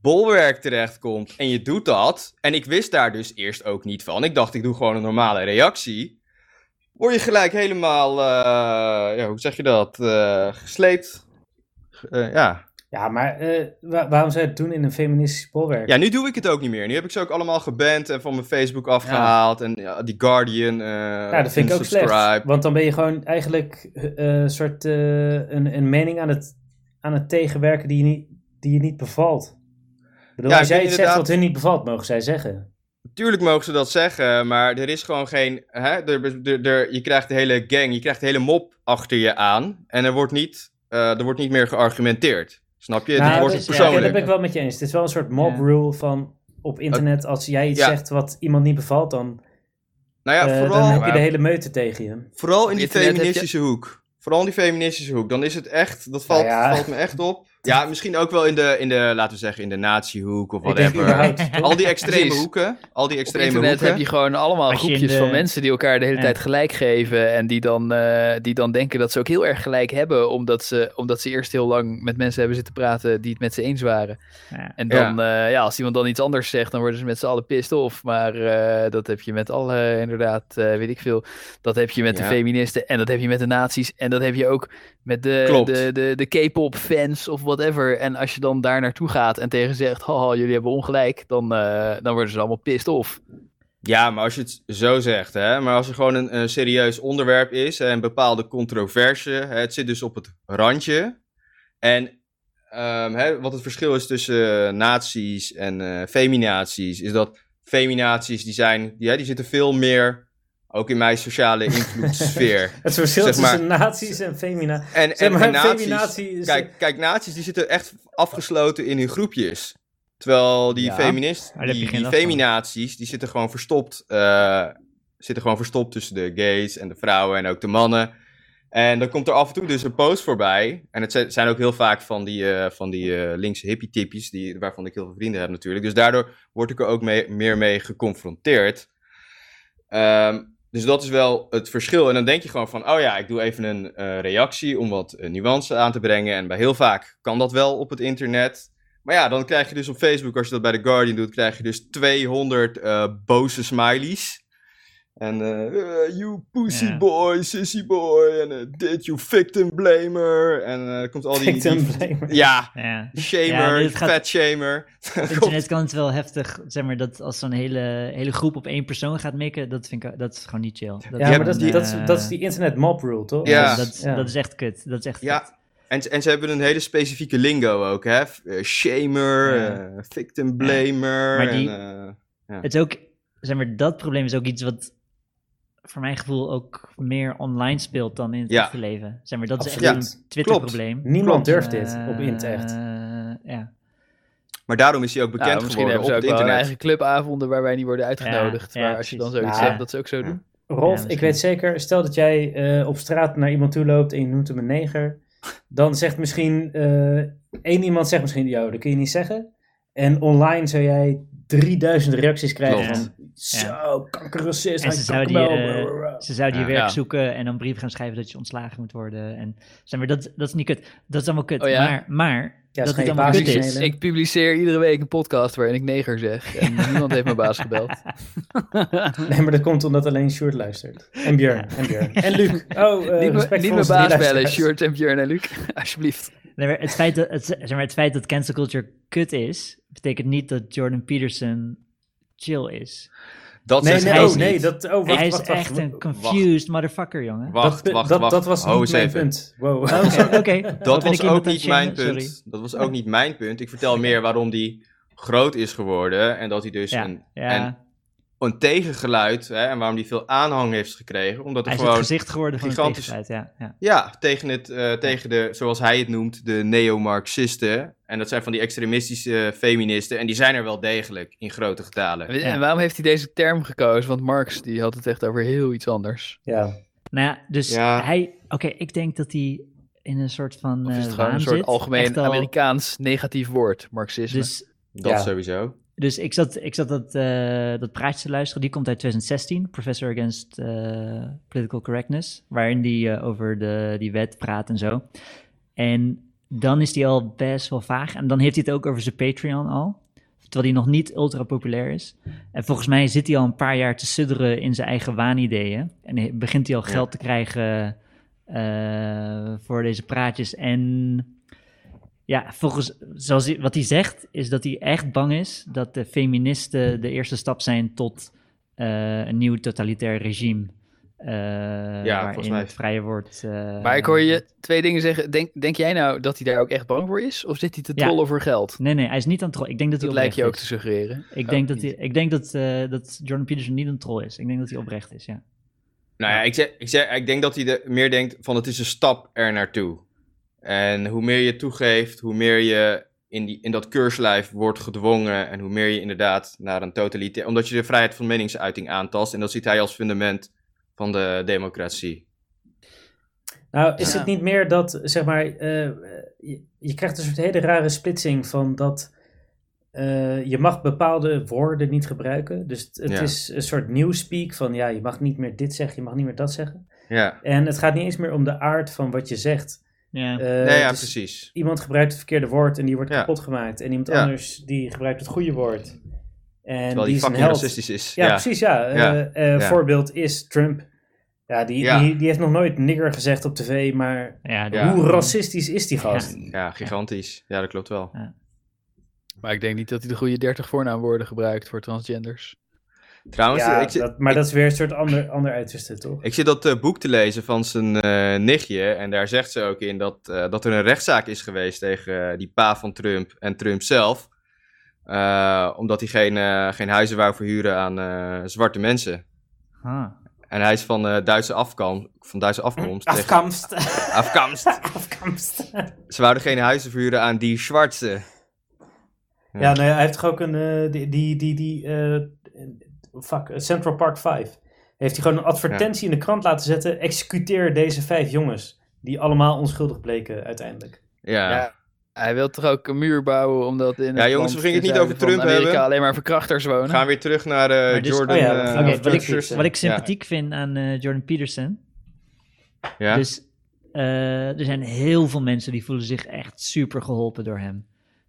bolwerk terechtkomt en je doet dat, en ik wist daar dus eerst ook niet van, ik dacht ik doe gewoon een normale reactie, word je gelijk helemaal, eh, ja, hoe zeg je dat, eh, gesleept. Eh, ja. Ja, maar wa- waarom zou je het doen in een feministisch bolwerk? ja, nu doe ik het ook niet meer. Nu heb ik ze ook allemaal geband en van mijn Facebook afgehaald en ja, die Guardian, Ja, dat vind ik ook slecht. Want dan ben je gewoon eigenlijk een soort een, een mening aan het, aan het tegenwerken die je niet, die je niet bevalt. Ik bedoel, Ja, als jij zegt wat hun niet bevalt, mogen zij zeggen. Tuurlijk mogen ze dat zeggen, maar er is gewoon geen. Hè, er, er, er- je krijgt de hele gang, je krijgt de hele mop achter je aan. En er wordt niet, eh, er wordt niet meer geargumenteerd. Snap je? Nou, het wordt dat, ja, persoonlijk. oké, dat ben ik wel met je eens. Het is wel een soort mob Ja. rule van op internet. Als jij iets Ja. zegt wat iemand niet bevalt, dan, nou ja, eh, vooral, dan heb je de hele meute tegen je. vooral in die je- feministische hoek. Vooral in die feministische hoek. Dan is het echt, dat valt, Nou ja. valt me echt op. Ja, misschien ook wel in de, in de laten we zeggen, in de natiehoek of whatever. Al die extreme hoeken. Al die Op extreme internet hoeken. heb je gewoon allemaal Als groepjes de- van mensen die elkaar de hele Ja. tijd gelijk geven. En die dan, eh, die dan denken dat ze ook heel erg gelijk hebben. Omdat ze, omdat ze eerst heel lang met mensen hebben zitten praten die het met ze eens waren. Ja. En dan, ja. ja, als iemand dan iets anders zegt, dan worden ze met z'n allen pissed off. Maar eh, dat heb je met alle, inderdaad, eh, weet ik veel. Dat heb je met de feministen en dat heb je met de nazi's. En dat heb je ook met de, Klopt. de, de, de K-pop fans of whatever. En als je dan daar naartoe gaat en tegen zegt, haha, jullie hebben ongelijk. Dan, eh, dan worden ze allemaal pissed off. Ja, maar als je het zo zegt, hè, maar als er gewoon een, een serieus onderwerp is, een bepaalde controverse, hè, het zit dus op het randje. En ehm, hè, wat het verschil is tussen eh, nazi's en eh, feminaties, is dat feminaties, die zijn, die, hè, die zitten veel meer, ook in mijn sociale invloedssfeer. Het verschil Zeg maar- tussen nazi's en femina. En, Zeg en, maar, en nazi's, is- kijk, kijk, nazi's die zitten echt afgesloten in hun groepjes. Terwijl die, Ja, feminist, daar heb je die, die van. feminaties, die zitten gewoon verstopt. eh, zitten gewoon verstopt tussen de gays en de vrouwen en ook de mannen. En dan komt er af en toe dus een post voorbij. En het zijn- ook heel vaak van die, eh, van die eh, linkse hippie-typjes, die, waarvan ik heel veel vrienden heb natuurlijk. Dus daardoor word ik er ook mee, meer mee geconfronteerd. Ehm, dus dat is wel het verschil. En dan denk je gewoon van, oh ja, ik doe even een eh, reactie om wat eh, nuance aan te brengen. En bij heel vaak kan dat wel op het internet. Maar ja, dan krijg je dus op Facebook, als je dat bij The Guardian doet, krijg je dus 200 eh, boze smileys. En eh eh, you pussy boy, sissy boy, en eh, dit, you victim blamer. En eh, er komt al die... Victim die- blamer. Ja, Ja. shamer, Ja, dit gaat- fat shamer. Internet kan het wel heftig, zeg maar, dat als zo'n hele, hele groep op één persoon gaat mikken, dat vind ik, dat is gewoon niet chill. Dat Ja, maar dat, is- dat, is, dat is die internet mob rule, toch? Ja. dat, dat is echt kut. Dat is echt kut. Ja, en, en ze hebben een hele specifieke lingo ook, hè? Shamer, Ja. victim blamer. Maar die- en, eh, Het is ook, zeg maar, dat probleem is ook iets wat voor mijn gevoel ook meer online speelt dan in het Ja. echte leven. Zeg maar, dat is echt een Twitter-probleem. Niemand Klopt. durft dit op in het echt. Eh, ja. maar daarom is hij ook bekend Ja, misschien geworden hebben op ze het ook internet. eigen clubavonden waar wij niet worden uitgenodigd. Ja, maar ja, als je dan zoiets Ja. zegt, dat ze ook zo doen. Rolf, Ja, ik weet zeker, stel dat jij eh, op straat naar iemand toe loopt en je noemt hem een neger, dan zegt misschien, eh, één iemand zegt misschien, yo, dat kun je niet zeggen. En online zou jij 3000 reacties krijgen Klopt. van, zo, kankerracist, En hij ze zouden eh, blah. ze zouden je Ja. werk Ja. zoeken en dan brief gaan schrijven dat je ontslagen moet worden. En, zeg maar, dat, dat is niet kut. Dat is allemaal kut. Oh ja? Maar, maar Ja, dat ga het allemaal kut is. Ik publiceer iedere week een podcast waarin ik neger zeg. En niemand heeft mijn baas gebeld. Nee, maar dat komt omdat alleen Sjoerd luistert. En Björn, en Björn. En Luc. Oh, eh niet niet mijn baas bellen. Short en Björn en Luc. Alsjeblieft. Nee, maar het, feit dat, het, zeg maar, het feit dat cancel culture kut is, betekent niet dat Jordan Peterson chill is. Dat Nee, zegt nee, hij oh, nee, niet. dat, oh, wacht, hij is wacht, wacht. echt een confused motherfucker, jongen. Wacht, dat, wacht, dat, wacht. dat was niet eens mijn even. punt. Wow. Oké, oké. Dat was ook niet mijn punt. Sorry. Dat was ook niet mijn punt. Ik vertel meer waarom die groot is geworden. En dat hij dus Ja, een, ja. en een tegengeluid, hè, en waarom hij veel aanhang heeft gekregen. Omdat Hij is het gewoon, gezicht geworden van gigantisch- het tegengeluid, ja. ja. ja, tegen, het, eh, tegen de, zoals hij het noemt, de neo-Marxisten. En dat zijn van die extremistische feministen. En die zijn er wel degelijk in grote getalen. En waarom heeft hij deze term gekozen? Want Marx die had het echt over heel iets anders. Ja. Nou ja, dus Ja. hij... Oké, ik denk dat hij in een soort van Of is eh, het gewoon een soort zit. algemeen al- Amerikaans negatief woord, Marxisme? Dus, Dat Ja. sowieso. Dus ik zat, ik zat dat, eh, dat praatje te luisteren. Die komt uit 2016, Professor Against eh, Political Correctness. Waarin die eh, over de, die wet praat en zo. En dan is hij al best wel vaag. En dan heeft hij het ook over zijn Patreon al. Terwijl hij nog niet ultra populair is. En volgens mij zit hij al een paar jaar te sudderen in zijn eigen waanideeën. En begint hij al geld te krijgen voor deze praatjes. En ja, volgens zoals hij, wat hij zegt, is dat hij echt bang is dat de feministen de eerste stap zijn tot eh, een nieuw totalitair regime. eh, waarin volgens mij- het vrije woord. eh, Maar ik hoor je twee dingen zeggen. Denk, denk jij nou dat hij daar ook echt bang voor is? Of zit hij te Ja. trollen voor geld? Nee, nee, hij is niet aan het trollen. Ik denk dat, Dat hij lijkt je ook te suggereren. Ik Oh, denk, dat, niet. hij, ik denk dat, eh, dat Jordan Peterson niet een troll is. Ik denk dat hij oprecht is, ja. Nou ja, ik, zeg, ik, zeg, ik denk dat hij er meer denkt van het is een stap er naartoe. En hoe meer je toegeeft, hoe meer je in, die, in dat keurslijf wordt gedwongen. En hoe meer je inderdaad naar een totalitair... Omdat je de vrijheid van meningsuiting aantast. En dat ziet hij als fundament van de democratie. Nou, is Ja. het niet meer dat, zeg maar, eh, je, je krijgt een soort hele rare splitsing van dat eh, je mag bepaalde woorden niet gebruiken. Dus het, het Ja. is een soort newspeak van, ja, je mag niet meer dit zeggen, je mag niet meer dat zeggen. Ja, En het gaat niet eens meer om de aard van wat je zegt. Ja, Eh, nee, ja dus precies. Iemand gebruikt het verkeerde woord en die wordt Ja. kapot gemaakt. En iemand Ja. anders die gebruikt het goede woord. En Terwijl die die is een fucking held. racistisch is. Ja, Ja, precies, ja. Ja. Eh, eh, Ja. Voorbeeld is Trump. Ja, die, Ja. Die, die heeft nog nooit nigger gezegd op tv, maar ja, Ja. hoe racistisch is die gast? ja, gigantisch. Ja, dat klopt wel. Maar ik denk niet dat hij de goede 30 voornaamwoorden gebruikt voor transgenders. Trouwens, Ja, ik, zit- dat, maar dat is weer een soort ander, ander uiterste, toch? ik zit dat eh, boek te lezen van zijn eh, nichtje. En daar zegt ze ook in dat, eh, dat er een rechtszaak is geweest tegen die pa van Trump en Trump zelf. Eh, omdat hij geen, eh, geen huizen wou verhuren aan eh, zwarte mensen. Ah. En hij is van, eh, Duitse, van Duitse afkomst. tegen- Afkomst. Afkomst. Afkomst. Ze wouden geen huizen verhuren aan die zwarte. Ja, nee, hij heeft toch ook een, eh, die, die, die, die eh, fuck, Central Park 5. Heeft hij gewoon een advertentie in de krant laten zetten, executeer deze vijf jongens, die allemaal onschuldig bleken uiteindelijk. Ja. Ja. Hij wil toch ook een muur bouwen, omdat in Ja, het jongens, we gingen het niet over Trump Amerika hebben. alleen maar verkrachters wonen. We gaan weer terug naar eh, dus- Jordan. oh ja, we eh, wat, ik, Peterson. wat ik sympathiek vind aan eh, Jordan Peterson. ja. Dus eh, er zijn heel veel mensen die voelen zich echt super geholpen door hem.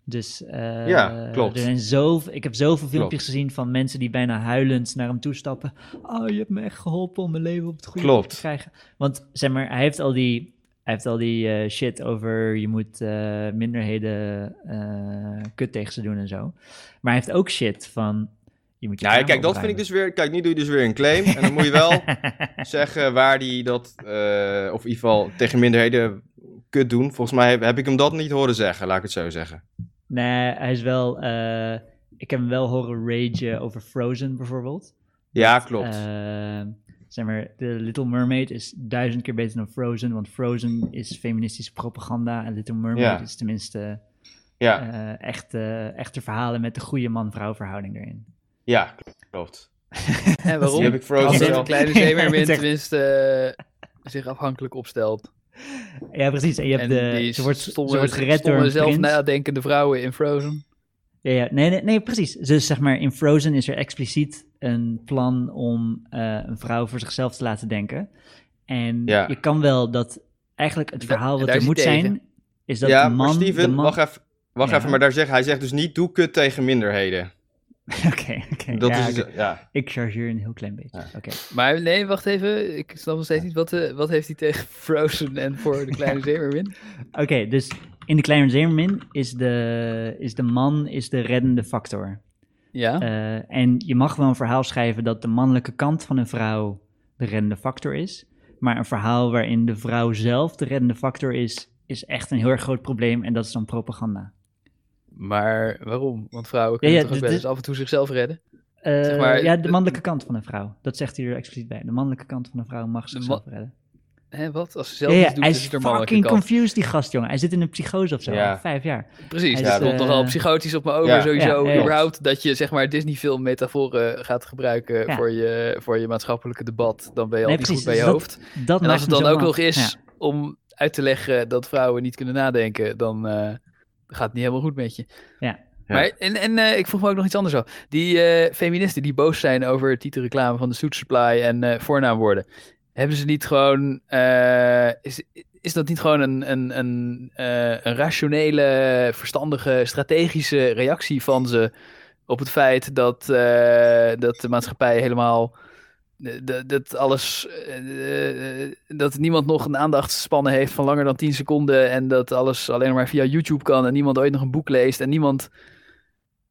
Dus eh, Ja, klopt. Er zijn zoveel, ik heb zoveel filmpjes gezien van mensen die bijna huilend naar hem toestappen. Oh, je hebt me echt geholpen om mijn leven op het goede Klopt. te krijgen. Want zeg maar, hij heeft al die, hij heeft al die eh, shit over je moet eh, minderheden kut tegen ze doen en zo. Maar hij heeft ook shit van je moet je Nou, ja, kijk, dat vind ik dus weer. Kijk, nu doe je dus weer een claim. En dan moet je wel zeggen waar die dat. of in ieder geval tegen minderheden kut doen. Volgens mij heb, heb ik hem dat niet horen zeggen, laat ik het zo zeggen. Nee, hij is wel. eh, ik heb hem wel horen ragen over Frozen bijvoorbeeld. Ja, klopt. Eh, zeg maar, The Little Mermaid is duizend keer beter dan Frozen, want Frozen is feministische propaganda en Little Mermaid Ja. is tenminste ja, eh, echte, echte verhalen met de goede man-vrouw verhouding erin. ja, klopt. En waarom? Heb ik Frozen Als een kleine zeemermin tenminste zich afhankelijk opstelt. Ja, precies. En je hebt en de, ze, wordt, stomme, ze wordt gered door een zelf prins. nadenkende vrouwen in Frozen. Ja, ja. Nee, nee, nee, precies. Dus zeg maar, in Frozen is er expliciet een plan om eh, een vrouw voor zichzelf te laten denken. En Ja. je kan wel dat eigenlijk het Da- verhaal wat er moet tegen. zijn, is dat ja, de man... maar Steven, de man... wacht even. Wacht Ja. even, maar daar zegt, hij zegt dus niet doe kut tegen minderheden. Oké, oké. Dat ja, is, oké. ja. Ik chargeer een heel klein beetje. Oké. Maar nee, wacht even. Ik snap nog steeds niet. Wat, eh, wat heeft hij tegen Frozen en voor de kleine zeemermin? Oké, dus in de Kleine Zeemermin is de, is de man is de reddende factor. Ja. Eh, en je mag wel een verhaal schrijven dat de mannelijke kant van een vrouw de reddende factor is. Maar een verhaal waarin de vrouw zelf de reddende factor is, is echt een heel erg groot probleem. En dat is dan propaganda. Maar waarom? Want vrouwen kunnen ja, toch ook eens af en toe zichzelf redden? Eh, Zeg maar, ja, de mannelijke kant van een vrouw. Dat zegt hij er expliciet bij. De mannelijke kant van een vrouw mag zichzelf redden. Hè, wat? Als ze zelf Ja, ja, doet, hij is er fucking kant. confused, die gast, jongen. Hij zit in een psychose of zo, Ja. al vijf jaar. Precies, Hij dat is, komt eh, psychotisch op me over sowieso. Überhaupt dat je zeg maar Disney-film metaforen gaat gebruiken voor, je, voor je maatschappelijke debat. Dan ben je al niet goed bij je dus hoofd. Dat En als het dan ook nog is om uit te leggen dat vrouwen niet kunnen nadenken, dan eh, gaat niet helemaal goed met je. Ja. Ja. Maar, en en eh, ik vroeg me ook nog iets anders af. Die eh, feministen die boos zijn over het titelreclame van de Suit Supply en eh, voornaamwoorden. Hebben ze niet gewoon... eh, is, is is dat niet gewoon een, een, een, eh, een rationele, verstandige, strategische reactie van ze op het feit dat, eh, dat de maatschappij helemaal. Dat, dat alles. eh, eh, dat niemand nog een aandachtspannen heeft van langer dan 10 seconden. En dat alles alleen maar via YouTube kan. En niemand ooit nog een boek leest. En niemand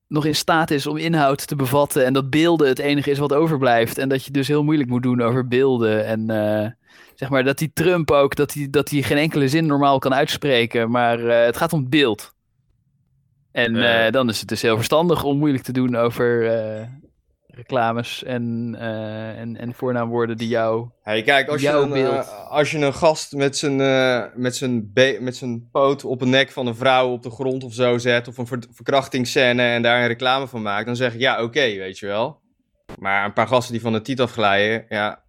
nog in staat is om inhoud te bevatten. En dat beelden het enige is wat overblijft. En dat je dus heel moeilijk moet doen over beelden. En eh, zeg maar dat die Trump ook, dat hij dat die geen enkele zin normaal kan uitspreken. Maar het gaat om het beeld. En dan is het dus heel verstandig om moeilijk te doen over reclames en, eh, en, en voornaamwoorden die jou... Hey, kijk, als je, Jouw een, beeld. eh, als je een gast met zijn, eh, met, zijn be- met zijn poot op een nek van een vrouw op de grond of zo zet, of een ver- verkrachtingsscène en daar een reclame van maakt, dan zeg ik ja, oké, weet je wel. Maar een paar gasten die van de tiet afglijden, ja,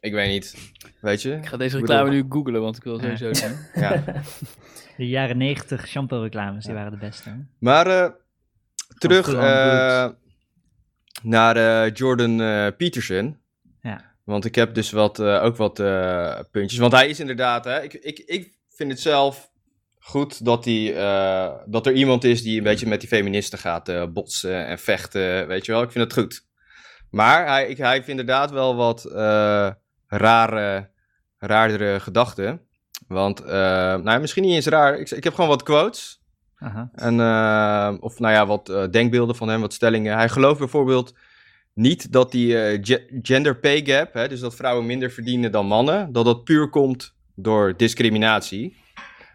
ik weet niet. Weet je? Ik ga deze reclame bedoel- nu googlen, want ik wil sowieso zien. Ja. De jaren 90 shampoo reclames, die waren de beste. hè? Maar eh, terug eh, naar eh, Jordan eh, Peterson. Ja. Want ik heb dus wat, eh, ook wat puntjes. Want hij is inderdaad, hè, ik, ik, ik vind het zelf goed dat, hij, eh, dat er iemand is die een beetje met die feministen gaat botsen en vechten. Weet je wel, ik vind het goed. Maar hij, ik, hij heeft inderdaad wel wat eh, rare, raardere gedachten. Want, nou misschien niet eens raar. Ik, ik heb gewoon wat quotes. En, eh, of nou ja, wat eh, denkbeelden van hem, wat stellingen. Hij gelooft bijvoorbeeld niet dat die eh, ge- gender pay gap, hè, dus dat vrouwen minder verdienen dan mannen, dat dat puur komt door discriminatie.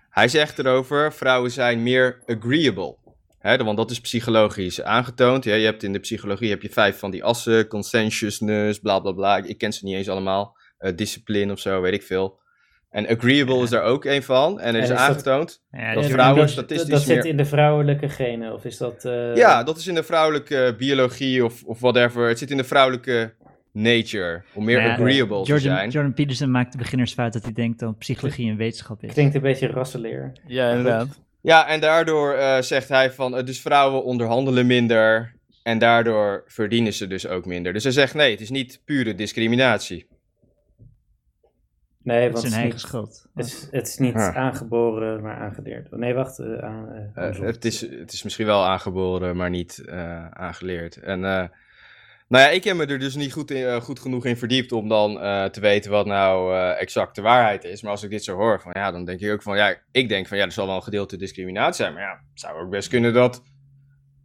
Hij zegt erover, vrouwen zijn meer agreeable. Hè, want dat is psychologisch aangetoond. Ja, je hebt in de psychologie heb je vijf van die assen, conscientiousness, bla bla bla. Ik ken ze niet eens allemaal. Discipline of zo, weet ik veel. En agreeable is daar ook een van. En er is dat- aangetoond Ja, Dat dus- vrouwen dat, statistisch dat zit meer- in de vrouwelijke genen, of is dat... eh, Ja, dat is in de vrouwelijke biologie of, of whatever. Het zit in de vrouwelijke nature. Om meer Nou ja, agreeable te Jordan, zijn. Jordan Peterson maakt de beginnersfout dat hij denkt dat psychologie een wetenschap is. Klinkt een beetje rassenleer. Ja, inderdaad. Ja, en daardoor eh, zegt hij van, eh, dus vrouwen onderhandelen minder. En daardoor verdienen ze dus ook minder. Dus hij zegt, nee, het is niet pure discriminatie. Nee, Het want is het zijn is, eigen niet, schuld. het, is, het is niet Ah. aangeboren, maar aangeleerd. Nee, wacht. eh, aan, eh, Eh, het, is, het is misschien wel aangeboren, maar niet eh, aangeleerd. En eh, nou ja, ik heb me er dus niet goed, in, goed genoeg in verdiept om dan eh, te weten wat nou eh, exact de waarheid is. Maar als ik dit zo hoor, van, ja, dan denk ik ook van, ja, ik denk van, ja, er zal wel een gedeelte discriminatie zijn. Maar ja, het zou ook best kunnen dat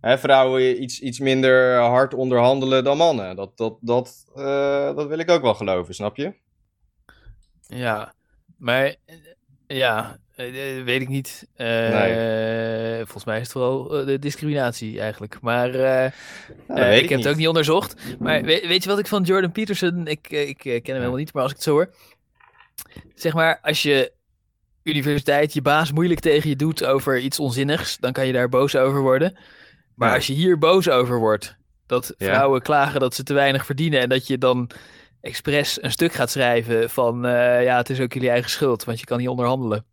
hè, vrouwen iets, iets minder hard onderhandelen dan mannen. Dat, dat, dat, eh, dat wil ik ook wel geloven, snap je? Ja, maar eh, ja, eh, eh, weet ik niet. Volgens mij is het eh, de discriminatie eigenlijk. Maar Nou, ik heb het ook niet onderzocht. Maar weet, weet je wat ik van Jordan Peterson, ik, ik ken hem helemaal niet, maar als ik het zo hoor. Zeg maar, als je universiteit je baas moeilijk tegen je doet over iets onzinnigs, dan kan je daar boos over worden. Maar Ja. als je hier boos over wordt, dat Ja. vrouwen klagen dat ze te weinig verdienen en dat je dan expres een stuk gaat schrijven van eh, ja, het is ook jullie eigen schuld, want je kan niet onderhandelen.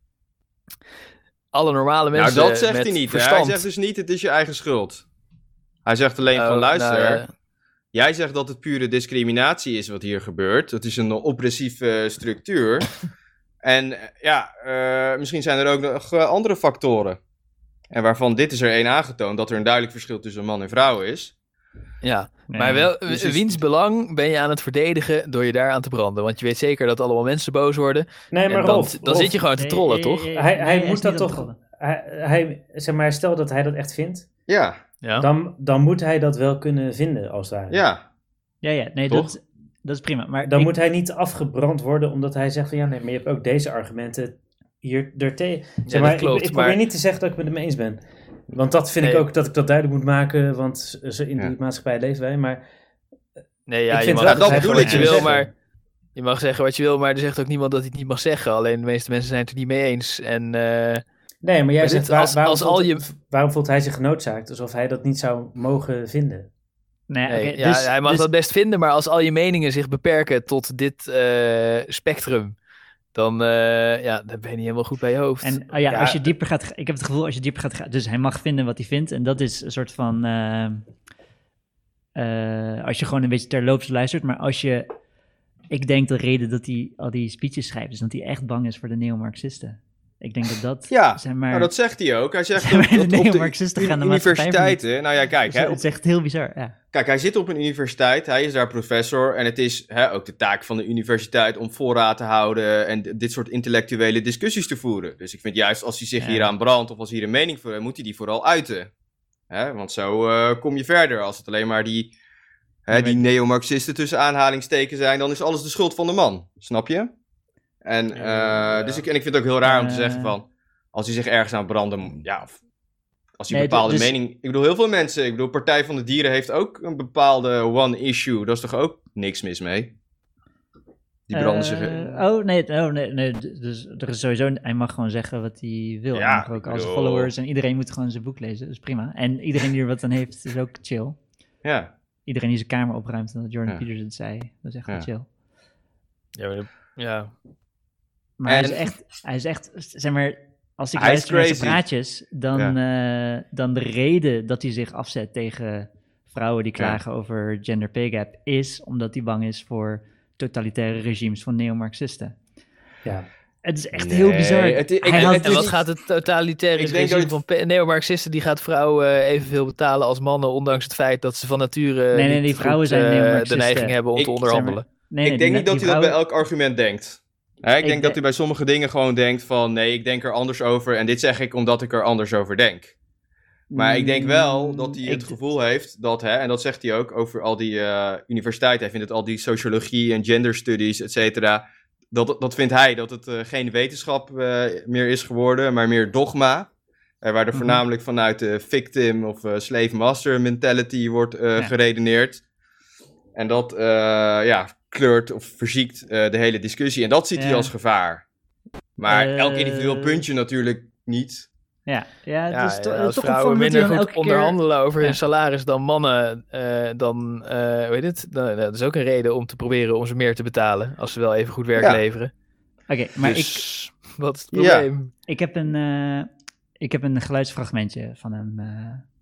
Alle normale mensen nou, dat zegt met hij niet. verstand. Hij zegt dus niet, het is je eigen schuld. Hij zegt alleen Oh, van, luister... nou. Jij zegt dat het pure discriminatie is wat hier gebeurt. Het is een oppressieve structuur. en eh, ja, eh, misschien zijn er ook nog andere factoren. En waarvan dit is er één aangetoond, dat er een duidelijk verschil tussen man en vrouw is. Ja, Nee. maar wel, Dus is- wiens belang ben je aan het verdedigen door je daar aan te branden? Want je weet zeker dat allemaal mensen boos worden. Nee, maar dan, Rolf, dan Rolf, zit je gewoon te trollen, nee, toch? nee, Hij, hij moet dat toch... Hij, hij, zeg maar, stel dat hij dat echt vindt, Ja, Ja. dan, dan moet hij dat wel kunnen vinden, als het ware. ja. Ja, ja, nee, Toch? dat, dat is prima. Maar Dan ik- moet hij niet afgebrand worden omdat hij zegt van ja, nee, maar je hebt ook deze argumenten hier ertegen. Ja, Zeg maar, dat klopt, ik, ik probeer maar- niet te zeggen dat ik het met hem eens ben. Want dat vind ik ook dat ik dat duidelijk moet maken, want in Ja. die maatschappij leven wij. Maar Nee, ja, Ik je vind mag wel dat zeggen bedoel wat ik je dus. wil, maar je mag zeggen wat je wil, maar er zegt ook niemand dat hij het niet mag zeggen. Alleen de meeste mensen zijn het er niet mee eens. En eh, nee, maar jij Maar zegt dit- waar- als- waarom, als voelt, al je- waarom voelt hij zich genoodzaakt alsof hij dat niet zou mogen vinden? Nee, ja, dus- hij mag dus- dat best vinden, maar als al je meningen zich beperken tot dit eh, spectrum, dan, eh, ja, dan ben je niet helemaal goed bij je hoofd. En oh ja, Ja, als je dieper gaat, ik heb het gevoel als je dieper gaat gaan, dus hij mag vinden wat hij vindt en dat is een soort van, eh, eh, als je gewoon een beetje terloops luistert, maar als je Ik denk de reden dat hij al die speeches schrijft, is dat hij echt bang is voor de neomarxisten. Ik denk dat dat, Ja, zeg maar... Nou, dat zegt hij ook. Hij zegt Zeg maar, dat, dat op de neomarxisten gaan de universiteiten... Nou ja, kijk, hè, het op- is echt heel bizar, ja. Kijk, hij zit op een universiteit, hij is daar professor en het is hè, ook de taak van de universiteit om voorraad te houden en dit soort intellectuele discussies te voeren. Dus ik vind juist als hij zich Ja. hieraan brandt of als hij hier een mening voor heeft, moet hij die vooral uiten. Hè, want zo eh, kom je verder. Als het alleen maar die, hè, die neomarxisten tussen aanhalingstekens zijn, dan is alles de schuld van de man. Snap je? En, eh, Ja. dus ik, en ik vind het ook heel raar om te Eh. zeggen van, als hij zich ergens aan branden, ja, of als hij Nee, een bepaalde dus- mening... Ik bedoel, heel veel mensen... Ik bedoel, Partij van de Dieren heeft ook een bepaalde one issue. Daar is toch ook niks mis mee? Die branden zich... Eh, oh, nee, oh, nee, nee, dus er is sowieso, hij mag gewoon zeggen wat hij wil. Ja, hij mag ook als bedoel- followers en iedereen moet gewoon zijn boek lezen, dat is prima. En iedereen die er wat aan heeft, is ook chill. Ja, Iedereen die zijn kamer opruimt, en dat Jordan Ja. Peterson het zei, dat is echt Ja. chill. Ja, ja. Maar hij is echt, hij is echt, zeg maar, als ik luister naar zijn praatjes, dan, eh, dan de reden dat hij zich afzet tegen vrouwen die Ja. klagen over gender pay gap, is omdat hij bang is voor totalitaire regimes van neomarxisten. Ja. Het is echt Nee, heel bizar. het is- ik- Hij en- had wat gaat het totalitaire Ik denk regime dat van neomarxisten? Die gaat vrouwen evenveel betalen als mannen, ondanks het feit dat ze van nature Nee, nee, die vrouwen goed, zijn eh, de neiging hebben om Ik- te zeg onderhandelen. Nee, ik nee, denk die- niet dat hij dat bij elk argument denkt. Ik, Ik denk dat hij bij sommige dingen gewoon denkt van... Nee, ik denk er anders over en dit zeg ik omdat ik er anders over denk. Maar ik denk wel dat hij het Mm, gevoel heeft dat, hè, en dat zegt hij ook over al die eh, universiteiten. Hij vindt het al die sociologie en gender studies, et cetera. Dat, dat vindt hij, dat het eh, geen wetenschap eh, meer is geworden, maar meer dogma. Waar er Mhm. voornamelijk vanuit de victim of slave master mentality wordt Ja. geredeneerd. En dat ja, kleurt of verziekt eh, de hele discussie. En dat ziet hij als gevaar. Maar Eh, elk individueel puntje natuurlijk niet. Ja, ja, ja, als toch vrouwen minder goed keer... onderhandelen over Ja. hun salaris dan mannen, eh, dan, eh heet het? Dan, dat is ook een reden om te proberen om ze meer te betalen, als ze wel even goed werk Ja. leveren. Oké, maar ik, dus, wat is het Ja. probleem? ik, heb een, eh, ik heb een geluidsfragmentje van hem eh,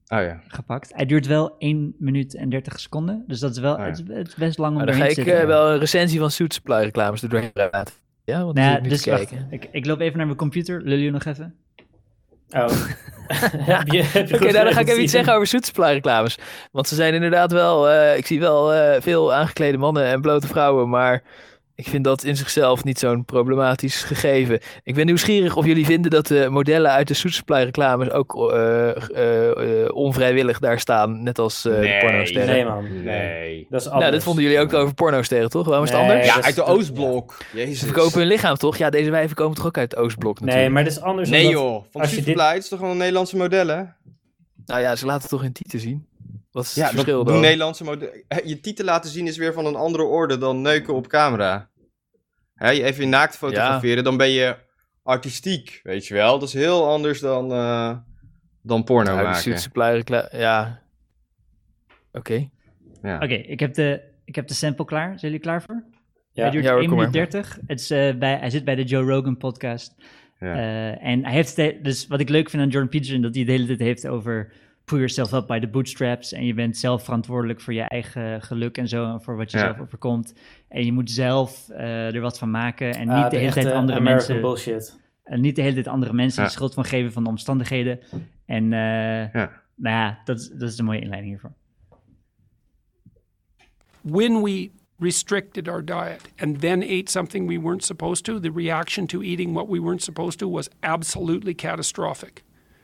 Oh ja. gepakt. Hij duurt wel 1 minuut en 30 seconden, dus dat is wel Oh ja. het, het is best lang om Maar dan ga ik eh, wel een recensie van Suit Supply reclames doorheen praten. Ja, want Nou dus wacht, kijken. ik, ik loop even naar mijn computer. Lul je nog even? Oh. Oké, goed nou, dan ga ik even iets zeggen over Suit Supply reclames. Want ze zijn inderdaad wel, eh, ik zie wel eh, veel aangeklede mannen en blote vrouwen, maar ik vind dat in zichzelf niet zo'n problematisch gegeven. Ik ben nieuwsgierig of jullie vinden dat de modellen uit de Suit Supply reclames ook eh, eh, eh, onvrijwillig daar staan, net als eh de pornosterren. Nee, man. Nee. Dat is anders. Nou, dat vonden jullie ook over pornosterren, toch? Waarom is het Nee, anders? Ja, uit de Oostblok. Jezus. Ze verkopen hun lichaam, toch? Ja, deze wijven komen toch ook uit het Oostblok natuurlijk? Nee, maar dat is anders. Nee omdat- joh, van als je dit- is toch gewoon een Nederlandse modellen? Nou ja, ze laten toch hun titel zien? Wat is het Ja, dat verschil dan? Nederlandse modellen. Je titel laten zien is weer van een andere orde dan neuken op camera. Hè, je even je naakt fotograferen, dan ben je artistiek, weet je wel. Dat is heel anders dan, eh, dan porno de maken. Suit Supply ja. Oké. Ja. Oké, ik, heb de- ik heb de sample klaar. Zijn jullie klaar voor? Ja. Hij duurt Ja hoor, 1 kom minuut maar. 30. Het is, eh, bij, hij zit bij de Joe Rogan podcast. Ja. Eh, en hij heeft, de- dus wat ik leuk vind aan Jordan Peterson, dat hij de hele tijd heeft over pull yourself up by the bootstraps. En je bent zelf verantwoordelijk voor je eigen geluk en zo, en voor wat je Ja. zelf overkomt. En je moet zelf eh, er wat van maken en Ah, niet de hele tijd andere American mensen, bullshit. en niet de hele tijd andere mensen Ja. de schuld van geven van de omstandigheden. En eh, Ja. nou ja, dat, is- dat is een mooie inleiding hiervoor. when we restricted our diet and then ate something we weren't supposed to, the reaction to eating what we weren't supposed to was absolutely catastrophic.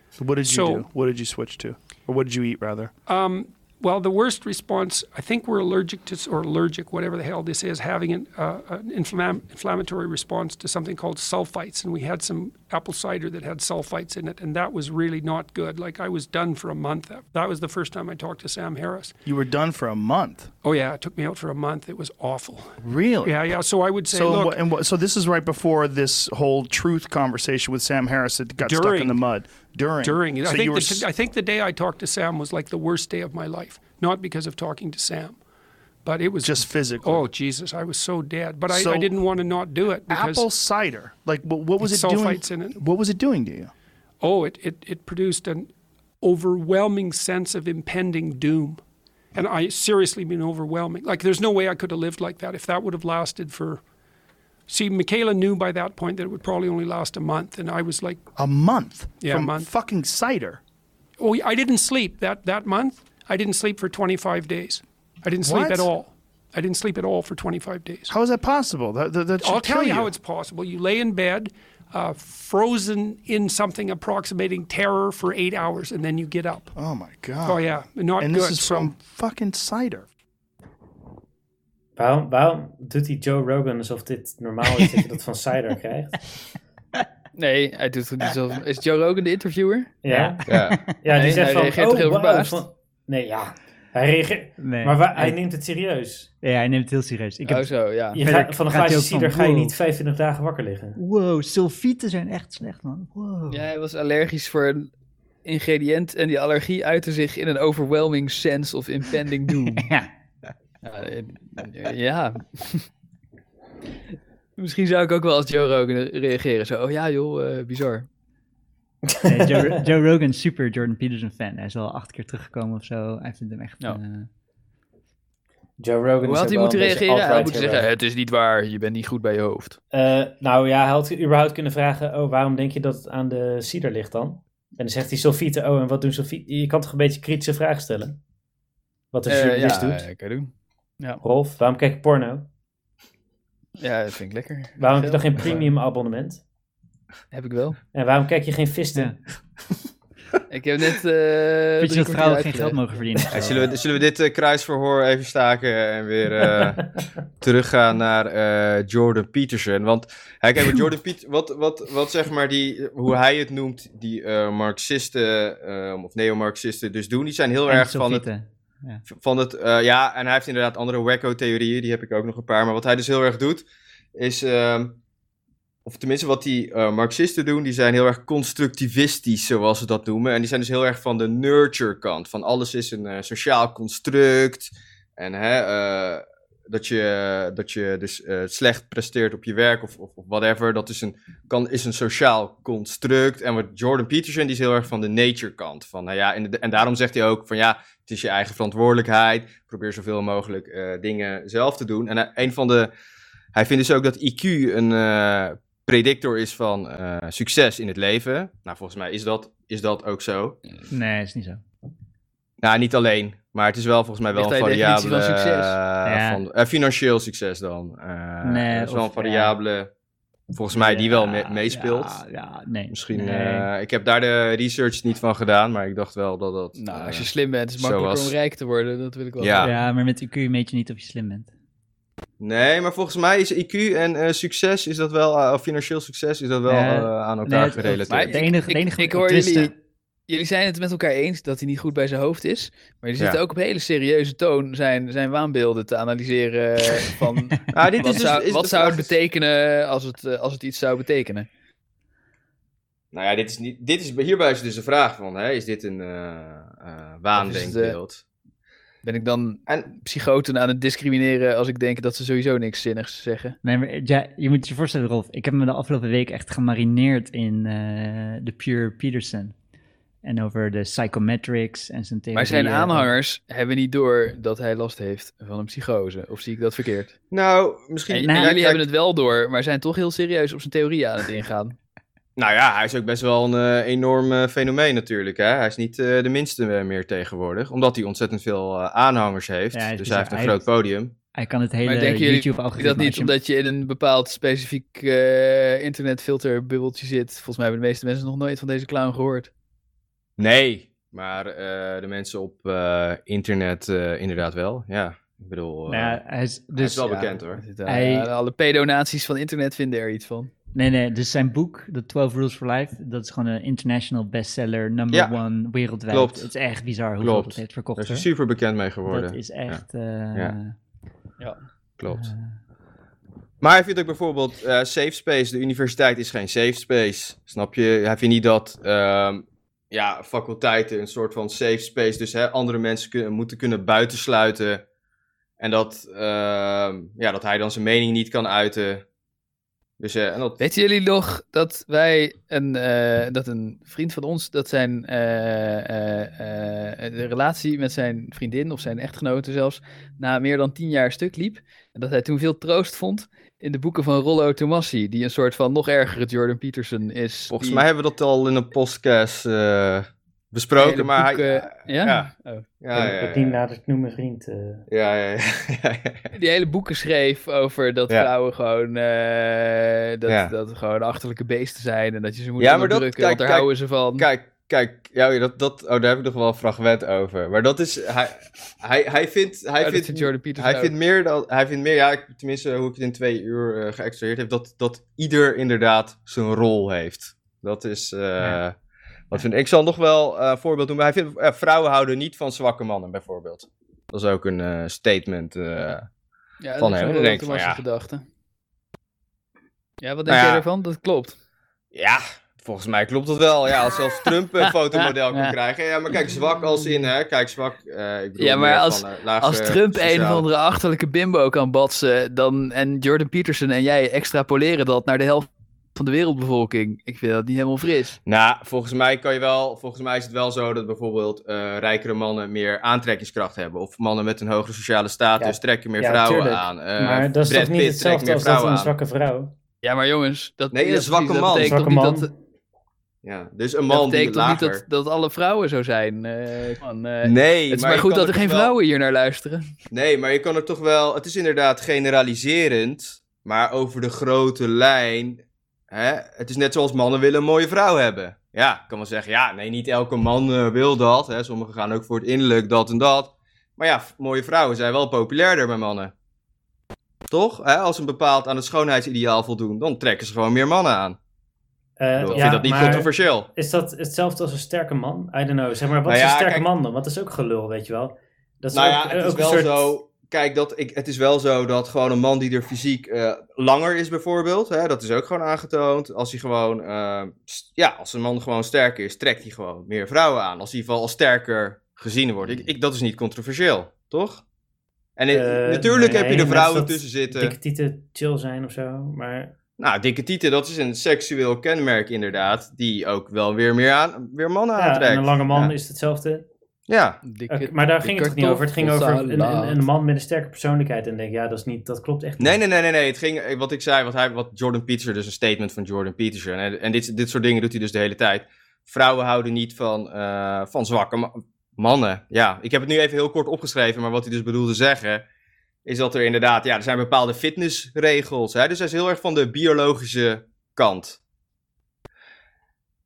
So what did you So- do? What did you switch to? Or what did you eat, rather? Um, well, the worst response, I think we're allergic to, or allergic, whatever the hell this is, having an, uh, an inflam- inflammatory response to something called sulfites. And we had some apple cider that had sulfites in it, and that was really not good. Like I was done for a month. That was the first time I talked to Sam Harris. You were done for a month. Oh, yeah, it took me out for a month. It was awful. Really? Yeah, yeah. So I would say, So, look, and what, so this is right before this whole truth conversation with Sam Harris that got stuck in the mud. During. during it. So I think were the, s- I think the day I talked to Sam was like the worst day of my life. Not because of talking to Sam, but it was just physically. Oh Jesus, I was so dead. But I, So- I didn't want to not do it because apple cider. Like, what, what was it doing? sulfites in it. What was it doing to you? oh, it, it it produced an overwhelming sense of impending doom. and I seriously mean overwhelming. Like, there's no way I could have lived like that if that would have lasted for. See, Michaela knew by that point that it would probably only last a month, and I was like, A month Yeah, a from month. fucking cider. "Oh, I didn't sleep that that month. I didn't sleep for 25 days. I didn't sleep What? at all. I didn't sleep at all for 25 days." How is that possible? That, that, that should I'll tell kill you, how it's possible. You lay in bed, uh, frozen in something approximating terror for eight hours, and then you get up. Oh my god. Oh yeah, not And good. this is so- from fucking cider. Waarom, waarom doet die Joe Rogan alsof dit normaal is dat je dat van cider krijgt? Nee, hij doet het niet zo. Is Joe Rogan de interviewer? Ja? Ja. Ja, die Nee, zegt hij van, reageert oh, heel verbaasd? van- Nee, ja. Hij reageert... Nee. Maar hij Hij- neemt het serieus. Ja, hij neemt het heel serieus. Ik heb, Oh zo, ja. Je gaat, van een glaasje cider ga je niet 25 dagen wakker liggen. Wow, sulfieten zijn echt slecht, man. Wow. Ja, hij was allergisch voor een ingrediënt en die allergie uitte zich in een overwhelming sense of impending doom. Ja. Ja. eh, ja. Misschien zou ik ook wel als Joe Rogan reageren. Zo, oh ja joh, eh, bizar. Nee, Joe, Joe Rogan is super Jordan Peterson fan. Hij is al acht keer teruggekomen of zo. Hij vindt hem echt... Ja. eh, Joe Rogan Hoe had hij moeten reageren? Hij hero. zeggen, het is niet waar, je bent niet goed bij je hoofd. Eh, nou ja, hij had überhaupt kunnen vragen, oh, waarom denk je dat het aan de cider ligt dan? En dan zegt hij sulfieten, oh, en wat doen sulfieten? Je kan toch een beetje kritische vragen stellen? Wat een Eh, journalist ja, doet. eh, kan doen. Ja. Rolf, waarom kijk je porno? ja, dat vind ik lekker. Waarom heb je dan geen premium abonnement? Heb ik wel. En waarom kijk je geen visten? Ik heb net... eh Vind je dat vrouwen geen geld mogen verdienen? Ja, zullen, we, zullen we dit eh, kruisverhoor even staken en weer eh, teruggaan naar eh, Jordan Peterson? Want hij kijk, wat Jordan Piet, wat, wat, wat zeg maar die, hoe hij het noemt, die eh, Marxisten eh, of neo-Marxisten dus doen, die zijn heel En erg van het. Ja. van het, eh, ja, en hij heeft inderdaad andere wacko-theorieën, die heb ik ook nog een paar. Maar wat hij dus heel erg doet, is, ehm, of tenminste wat die eh, Marxisten doen, die zijn heel erg constructivistisch, zoals ze dat noemen. En die zijn dus heel erg van de nurture-kant, van alles is een eh, sociaal construct. En hè, dat, je, dat je dus eh, slecht presteert op je werk of, of, of whatever, dat is een, kan, is een sociaal construct. En wat Jordan Peterson, die is heel erg van de nature-kant. Van, nou ja, en, en daarom zegt hij ook van ja, het is je eigen verantwoordelijkheid. Probeer zoveel mogelijk eh, dingen zelf te doen. En eh, een van de. Hij vindt dus ook dat IQ een predictor is van succes in het leven. Nou, volgens mij is dat, is dat ook zo. Nee, is niet zo. Nou, niet alleen. Maar het is wel volgens mij wel Ligt een variabele. van succes? eh, Ja. van, eh, financieel succes dan. Eh Nee, dat is wel een variabele. Volgens mij die wel me- meespeelt. Ja, ja, nee. Misschien. Nee. eh, ik heb daar de research niet van gedaan, maar ik dacht wel dat dat. Nou, als je slim bent, is het makkelijker was. om rijk te worden. Dat wil ik wel. Ja. Ja, maar met IQ meet je niet of je slim bent. Nee, maar volgens mij is IQ en eh, succes, is dat wel, eh, of financieel succes, is dat wel eh, aan nee, elkaar het- gerelateerd. Maar De enige- ik, enige ik hoor jullie, jullie zijn het met elkaar eens dat hij niet goed bij zijn hoofd is. Maar jullie Ja. zitten ook op hele serieuze toon zijn, zijn waanbeelden te analyseren van Ah, dit wat, is dus- zou, is wat zou het betekenen als het, eh, als het iets zou betekenen. Nou ja, dit is niet, dit is, hierbij is dus de vraag van, hè, is dit een eh eh, waandenkbeeld? Ben ik dan En psychoten aan het discrimineren als ik denk dat ze sowieso niks zinnigs zeggen? Nee, maar ja, je moet je voorstellen, Rolf. Ik heb me de afgelopen week echt gemarineerd in eh, de Pure Peterson. En over de psychometrics en zijn theorieën. Maar zijn aanhangers hebben niet door dat hij last heeft van een psychose. Of zie ik dat verkeerd? nou, misschien... En, en jullie kijk, hebben het wel door, maar zijn toch heel serieus op zijn theorie aan het ingaan. Nou ja, hij is ook best wel een eh, enorm eh, fenomeen natuurlijk. Hè? Hij is niet eh, de minste meer tegenwoordig, omdat hij ontzettend veel aanhangers heeft. Ja, hij dus hij heeft een Hij groot podium. Hij kan het hele YouTube-algoritme... dat niet je- omdat je in een bepaald specifiek internetfilterbubbeltje zit? Volgens mij hebben de meeste mensen nog nooit van deze clown gehoord. Nee, maar eh, de mensen op eh, internet eh, inderdaad wel. Ja, ik bedoel, eh, Nou hij is, hij is dus, wel ja, bekend hoor. Eh, Hij- Alle pedonaties van internet vinden er iets van. Nee, nee, dus zijn boek, The 12 Rules for Life, dat is gewoon een international bestseller, number Ja, one wereldwijd. klopt. Het is echt bizar hoeveel Klopt. dat heeft verkocht. Daar is hij super bekend mee geworden. Dat is echt... eh, Ja. Ja. Klopt. Maar hij vindt ook bijvoorbeeld eh, safe space. De universiteit is geen safe space. Snap je? Hij vindt niet dat ehm, ja, faculteiten een soort van safe space, dus hè, andere mensen kunnen, moeten kunnen buitensluiten. En dat, ehm, ja, dat hij dan zijn mening niet kan uiten. Dus, eh, en dat, Weten jullie nog dat wij een, eh, dat een vriend van ons, dat zijn eh, de relatie met zijn vriendin of zijn echtgenote zelfs na meer dan tien jaar stuk liep. En dat hij toen veel troost vond in de boeken van Rollo Tomassi, die een soort van nog ergere Jordan Peterson is. Volgens die mij hebben we dat al in een podcast eh, besproken, maar hij... boeken- ja? Ja, Oh. ja, ja, Dat ja. niet nader noemen vriend. eh. Ja, ja, ja, die hele boeken schreef over dat Ja. vrouwen gewoon, eh, dat, Ja. dat gewoon achterlijke beesten zijn en dat je ze moet Ja, maar dat- onderdrukken, kijk, want daar kijk, houden ze van. Kijk, kijk, ja, dat, dat, oh, daar heb ik nog wel een fragment over. Maar dat is, hij, hij, hij vindt, hij Oh, dat vindt, hij vindt meer dan, hij vindt meer, ja, ik- tenminste hoe ik het in twee uur uh, geëxtraheerd heb, dat, dat ieder inderdaad zijn rol heeft. Dat is, eh, Ja. wat vind ik. Ik zal nog wel eh, een voorbeeld doen, hij vindt, eh, vrouwen houden niet van zwakke mannen, bijvoorbeeld. Dat is ook een eh, statement. eh. ja, dat van is hem. Rollo van, Tomassi ja. gedachte. Ja, wat denk Nou jij ervan? Dat klopt. Ja, volgens mij klopt dat wel. Ja, als zelfs Trump een fotomodel kan Ja. krijgen. Ja, maar kijk, zwak als in, hè. Kijk, zwak. eh, ik bedoel Ja, maar als- van, eh, lage Als Trump een of andere achterlijke bimbo kan batsen, dan, en Jordan Peterson en jij extrapoleren dat naar de helft van de wereldbevolking. Ik vind dat niet helemaal fris. Nou, volgens mij kan je wel. Volgens mij is het wel zo dat bijvoorbeeld eh, rijkere mannen meer aantrekkingskracht hebben. Of mannen met een hogere sociale status Ja, trekken meer ja, vrouwen tuurlijk. aan. Eh, maar dat is Brad toch niet Pitt hetzelfde als dat vrouwen een zwakke vrouw? Ja, maar jongens, dat, Nee, een zwakke precies, man. Dat betekent Zwakke toch niet man. dat, Ja, dus een dat man die betekent toch niet dat, dat alle vrouwen zo zijn. eh, man, eh, Nee, het is maar goed dat er geen wel- vrouwen hier naar luisteren. Nee, maar je kan er toch wel. Het is inderdaad generaliserend. Maar over de grote lijn. Hè, het is net zoals mannen willen een mooie vrouw hebben. Ja, ik kan wel zeggen. Ja, nee, niet elke man eh, wil dat. Hè. Sommigen gaan ook voor het innerlijk, dat en dat. Maar ja, mooie vrouwen zijn wel populairder bij mannen. Toch? Hè, als ze een bepaald aan het schoonheidsideaal voldoen, dan trekken ze gewoon meer mannen aan. Eh, ik ja, vind dat niet controversieel. Is dat hetzelfde als een sterke man? I don't know. Zeg maar, wat Nou is een sterke kijk- man dan? Want dat is ook gelul, weet je wel. Dat is Nou ook, ja, het ook is wel soort- zo. Kijk, dat ik, het is wel zo dat gewoon een man die er fysiek eh, langer is, bijvoorbeeld. Hè, dat is ook gewoon aangetoond. Als hij gewoon. eh, ja, als een man gewoon sterker is, trekt hij gewoon meer vrouwen aan. Als hij in ieder geval als sterker gezien wordt. Ik, ik, dat is niet controversieel, toch? En natuurlijk heb je de vrouwen tussen zitten. Dikke tieten chill zijn of zo, maar... Nou, dikke tieten, dat is een seksueel kenmerk inderdaad. Die ook wel weer meer aan, weer mannen Ja, aantrekt. en een lange man Ja. is hetzelfde. Ja, Dikke- maar daar ging het toch niet over. Het ging over een, een, een man met een sterke persoonlijkheid. En denk, ja, dat, is niet, dat klopt echt niet. Nee, nee, nee, nee, nee. Het ging, wat ik zei, wat, hij, wat Jordan Peterson, dus een statement van Jordan Peterson. En, en dit, dit soort dingen doet hij dus de hele tijd. Vrouwen houden niet van, eh, van zwakke ma- mannen. Ja, ik heb het nu even heel kort opgeschreven, maar wat hij dus bedoelde zeggen, is dat er inderdaad, ja, er zijn bepaalde fitnessregels. Hè? Dus hij is heel erg van de biologische kant.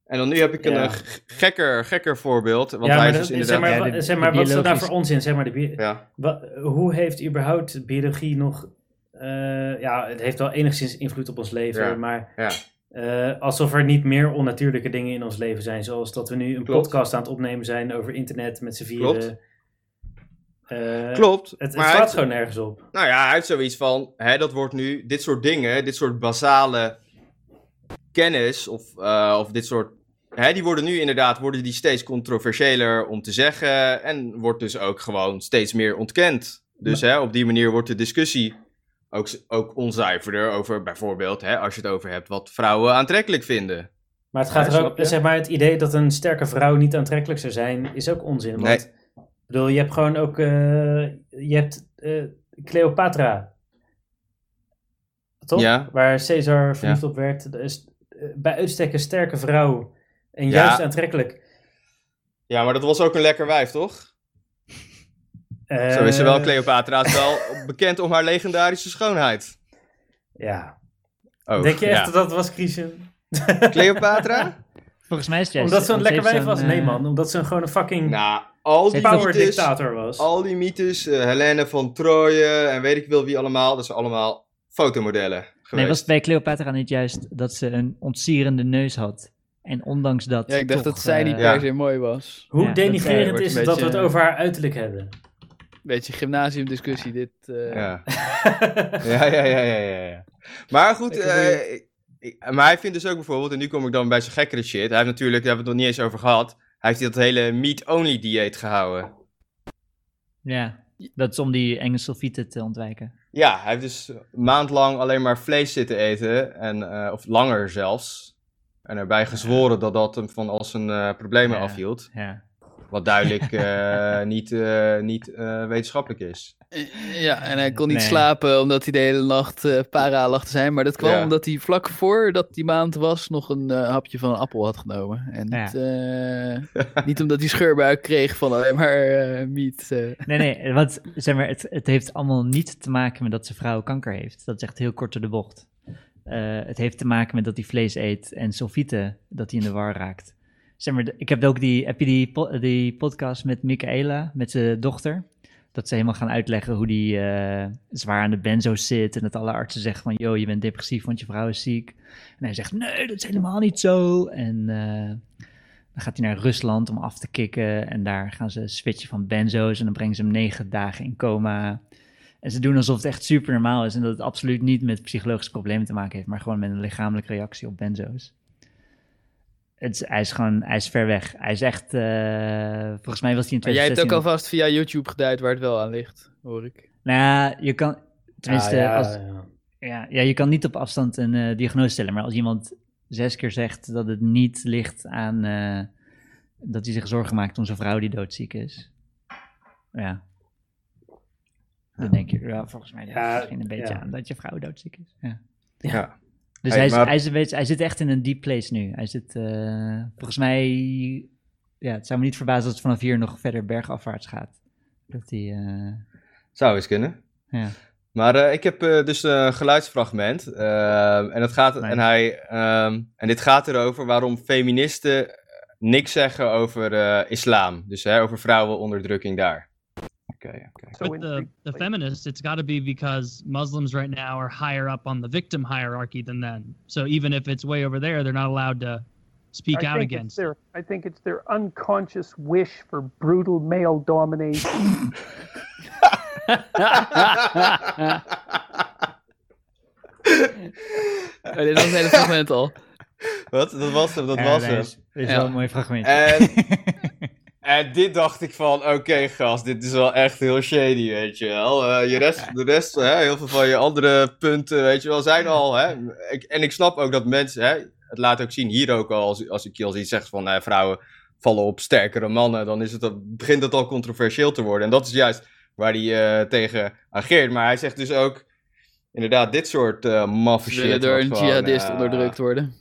En dan nu heb ik een Ja. eh, gekker, gekker voorbeeld. Want ja, hij is dus zeg inderdaad... maar, Ja, de- zeg de maar wat is dat nou voor onzin? Zeg maar, de Ja. wa- hoe heeft überhaupt biologie nog... eh, ja, het heeft wel enigszins invloed op ons leven, Ja. maar... Ja. eh, alsof er niet meer onnatuurlijke dingen in ons leven zijn. Zoals dat we nu een Klopt. podcast aan het opnemen zijn over internet met z'n vieren. Klopt. Eh, Klopt. Het, het maar hij slaat gewoon nergens op. Nou ja, hij heeft zoiets van, hè, dat wordt nu, dit soort dingen, dit soort basale kennis of, eh, of dit soort, hè, die worden nu inderdaad, worden die steeds controversiëler om te zeggen en wordt dus ook gewoon steeds meer ontkend. Dus hè, op die manier wordt de discussie ook, ook onzuiverder over bijvoorbeeld, hè, als je het over hebt, wat vrouwen aantrekkelijk vinden. Maar het gaat Ja, er ook, zeg maar, het idee dat een sterke vrouw niet aantrekkelijk zou zijn, is ook onzin. Want, Nee. Ik bedoel, je hebt gewoon ook, eh, je hebt eh, Cleopatra. Toch? Ja. Waar Caesar verliefd op werd. Eh, bij uitstek een sterke vrouw. En Ja. juist aantrekkelijk. Ja, maar dat was ook een lekker wijf, toch? Eh, Zo is ze wel, Cleopatra is wel bekend om haar legendarische schoonheid. Ja. Oh, Denk je echt ja. dat dat was, Christian? Cleopatra? Volgens mij is het juist... Omdat ze een lekker wijf was? Nee man, omdat ze een gewoon een fucking Nou, al die power mythes, dictator was. al die mythes, eh, Helene van Troje en weet ik wel wie allemaal, dat zijn allemaal fotomodellen geweest. Nee, was het bij Cleopatra niet juist dat ze een ontsierende neus had? En ondanks dat... Ja, ik dacht toch, dat zij niet eh, per se mooi was. Hoe Ja, denigrerend is het dat we het over haar uiterlijk hebben? Beetje gymnasiumdiscussie dit. eh. Ja. ja, ja, ja, ja, ja, ja. Maar goed, eh, ik- maar hij vindt dus ook bijvoorbeeld, en nu kom ik dan bij zijn gekkere shit, hij heeft natuurlijk, daar hebben we het nog niet eens over gehad, hij heeft dat hele meat-only dieet gehouden. Ja, dat is om die enge sulfieten te ontwijken. Ja, hij heeft dus een maand lang alleen maar vlees zitten eten, en, eh, of langer zelfs. En erbij gezworen dat dat hem van al zijn eh, problemen Ja. afhield. Ja. Wat duidelijk eh, niet, eh, niet eh, wetenschappelijk is. Ja, en hij kon niet Nee. slapen omdat hij de hele nacht eh, para lag te zijn. Maar dat kwam Ja. omdat hij vlak voordat die maand was nog een eh, hapje van een appel had genomen. En Ja. niet, eh, niet omdat hij scheurbuik kreeg van alleen maar eh meat. eh. Nee, nee, want zeg maar, het, het heeft allemaal niet te maken met dat zijn vrouw kanker heeft. Dat is echt heel kort door de bocht. Eh, het heeft te maken met dat hij vlees eet en sulfieten, dat hij in de war raakt. Ik heb ook die, heb je die, die podcast met Michaela, met zijn dochter? Dat ze helemaal gaan uitleggen hoe die eh, zwaar aan de benzo's zit. En dat alle artsen zeggen van, yo, je bent depressief, want je vrouw is ziek. En hij zegt, nee, dat is helemaal niet zo. En eh, dan gaat hij naar Rusland om af te kicken. En daar gaan ze switchen van benzo's. En dan brengen ze hem negen dagen in coma. En ze doen alsof het echt super normaal is. En dat het absoluut niet met psychologische problemen te maken heeft. Maar gewoon met een lichamelijke reactie op benzo's. Het is, hij is gewoon, hij is ver weg. Hij is echt, eh, volgens mij was hij in Maar jij hebt ook 2016 alvast via YouTube geduid waar het wel aan ligt, hoor ik. Nou ja, je kan, tenminste, Ah, ja, als, ja. ja, ja, je kan niet op afstand een eh, diagnose stellen. Maar als iemand zes keer zegt dat het niet ligt aan eh, dat hij zich zorgen maakt om zijn vrouw die doodziek is. Ja. Dan denk je, ja, volgens mij ligt het Ja, misschien een beetje ja. aan dat je vrouw doodziek is. Ja. Ja. Dus Hey, hij, is, hij, hij zit echt in een deep place nu. Hij zit, eh, volgens mij, ja, het zou me niet verbazen als het vanaf hier nog verder bergafwaarts gaat. Dat hij, eh, Zou eens kunnen. ja. Maar eh, ik heb dus een geluidsfragment. en, het gaat, en, hij, ehm, en dit gaat erover waarom feministen niks zeggen over islam. Dus hè, over vrouwenonderdrukking daar. Oké, oké. So With in- the, the feminists, it's got to be because Muslims right now are higher up on the victim hierarchy than them. So even if it's way over there, they're not allowed to speak I out think it's against. their I think it's their unconscious wish for brutal male domination. Dit was het hele fragment al. Wat? Dat was hem, dat Ja, was nee, hem. is- Dit is Ja. wel een mooi fragment. En, en dit dacht ik van, oké gast, dit is wel echt heel shady, weet je wel. Eh, je rest, de rest, hè, heel veel van je andere punten, weet je wel, zijn al, hè. Ik, en ik snap ook dat mensen, hè, het laat ook zien hier ook al, als, als ik je al iets zeg van, eh, vrouwen vallen op sterkere mannen, dan is het, begint het al controversieel te worden. En dat is juist waar hij eh, tegen ageert. Maar hij zegt dus ook, inderdaad, dit soort uh, maffe shit. door een gewoon, jihadist onderdrukt worden.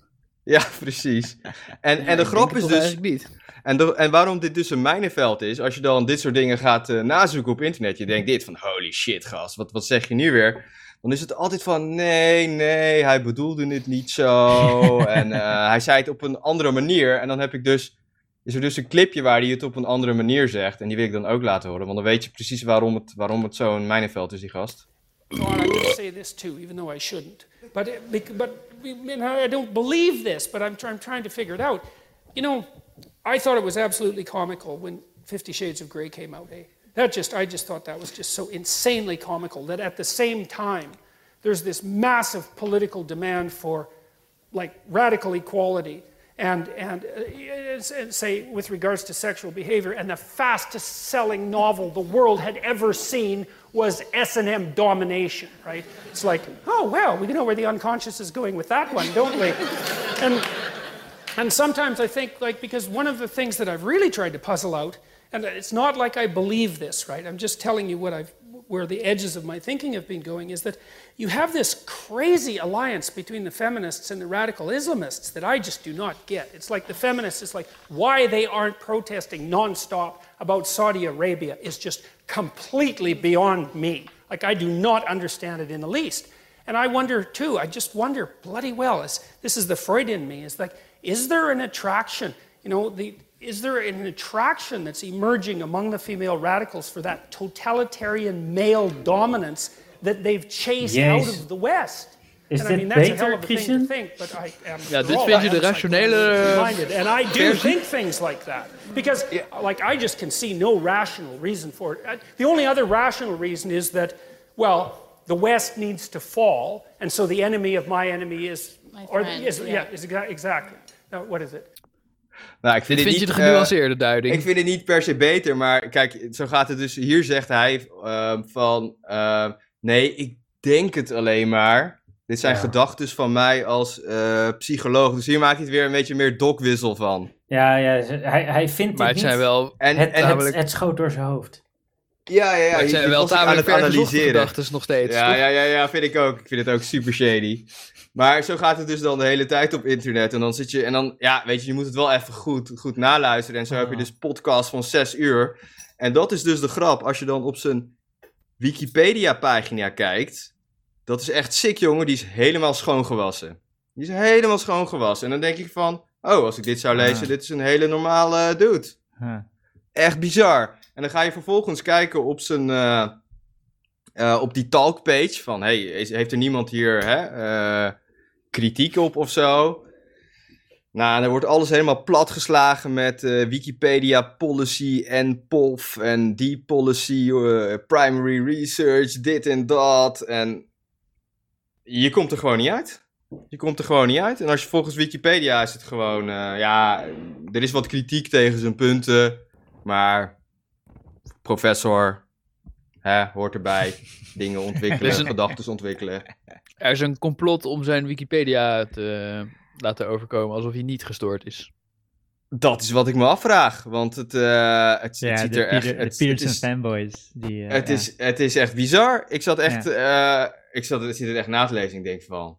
Ja, precies. En, en de grap is dus... niet. En, de- en waarom dit dus een mijnenveld is, als je dan dit soort dingen gaat eh, nazoeken op internet, je denkt dit van holy shit gast, wat, wat zeg je nu weer? Dan is het altijd van nee, nee, hij bedoelde het niet zo en eh, hij zei het op een andere manier. En dan heb ik dus, is er dus een clipje waar hij het op een andere manier zegt en die wil ik dan ook laten horen, want dan weet je precies waarom het, waarom het zo'n mijnenveld is, die gast. God, I say this too, even though I shouldn't. But, it, but I don't believe this, but I'm, I'm trying to figure it out. You know, I thought it was absolutely comical when Fifty Shades of Grey came out. Eh? That just, I just thought that was just so insanely comical that at the same time, there's this massive political demand for like radical equality and, and, uh, and say with regards to sexual behavior and the fastest selling novel the world had ever seen was S&M domination right it's like oh well we know where the unconscious is going with that one don't we and and sometimes I think, like, because one of the things that I've really tried to puzzle out, and it's not like I believe this, right? I'm just telling you what I've, where the edges of my thinking have been going, is that you have this crazy alliance between the feminists and the radical Islamists that I just do not get. It's like the feminists, it's like why they aren't protesting nonstop about Saudi Arabia is just completely beyond me. Like, I do not understand it in the least. And I wonder too, I just wonder bloody well, is, this is the Freud in me, is like, is there an attraction, you know, the, is there an attraction that's emerging among the female radicals for that totalitarian male dominance that they've chased out of the West? Is dit beter, Christian? Ja, dit vind je I de rationele and I do think things like that because, like, I just can see no rational reason for it. Uh, The only other rational reason is that, well, the West needs to fall, and so the enemy of my enemy is, My or friend, is, yeah. yeah, is exa- exactly. Now, what is it? Nou, ik vind vind je niet, de eh, genuanceerde duiding. Ik vind het niet per se beter, maar kijk, zo gaat het dus. Hier zegt hij ehm, van, ehm, nee, ik denk het alleen maar. Dit zijn Ja. gedachten van mij als eh, psycholoog. Dus hier maakt hij het weer een beetje meer dokwissel van. Ja, ja hij, hij vindt Maar het zijn niet. wel... En, Het, en het, namelijk- het schoot door zijn hoofd. ja, ja, ja. maar het je- zijn je wel aan het analyseren. gedachten nog steeds, Ja, toch? ja, ja, ja, vind ik ook. Ik vind het ook super shady. Maar zo gaat het dus dan de hele tijd op internet. En dan zit je, en dan, ja, weet je, je moet het wel even goed, goed naluisteren. En zo heb je dus podcast van zes uur. En dat is dus de grap. Als je dan op zijn Wikipedia-pagina kijkt. Dat is echt sick, jongen. Die is helemaal schoongewassen. Die is helemaal schoongewassen. En dan denk ik van, oh, als ik dit zou lezen, dit is een hele normale dude. Huh. Echt bizar. En dan ga je vervolgens kijken op zijn. eh, eh, op die talkpage. Van hey, is- heeft er niemand hier hè, eh, kritiek op of zo? Nou, dan wordt alles helemaal platgeslagen met eh, Wikipedia policy en POF en die policy, eh, primary research, dit en dat. En je komt er gewoon niet uit. Je komt er gewoon niet uit. En als je volgens Wikipedia is het gewoon, eh, ja, er is wat kritiek tegen zijn punten. Maar professor, hè, hoort erbij. Dingen ontwikkelen, een- gedachten ontwikkelen. Er is een complot om zijn Wikipedia te laten overkomen alsof hij niet gestoord is. Dat is wat ik me afvraag. Want het, eh, het, ziet de, er echt... Peter, het- de Peterson het is, fanboys. Die, eh, het, ja. is, het is echt bizar. Ik zat echt... eh, ik zat, ik zit het echt na te lezen en denk van...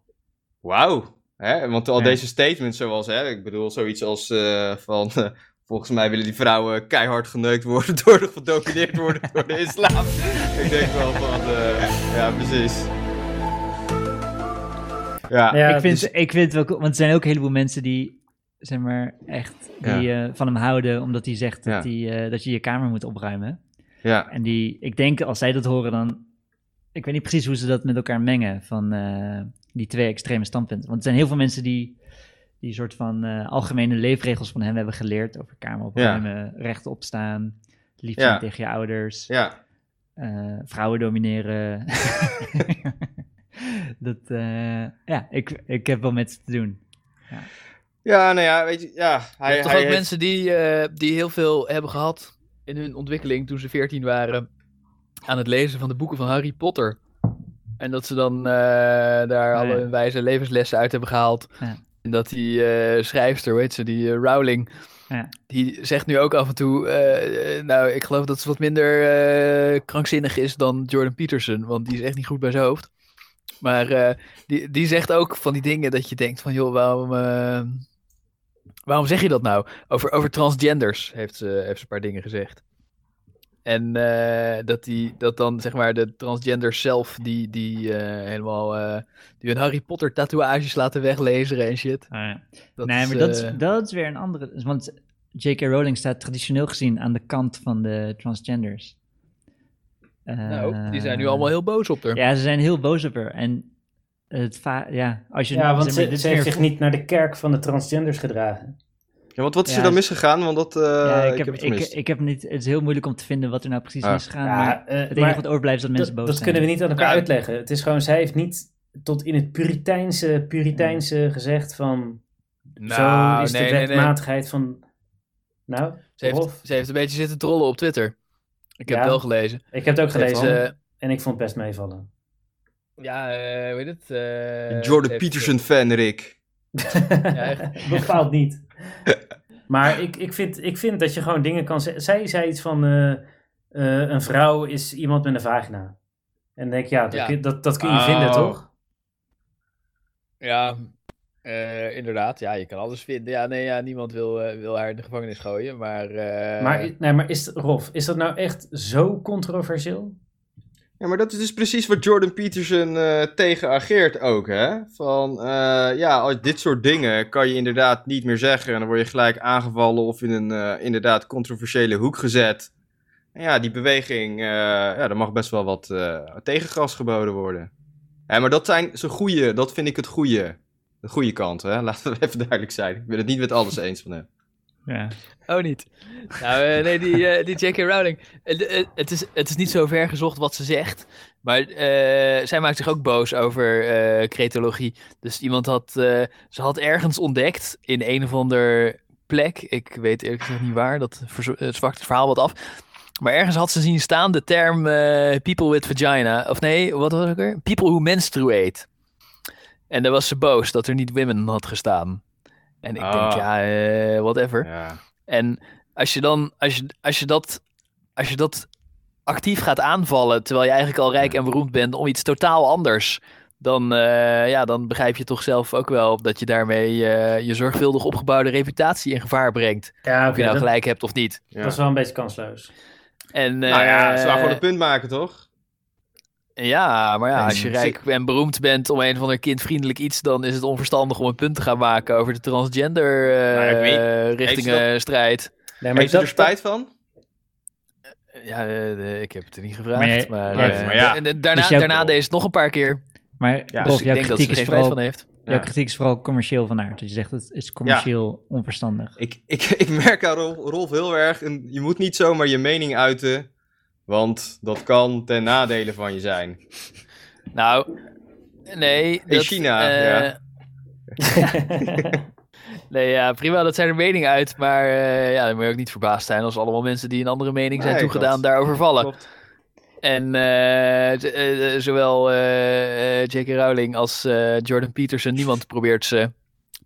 Wauw. Hè? Want al Ja. deze statements zoals... Hè, ik bedoel, zoiets als eh, van... volgens mij willen die vrouwen keihard geneukt worden... door de gedomineerd worden door de islam. ik denk wel van... eh, ja, precies. Ja, Ja, ik, vind, dus- ik vind het wel want er zijn ook een heleboel mensen die, zeg maar, echt die, eh, van hem houden, omdat hij zegt dat, Ja. hij, eh, dat je je kamer moet opruimen. ja. En die, ik denk, als zij dat horen, dan, ik weet niet precies hoe ze dat met elkaar mengen, van eh, die twee extreme standpunten. Want er zijn heel veel mensen die, die soort van algemene leefregels van hem hebben geleerd, over kamer opruimen, rechtop staan, lief zijn Ja. tegen je ouders, ja. vrouwen domineren. dat, ja, ik, ik heb wel met ze te doen. Ja, nou ja, weet je... Ja, hij, toch hij ook heeft- mensen die, eh, die heel veel hebben gehad in hun ontwikkeling toen ze 14 waren aan het lezen van de boeken van Harry Potter. En dat ze dan eh, daar Oh, alle ja. hun wijze levenslessen uit hebben gehaald. Ja. En dat die eh, schrijfster, heet ze, die Rowling, Ja. die zegt nu ook af en toe, nou, ik geloof dat ze wat minder krankzinnig is dan Jordan Peterson, want die is echt niet goed bij zijn hoofd. Maar die, die zegt ook van die dingen dat je denkt van, joh, waarom, waarom zeg je dat nou? Over, over transgenders heeft ze, heeft ze een paar dingen gezegd. En eh, dat, die, dat dan zeg maar de transgenders zelf die, die eh, helemaal eh, die hun Harry Potter tatoeages laten weglezen en shit. Ah, ja. Dat nee, is, maar dat, is, dat is weer een andere. Want J.K. Rowling staat traditioneel gezien aan de kant van de transgenders. nou, die zijn nu allemaal heel boos op haar. Ja, ze zijn heel boos op haar. En het ja, als je Ja, want ze, dit ze is heeft zich niet naar de kerk van de transgenders gedragen. Ja, want wat is Ja, er dan misgegaan? Want dat... eh, ja, ik, ik heb, heb het ik, gemist. ik heb niet, het is heel moeilijk om te vinden wat er nou precies Ah. misgegaan Ja, maar eh, het enige maar wat overblijft is dat mensen dat, boos dat zijn. kunnen we niet aan elkaar Ja. uitleggen. Het is gewoon, zij heeft niet tot in het Puriteinse, Puriteinse gezegd van... Nou, zo is nee, de nee, nee. wetmatigheid van... Nou, Ze heeft, ze heeft een beetje zitten trollen op Twitter. Ik heb Ja. het wel gelezen. Ik heb het ook heeft, gelezen eh, en ik vond het best meevallen. Ja, eh weet het? eh, Jordan heeft, Peterson fan, Rick. echt. Bepaald niet. Maar ik, ik, vind, ik vind dat je gewoon dingen kan zeggen. Zij zei iets van... eh, eh, een vrouw is iemand met een vagina. En dan denk ik, ja, dat, Ja. kun- dat, dat kun je Oh. vinden, toch? Ja, eh, inderdaad. Ja, je kan alles vinden. Ja, nee, ja, niemand wil, eh, wil haar in de gevangenis gooien, maar... eh, Maar, nee, maar is, Rolf, is dat nou echt zo controversieel? Ja, maar dat is dus precies wat Jordan Peterson eh tegen ageert ook, hè? Van, eh, ja, als dit soort dingen kan je inderdaad niet meer zeggen. En dan word je gelijk aangevallen of in een eh, inderdaad controversiële hoek gezet. En ja, die beweging, ja, daar mag best wel wat tegengas geboden worden. Ja, maar dat zijn zijn goede, dat vind ik het goede. De goede kant, hè? Laten we even duidelijk zijn. Ik ben het niet met alles eens van hem. Ja. Oh, niet. Nou, eh, nee, die, eh, die J.K. Rowling. eh, het, is, het is niet zo ver gezocht wat ze zegt. Maar zij maakt zich ook boos over cretologie. Dus iemand had... ze had ergens ontdekt in een of ander plek. Ik weet eerlijk gezegd niet waar. Dat zwakt het verhaal wat af. Maar ergens had ze zien staan de term people with vagina. Of nee, wat was het ook weer? People who menstruate. En dan was ze boos dat er niet women had gestaan. En ik Ah. denk, ja, eh, whatever. Ja. En als je dan, als je, als je dat, als je dat actief gaat aanvallen, terwijl je eigenlijk al rijk en beroemd bent om iets totaal anders, dan, eh, ja, dan begrijp je toch zelf ook wel dat je daarmee eh, je zorgvuldig opgebouwde reputatie in gevaar brengt. Ja, of je nou gelijk hebt of niet. Ja. Dat is wel een beetje kansloos. En, nou ja, ze gewoon een punt maken, toch? Ja, maar ja, als je rijk en beroemd bent om een of ander kindvriendelijk iets, dan is het onverstandig om een punt te gaan maken over de transgender eh Nou, ik richtingen dat- strijd. Nee, Heeft ze er spijt van? Ja, eh, ik heb het er niet gevraagd. Maar jij- Maar, Ja, eh, maar ja. en- en daarna, Dus jouw- daarna deed het nog een paar keer. Maar Ja, Rolf, dus ik jouw denk dat ze kritiek er is geen spijt vooral, van heeft. jouw Ja. kritiek is vooral commercieel van aard. Dus je zegt het is commercieel onverstandig. Ik, ik, ik merk aan Rolf, Rolf heel erg, een, je moet niet zomaar je mening uiten, want dat kan ten nadele van je zijn. Nou, nee. In dat, China, eh, ja. nee, ja, prima, dat zijn er meningen uit. Maar eh, ja, dan moet je ook niet verbaasd zijn als allemaal mensen die een andere mening zijn Nee, toegedaan klopt. daarover vallen. Klopt. En eh, zowel J.K. Rowling als Jordan Peterson, niemand probeert ze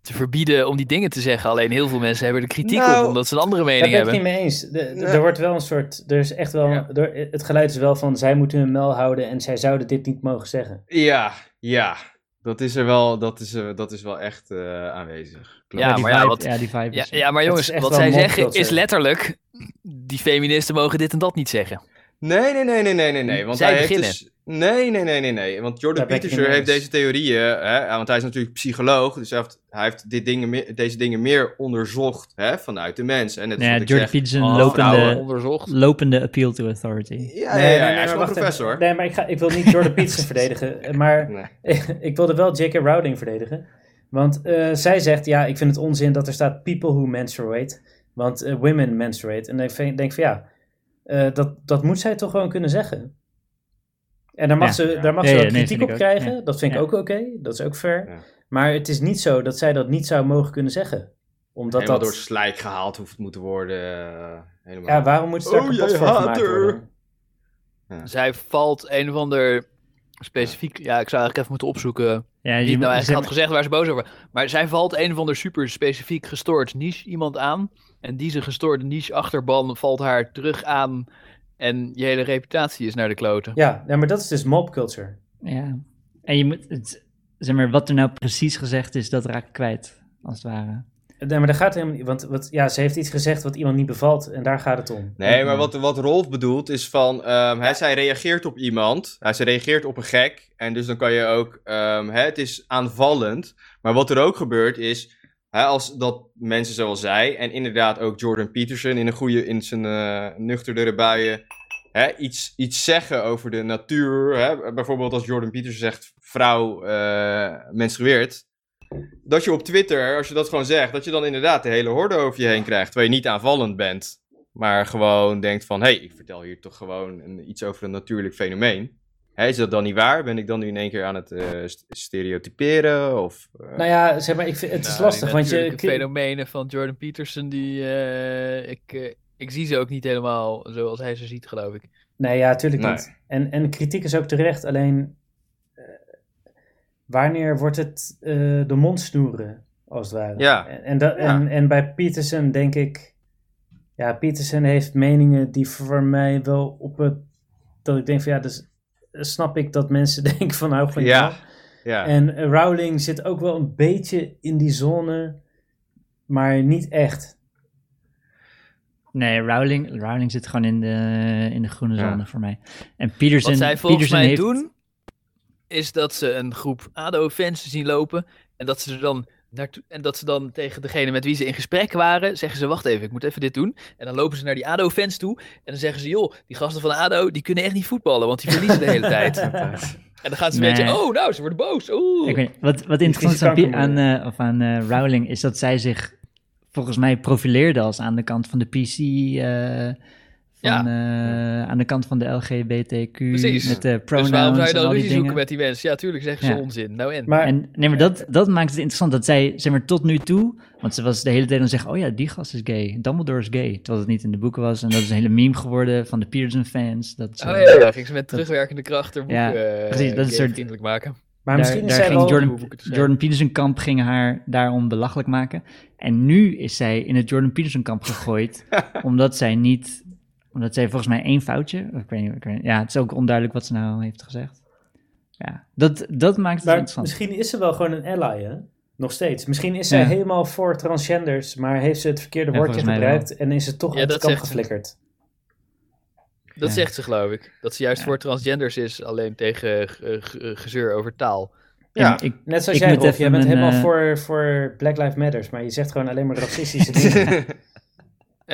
te verbieden om die dingen te zeggen. Alleen heel veel mensen hebben er kritiek Nou, op, omdat ze een andere Daar mening ben ik het hebben. niet mee eens. De- de- Nee. Er wordt wel een soort. Er is echt wel. Ja. er- het geluid is wel van. Zij moeten hun mel houden en zij zouden dit niet mogen zeggen. Ja, ja. Dat is er wel, dat is, er- dat is wel echt eh, aanwezig. Ja, maar ja, wat- ja, die vibe Ja, is- ja, maar jongens, wat zij zeggen is letterlijk... Die feministen mogen dit en dat niet zeggen. Nee, nee, nee, nee, nee, nee, nee. Want Zij hij heeft beginnen. dus... Nee, nee, nee, nee, nee. Want Jordan Daar Peterson heeft deze theorieën, hè, want hij is natuurlijk psycholoog, dus hij heeft, hij heeft dit dingen deze dingen meer onderzocht hè, vanuit de mens. En Ja, Jordan zeg, Peterson Oh, lopende, lopende appeal to authority. Ja, ja, ja, ja, hij is wel professor. even. Nee, maar ik, ga, ik wil niet Jordan Peterson verdedigen. Maar Nee. ik wilde wel J.K. Rowling verdedigen. Want eh, zij zegt, ja, ik vind het onzin dat er staat people who menstruate. Want eh, women menstruate. En ik vind- denk van ja, eh, dat, dat moet zij toch gewoon kunnen zeggen. En daar mag Ja. ze, daar mag Ja, ze ja, wel kritiek op krijgen. Ja. Dat vind ik ook oké. Dat is ook fair. Ja. Maar het is niet zo dat zij dat niet zou mogen kunnen zeggen. Omdat Helemaal dat... door slijk gehaald hoeft moeten worden. eh, helemaal. Ja, waarom moet ze daar Oh, kapot voor gemaakt worden? Zij valt een of ander specifiek... Ja, ik zou eigenlijk even moeten opzoeken... Ja, moet- nou eigenlijk had gezegd waar ze boos over waren. Maar zij valt een of ander super specifiek gestoord niche iemand aan. En deze gestoorde niche achterban valt haar terug aan. En je hele reputatie is naar de kloten. Ja, ja, maar dat is dus mob culture. Ja. En je moet het, zeg maar, wat er nou precies gezegd is, dat raak ik kwijt, als het ware. Nee, maar daar gaat het helemaal niet. Want wat, ja, ze heeft iets gezegd wat iemand niet bevalt. En daar gaat het om. Nee, maar wat, wat Rolf bedoelt is van, ehm, hè, zij reageert op iemand, hij ze reageert op een gek, en dus dan kan je ook, ehm, hè, het is aanvallend, maar wat er ook gebeurt is, hè, als dat mensen zoals zij, en inderdaad ook Jordan Peterson in een goede, in zijn eh nuchterdere buien, hè, iets, iets zeggen over de natuur, hè, bijvoorbeeld als Jordan Peterson zegt, vrouw eh menstrueert, dat je op Twitter, als je dat gewoon zegt, dat je dan inderdaad de hele horde over je heen krijgt, terwijl je niet aanvallend bent. Maar gewoon denkt van, hé, hey, ik vertel hier toch gewoon iets over een natuurlijk fenomeen. Hè, is dat dan niet waar? Ben ik dan nu in één keer aan het eh, st- stereotyperen? Of, eh, Nou ja, zeg maar, ik vind, het is Nou, lastig. die Want je, fenomenen van Jordan Peterson, die, eh, ik, ik zie ze ook niet helemaal zoals hij ze ziet, geloof ik. Nee, ja, tuurlijk Nee. niet. En, en kritiek is ook terecht. Alleen, eh, wanneer wordt het eh, de mond snoeren, als het ware? Ja. En, en, dat, Ja. en, en bij Peterson denk ik... Ja, Peterson heeft meningen die voor mij wel op het... Dat ik denk van, ja, dus snap ik dat mensen denken van, hou van Ja. ja. En Rowling zit ook wel een beetje in die zone, maar niet echt. Nee, Rowling, Rowling zit gewoon in de, in de groene Ja. zone voor mij. En Peterson, Wat zij volgens Peterson mij heeft, doen, is dat ze een groep ADO-fans zien lopen en dat ze er dan naartoe, en dat ze dan tegen degene met wie ze in gesprek waren, zeggen ze, wacht even, ik moet even dit doen. En dan lopen ze naar die ADO-fans toe en dan zeggen ze, joh, die gasten van ADO, die kunnen echt niet voetballen, want die verliezen de hele tijd. En dan gaan ze een beetje, oh, nou, ze worden boos. Oeh. Ik weet, niet, wat, wat interessant is aan, eh, of aan eh, Rowling is dat zij zich volgens mij profileerde als aan de kant van de PC, eh, van, eh, aan de kant van de LGBTQ, Precies. met de Dus pronouns waarom zou je en dan al die ruzie zoeken dingen. met die mensen? Ja, tuurlijk zeggen ze Ja. onzin. Nou en? Maar, En, nee, maar dat, dat maakt het interessant dat zij, zeg maar, tot nu toe, want ze was de hele tijd aan het zeggen, oh ja, die gast is gay, Dumbledore is gay, terwijl het niet in de boeken was. En dat is een hele meme geworden van de Pearson fans. Dat ze- Oh ja, ja, ging ze met terugwerkende kracht boek Ja, eh, precies, dat is een soort- vriendelijk maken. Maar daar, misschien is daar zij ging wel- Jordan. Jordan Peterson kamp ging haar daarom belachelijk maken. En nu is zij in het Jordan Peterson kamp gegooid, omdat zij niet, omdat zij volgens mij één foutje, ik weet niet, ik weet niet- ja, het is ook onduidelijk wat ze nou heeft gezegd. Ja, dat, dat maakt het Maar interessant. misschien is ze wel gewoon een ally, hè? Nog steeds. Misschien is zij Ja. helemaal voor transgenders, maar heeft ze het verkeerde Ja, woordje gebruikt en is het toch Ja, uit de dat kant zegt ze. geflikkerd. Dat Ja. zegt ze, geloof ik. Dat ze juist Ja. voor transgenders is, alleen tegen ge- gezeur over taal. Ja, ik, Net zoals Ik jij, Rolf. Jij bent mijn, helemaal eh, voor, voor Black Lives Matters, maar je zegt gewoon alleen maar racistische dingen.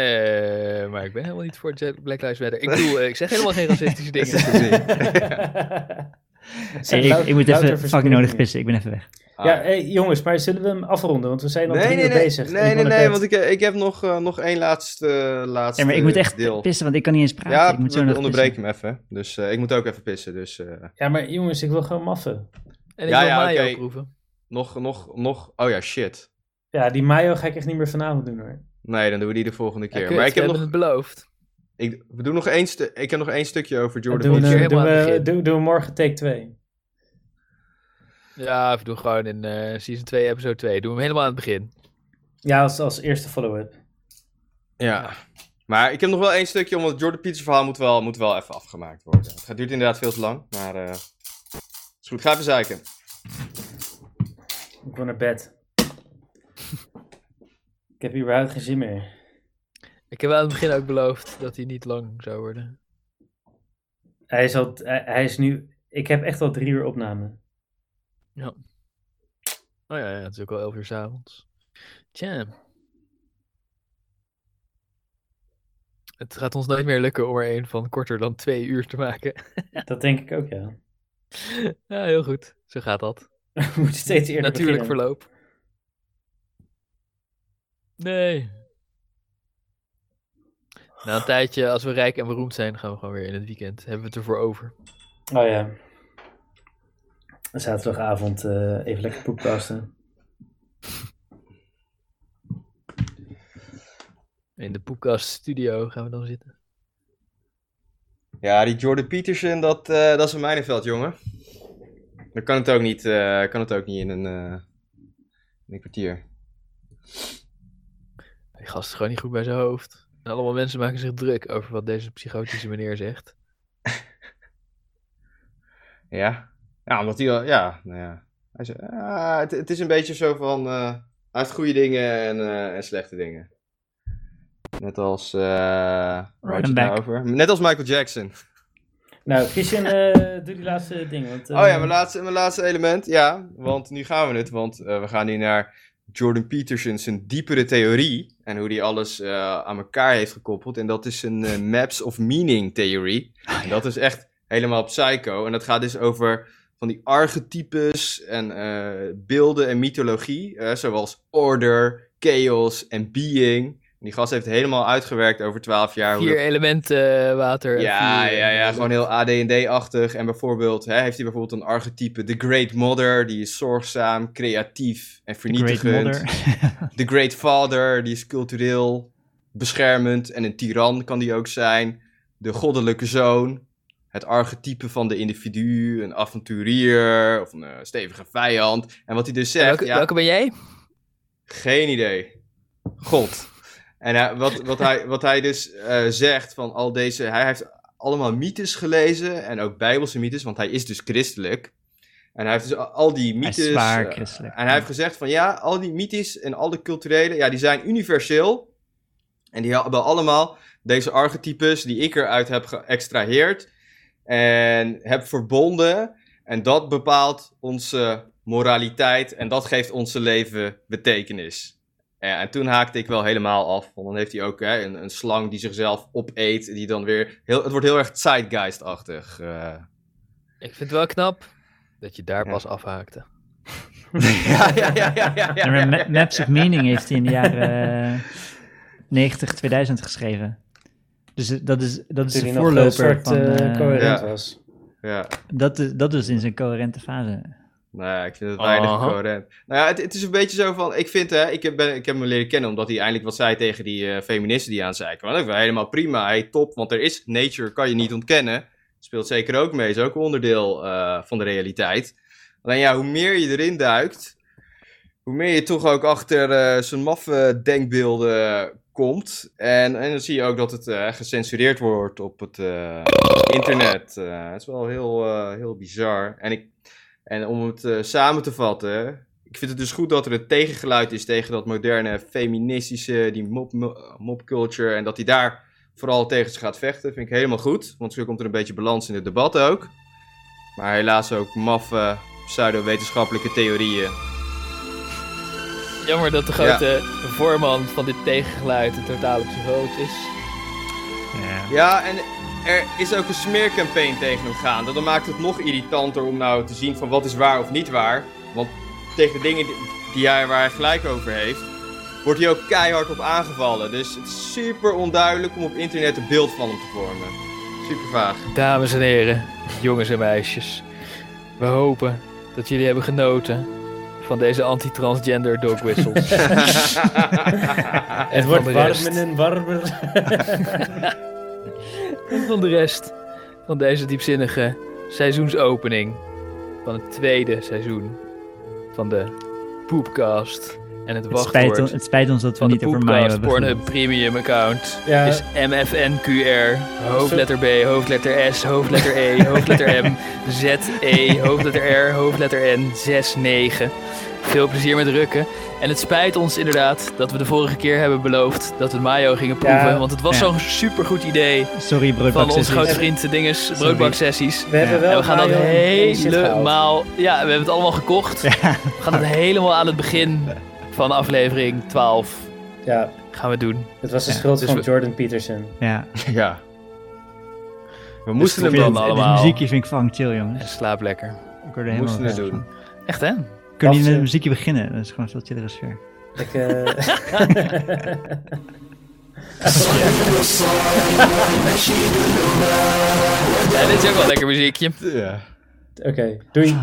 Eh, maar ik ben helemaal niet voor Jet- Black Lives Matter. Ik, bedoel, eh, ik zeg helemaal geen racistische dingen. hey, ik, ik moet even fucking nodig pissen, ik ben even weg. Ja, hey, jongens, maar zullen we hem afronden? Want we zijn al Nee, drie nee, uur nee, bezig. nee, nee, nee, want ik, ik heb nog, eh, nog één laatste, laatste Ja, maar ik moet echt deel. pissen, want ik kan niet eens praten. Ja, ik moet zo onderbreken hem even. Dus eh, ik moet ook even pissen. Dus, eh, Ja, maar jongens, ik wil gewoon maffen. En ik Ja, wil ja, mayo proeven. nog, nog, nog. Oh ja, shit. Ja, die mayo ga ik echt niet meer vanavond doen hoor. Nee, dan doen we die de volgende Ja, keer. kut, maar ik heb, nog, het beloofd. ik, we doen nog één stu- ik heb nog één stukje over Dan Jordan doen we, doen, we, doen, doen we morgen take 2. Ja, we doen gewoon in eh, season 2, episode 2. Doen we hem helemaal aan het begin. Ja, als, als eerste follow-up. Ja. Maar ik heb nog wel één stukje, omdat het Jordan Peterson verhaal moet wel, moet wel even afgemaakt worden. Het gaat- duurt inderdaad veel te lang, maar eh is goed. Ga even zeiken. Ik wil naar bed. Ik heb überhaupt geen zin meer. Ik heb aan het begin ook beloofd dat hij niet lang zou worden. Hij is, al, hij, is nu... Ik heb echt al drie uur opname. Oh ja, ja, het is ook al 11 uur 's avonds. Tja. Het gaat ons nooit meer lukken om er een van korter dan twee uur te maken. Dat denk ik ook, ja. ja, heel goed. Zo gaat dat. We moeten steeds eerder Natuurlijk beginnen. verloop. Nee. Na een tijdje, als we rijk en beroemd zijn, gaan we gewoon weer in het weekend. Hebben we het ervoor over. Oh ja. Zaterdagavond eh, even lekker poepkasten. In de Poepkast studio gaan we dan zitten. Ja, die Jordan Peterson, dat, eh, dat is een mijnenveld, jongen. Dan kan het ook niet, eh, kan het ook niet in een, eh, in een kwartier. Die gast is gewoon niet goed bij zijn hoofd. En allemaal mensen maken zich druk over wat deze psychotische meneer zegt. Ja. Ja, omdat hij al, ja, nou ja. Hij zei, ah, het, het is een beetje zo van, eh, hij heeft goede dingen en, eh, en slechte dingen. Net als, eh je het I'm nou back. over? Net als Michael Jackson. Nou, Christian, eh, doe die laatste ding. Want, eh, Oh ja, mijn laatste, mijn laatste element. Ja, want nu gaan we het. Want eh, we gaan nu naar Jordan Peterson, zijn diepere theorie. En hoe hij alles eh, aan elkaar heeft gekoppeld. En dat is een eh, Maps of Meaning theorie. En dat is echt helemaal psycho. En dat gaat dus over van die archetypes en eh, beelden en mythologie. zoals order, chaos en being. En die gast heeft helemaal uitgewerkt over 12 jaar. hoe Vier dat- elementen, eh, water. en ja, ja, ja, eh, gewoon heel AD&D-achtig. En bijvoorbeeld hè, heeft hij bijvoorbeeld een archetype, The Great Mother, die is zorgzaam, creatief en The Great vernietigend. The Great Father, die is cultureel, beschermend en een tiran kan die ook zijn. De goddelijke zoon, het archetype van de individu, een avonturier of een eh, stevige vijand. En wat hij dus zegt, welke, ja, welke ben jij? geen idee. God. En hij- wat, wat, hij, wat hij dus eh, zegt van al deze... Hij heeft allemaal mythes gelezen en ook bijbelse mythes, want hij is dus christelijk. En hij heeft dus al- die Hij is mythes... zwaar eh, christelijk. en hij heeft gezegd van ja, al die mythes en al de culturele, ja, die zijn universeel. En die hebben allemaal deze archetypes die ik eruit heb geëxtraheerd en heb verbonden. En dat bepaalt onze moraliteit en dat geeft onze leven betekenis. Ja, en toen haakte ik wel helemaal af. Want dan heeft hij ook hè, een, een slang die zichzelf opeet. Die dan weer. Heel, het wordt heel erg zeitgeist-achtig. eh. Ik vind het wel knap dat je daar Ja. pas afhaakte. ja, ja, ja, ja, ja, ja, Ma- ja. Maps of Meaning heeft hij in de jaren eh, 90, 2000 geschreven. Dus eh, dat is, dat is de voorloper soort van... eh, eh, coherent Ja. was. ja. dat, is, dat is in zijn coherente fase. Nou ik vind het weinig coherent. Nou ja, het, het is een beetje zo van, ik vind hè, ik heb, ben, ik heb hem leren kennen omdat hij eindelijk wat zei tegen die eh, feministen die aan zeiken. Dat is wel helemaal prima, hey, top, want er is nature, kan je niet ontkennen. Speelt zeker ook mee, is ook een onderdeel eh, van de realiteit. Alleen ja, hoe meer je erin duikt, hoe meer je toch ook achter eh zo'n maffe denkbeelden komt. En, en dan zie je ook dat het gecensureerd wordt op het internet. Het is wel heel, heel bizar. En, ik, en om het eh, samen te vatten, ik vind het dus goed dat er een tegengeluid is tegen dat moderne feministische, die mop, mopculture. En dat hij daar vooral tegen ze gaat vechten, vind ik helemaal goed. Want zo komt er een beetje balans in het debat ook. Maar helaas ook maffe pseudo-wetenschappelijke theorieën. Jammer dat de grote voorman van dit tegengeluid een totale psychoot is. Ja, en er is ook een smeercampaign tegen hem gaande. Dan maakt het nog irritanter om nou te zien van wat is waar of niet waar. Want tegen de dingen die- hij, waar hij gelijk over heeft, wordt hij ook keihard op aangevallen. Dus het is super onduidelijk om op internet een beeld van hem te vormen. Super vaag. Dames en heren, jongens en meisjes. We hopen dat jullie hebben genoten van deze anti-transgender dog whistles. Het wordt warmer en warmer. En van de rest van deze diepzinnige seizoensopening van het tweede seizoen van de Poepcast. En het, Het wachtwoord spijt, on- het spijt ons dat we van de niet over Mayo Poepcast hebben Pornhub. Premium account Ja. is MFNQR, hoofdletter B, hoofdletter S, hoofdletter E, hoofdletter M, Z, E, hoofdletter R, hoofdletter N, 6, 9. Veel plezier met rukken. En het spijt ons inderdaad dat we de vorige keer hebben beloofd dat we Mayo gingen proeven. Ja. want het was Ja. zo'n supergoed idee Sorry, van onze grote vriend Dinges, broodbaksessies. We hebben wel En we gaan dat de helemaal... Ja, we hebben het allemaal gekocht. Ja. We gaan het helemaal aan het begin van aflevering 12 Ja, gaan we doen. het was de Ja, schuld dus van we- Jordan Peterson. Ja. Ja. We moesten Dus hem dan dan Het allemaal. muziekje vind ik fucking chill, jongens. En slaap lekker. Ik helemaal moesten het doen. van. Echt hè? We kunnen niet met een muziekje beginnen. Dat is gewoon een veel chillere sfeer. Ik, eh, Ja, dit is ook wel een lekker muziekje. Ja. Oké, doei.